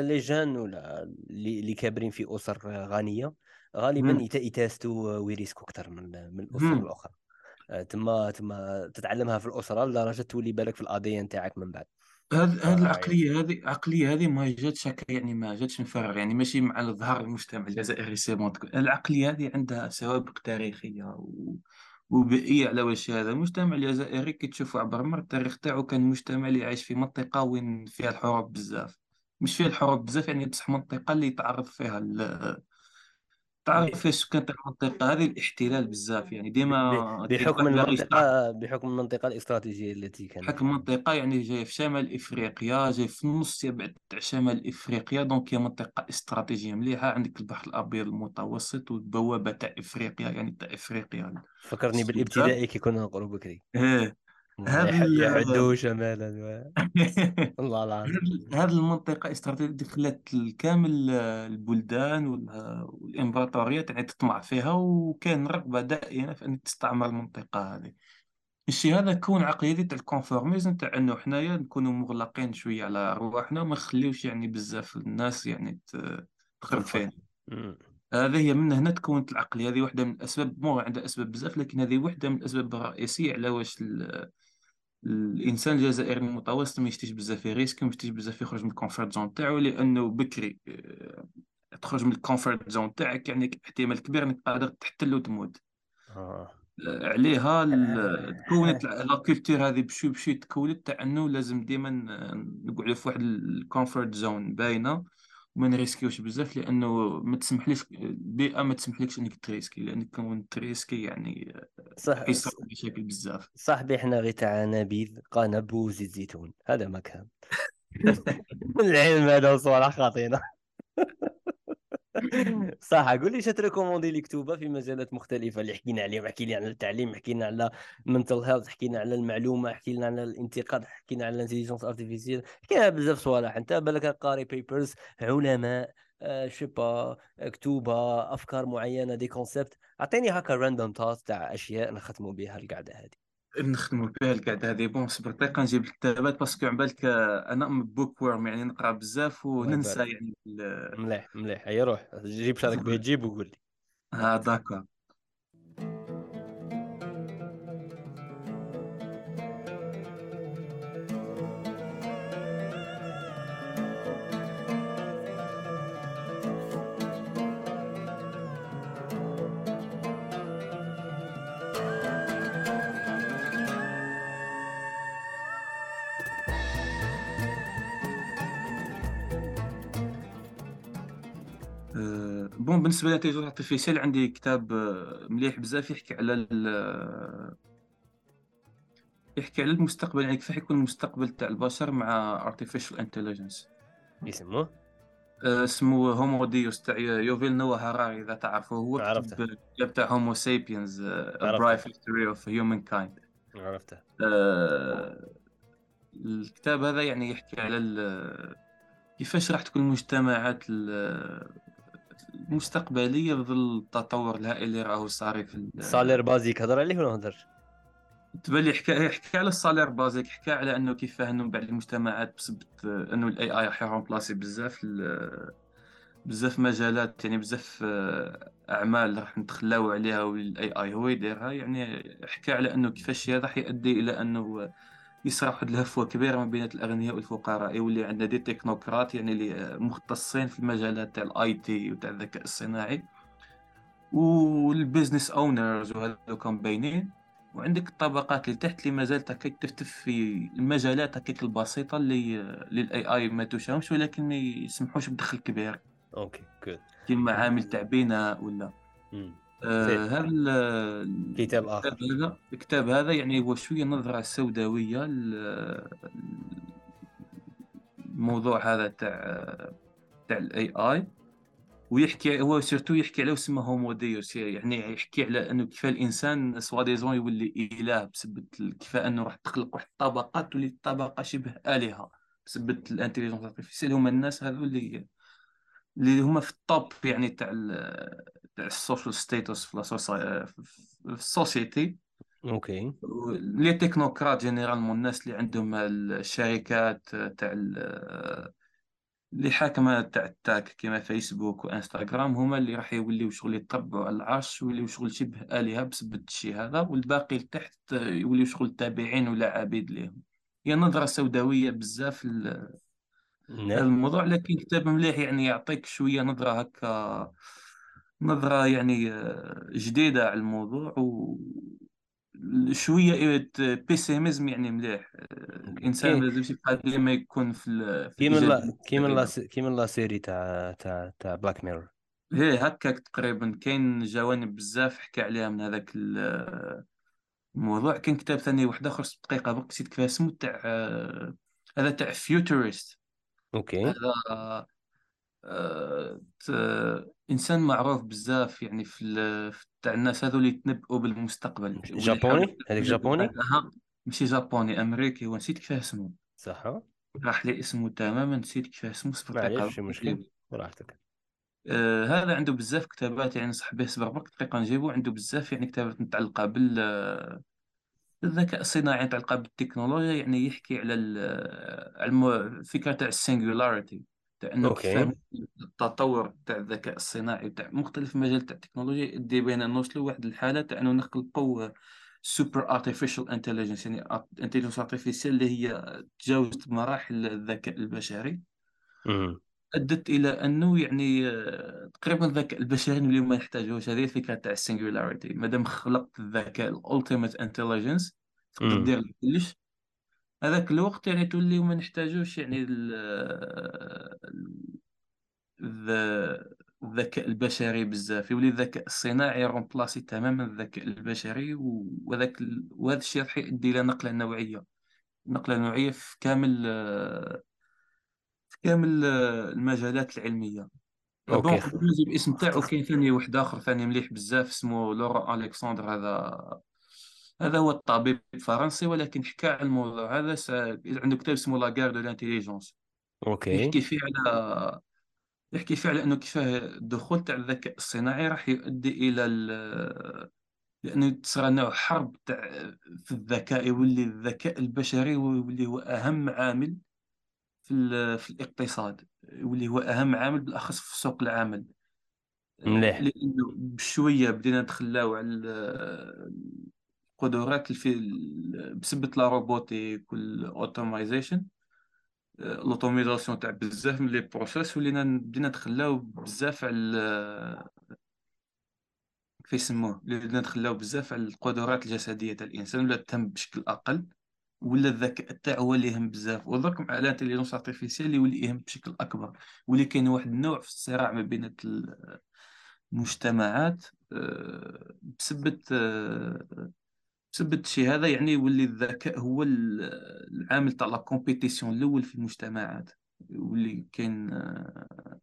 لي جان ولا اللي كابرين في أسر غنية غالبا يتاستوا ويريسكوا أكثر من من الأسر الأخرى. تما تما تتعلمها في الأسرة لدرجة تولي بالك في ال ADN تاعك من بعد. هذه هذه العقلية هذه العقلية هذه ما جاتش هكا يعني ما جاتش من فراغ يعني ماشي مع الظهر المجتمع الجزائري c'est العقلية هذه عندها سوابق تاريخية و... وبيئية على وجه هذا. المجتمع الجزائري كي تشوفوا عبر مر التاريخ تاعو كان مجتمع اللي عايش في منطقة وين فيها الحروب بزاف. مش فيها الحروب بزاف يعني بصح منطقة اللي تعرض فيها تعرف فاش كانت المنطقة هذه؟ الاحتلال بزاف يعني ديما بحكم المنطقة بحكم المنطقة الاستراتيجية التي كانت. بحكم المنطقة يعني جاي في شمال إفريقيا جاي في النص يبعد تاع شمال إفريقيا دونك هي منطقة استراتيجية مليحة عندك البحر الأبيض المتوسط والبوابة تاع إفريقيا يعني تاع إفريقيا. فكرني بالابتدائي كي كنا نقرأ بكري. إيه. هذا. يحدوا شمالا الله العظيم. هذه المنطقة استراتيجية خلات كامل البلدان والإمبراطوريات يعني تطمع فيها وكان رغبة دائمة في أن تستعمر المنطقة هذه. الشيء هذا كون عقلية تاع الكونفورميزم تاع أنه حنايا نكونوا مغلقين شوية على رواحنا وما نخليوش يعني بزاف الناس يعني تخرب فينا. هذه هي من هنا تكونت العقلية هذه واحدة من الأسباب مو عندها أسباب بزاف لكن هذه واحدة من الأسباب الرئيسية على واش الإنسان الجزائري المتوسط ما يشتيش بزاف risque ما يشتيش بزاف يخرج من ال comfort zone تاعو لأنه بكري آه، تخرج من ال comfort zone تاعك يعني احتمال كبير إنك قادر تحتل وتموت آه. آه، عليها تكونت la culture هذه بشوي بشوي تكونت تاع إنه لازم ديما نقعدوا في واحد ال comfort zone باينة وما نريسكيوش بزاف لأنه ما تسمحليش البيئة ما تسمحلكش إنك تريسكي لأنك كون تريسكي يعني صح يصير مشاكل بزاف. صاحبي إحنا غير تاع نبيذ قنب وزيت زيتون هذا ما كان. العلم هذا صراحة خاطينا صح قول لي تريكوموندي لي كتوبه في مجالات مختلفة اللي حكينا عليهم حكي لي عن التعليم حكينا على ال mental health حكينا على المعلومة حكينا على الانتقاد حكينا على ال intelligence artificielle حكينا بزاف صوالح. انت بالك قاري papers علماء آه شيبا كتوبه افكار معينة des concepts اعطيني هكا random tas تاع أشياء نختموا بها القعدة هذه. نخدموا بها القعده هذه. bon صبر دقيقه نجيب الكتابات parce que على بالك أنا bookworm يعني نقرأ بزاف وننسى يعني مليح مليح. هيا روح. جيب شارك بغيت تجيب وقول لي. آه d'accord بالنسبة لل intelligence artificielle عندي كتاب آه، مليح بزاف يحكي على آه، يحكي على المستقبل يعني كيف حيكون المستقبل تاع البشر مع artificial intelligence. يسموه؟ آه، اسمه Homo Deus تاع Yuval Noah Harari إذا تعرفه. هو عرفته. الكتاب تاع Homo Sapiens عرفته. Brief History of Humankind عرفته الكتاب هذا يعني يحكي على ال- كيفاش راح تكون المجتمعات ال- المستقبلية في ظل التطور الهائل اللي راهو صار في ال- سالير basique هضر عليه ولا ما هضرش؟ تبان لي حكى حكى على ال salaire basique حكى على أنه كيف انه بعض المجتمعات بسبب أنه ال AI راح يرومبلاسي بزاف بزاف مجالات يعني بزاف آه، أعمال راح نتخلاو عليها وال AI هو يديرها يعني حكى على أنه كيفاش هذا راح يؤدي إلى أنه يصرى واحد الهفوة كبيرة ما بين الأغنياء والفقراء يولي عندنا des technocrates يعني اللي مختصين في المجالات تاع ال IT وتاع الذكاء الصناعي وال business owners وهذوك باينين. وعندك الطبقات اللي تحت اللي مازال هكاك تفتف في المجالات هكاك البسيطة اللي لل AI ما توشاهمش ولكن ما يسمحوش بدخل كبير. OK جود كيما عامل تاع بناء ولا. آه هذا ال- كتاب آخر. الكتاب هذا الكتاب هذا يعني هو شوية نظرة سوداوية الموضوع هذا تاع تاع ال AI ويحكي هو surtout يحكي على اسمه Homo Deus يعني يحكي على إنه كيف الإنسان soi-disant يولي إله بسبب كيف إنه راح تخلق واحد الطبقات تولي الطبقه شبه آلهة بسبب ال intelligence artificielle هما الناس هذو اللي اللي هما في ال top يعني تاع ال social status في ال société OK les technocrates généralement الناس اللي عندهم الشركات تاع ال- اللي حاكمة تاع ال tech كيما Facebook و Instagram هما اللي راح يوليو شغل يتبعوا على العرش ويوليو شغل شبه آلهة بسبب الشيء هذا والباقي لتحت يوليو شغل تابعين ولا عبيد ليهم هي نظرة سوداوية بزاف ل- نعم الموضوع لكن كتاب مليح يعني يعطيك شوية نظرة هكا نظرة يعني آه، جديدة على الموضوع و شوية pessimisme يعني مليح آه، الإنسان ما لازمش يبقى ديما يكون في ال- كيما لا كيما لا كيما la série تاع تاع تاع Black Mirror هي هكاك تقريبا. كاين جوانب بزاف حكى عليها من هذاك ال- الموضوع. كاين كتاب ثاني واحد آخر دقيقة برك نسيت كيف اسمه تاع آه، هذا تاع futuriste OK. هذا آه، إنسان معروف بزاف يعني في تاع الناس هذو اللي يتنبؤوا بالمستقبل. Japonais؟ هذاك Japonais؟ ماشي Japonais أمريكي ونسيت كيف اسمه. صح. راح لي اسمه تماما نسيت كيف اسمه صفر معليش دقيقة شي مشكل. براحتك. آه هذا عنده بزاف كتابات يعني نصح به صبر برك دقيقة نجيبو. عنده بزاف يعني كتابات متعلقة بال بالذكاء الصناعي متعلقة بالتكنولوجيا يعني يحكي على على الفكرة تاع ال singularity كيف OK. التطور تاع الذكاء الصناعي تاع مختلف مجال تاع التكنولوجيا يؤدي بينا نوصلوا واحد الحالة تاع إنه نخلقوا super artificial intelligence يعني intelligence artificielle اللي هي تجاوزت مراحل الذكاء البشري. أدت إلى أنه يعني آه، تقريبا الذكاء البشري اللي ما يحتاجوش. هذه الفكرة تاع ال singularity مادام خلقت الذكاء ال ultimate intelligence تقدر دير كلش. هذاك الوقت يعني تولي ما نحتاجوش يعني ال- ال- الذكاء البشري بزاف. يولي الذكاء الصناعي remplacé تماما الذكاء البشري و- وذاك ال- وهذا الشيء راح يؤدي إلى نقلة نوعية. نقلة نوعية في كامل آه، في كامل آه، المجالات العلمية. bon OK الاسم تاعو كاين ثاني واحد آخر ثاني مليح بزاف اسمه Laurent Alexandre هذا هذا هو الطبيب الفرنسي ولكن حكى على الموضوع هذا س... عنده كتاب اسمه la guerre de l'intelligence okay. يحكي فيه على يحكي فيه على أنه كيف الدخول تاع الذكاء الصناعي راح يؤدي إلى ال... لأنه تصير نوع حرب تاع في الذكاء يولي الذكاء البشري يولي هو أهم عامل في ال... في الاقتصاد. يولي هو أهم عامل بالأخص في سوق العمل. مليح. لأنه بشوية بدينا نتخلاو على ال- القدرات في بسبب la robotique وال automization ال automatisation تاع بزاف من les process ولينا بدينا نتخلاو بزاف على كيف يسموه؟ بدينا نتخلاو بزاف على القدرات الجسدية تاع الإنسان ولا تهم بشكل أقل ولا الذكاء تاعو هو اللي يهم بزاف. ودرك مع ال intelligence artificielle اللي يولي يهم بشكل أكبر واللي كاين واحد النوع في الصراع ما بين ال- المجتمعات آه، بسبب آه، الشيء هذا يعني يولي الذكاء هو ال- العامل تاع la compétition الأول في المجتمعات. واللي كاين آه،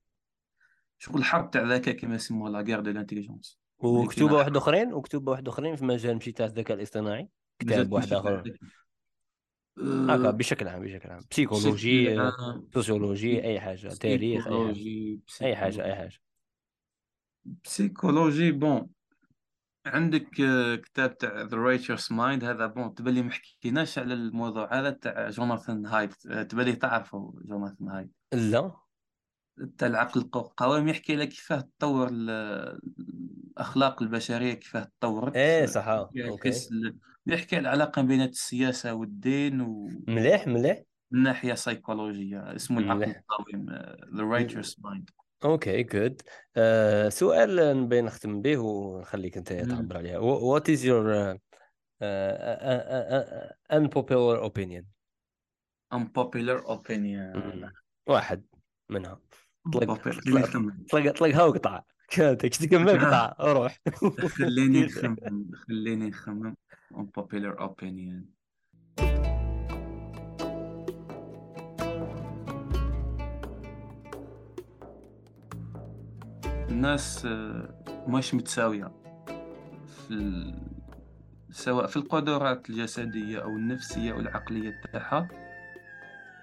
شغل الحرب تاع الذكاء كما يسموها la guerre de l'intelligence وكتوبة واحد أخرين؟ وكتوبة واحد أخرين في مجال مشي تاع الذكاء الاصطناعي؟ كتاب واحد آخر. هكا بشكل عام بشكل عام. psychologie sociologie أي حاجة. تاريخ أي حاجة. أي حاجة أي حاجة. psychologie bon عندك آه، كتاب تاع The Righteous Mind هذا bon تبلي ما حكيناش على الموضوع هذا تاع جوناثان هايد آه، تبلي تعرفه جوناثان هايد لا. تاع العقل القويم يحكي لك كيفاه تطور الأخلاق البشرية كيفاه تطورت. إيه صح okay. يحكي على العلاقة بين السياسة والدين و مليح مليح. من ناحية سيكولوجيه اسمه العقل القويم The Righteous Mind okay good uh, سؤال نبي نختم به ونخليك أنت تعبر عليها what is your unpopular opinion unpopular opinion. واحد منها. طلق طلق طلقها وقطع كاتك تكمل قطع روح. خليني نخمم خليني نخمم unpopular opinion. الناس آه، مش متساوية في ال... سواء في القدرات الجسدية أو النفسية أو العقلية تاعها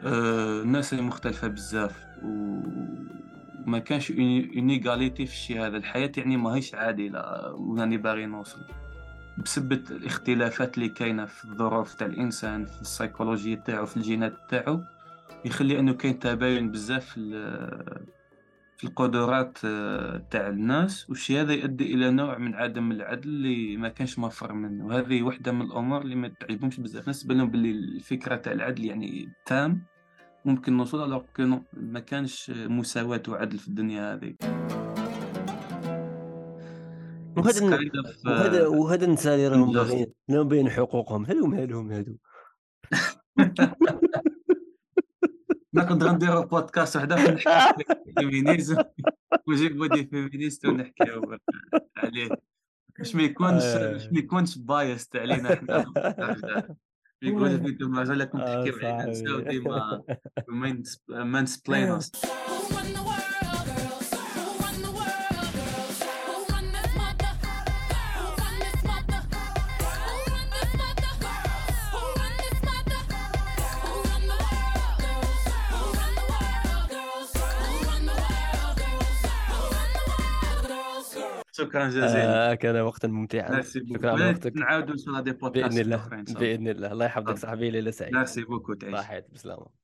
آه، الناس مختلفة بزاف وما كانش اونيغاليتي في الشيء هذا. الحياة يعني ماهيش عادلة واني باغي نوصل. بسبة الاختلافات اللي كاينة في الظروف تاع الإنسان في السيكولوجيا تاعو في الجينات تاعو يخلي أنه كاين تباين بزاف في القدرات آه، تاع الناس والشيء هذا يؤدي إلى نوع من عدم العدل اللي ما كانش مفر منه. وهذه واحدة من الأمور اللي ما تعجبهمش بزاف. ناس بالهم باللي الفكرة تاع العدل يعني تام ممكن نوصل على ما كانش مساواة وعدل في الدنيا هذه. وهذا وهذا وهذا النساء اللي راهم باغيين باين حقوقهم هذو. مالهم هذو نقدر نديرو بودكاست وحده نحكي على ال féminisme. ونجيبو des féministes ونحكيو عليه. باش ما يكونش باش ما يكونش biased علينا إحنا. يقول فيكم لكم تحكيو على النساء وديما مانس شكرا جزيلا. آه كان وقتا ممتعا شكرا على وقتك. نعاودوا ان شاء الله دي بودكاست باذن الله. بإذن الله. الله يحفظك صاحبي ليله سعيده ميرسي بوكو تعيش. بسلامة.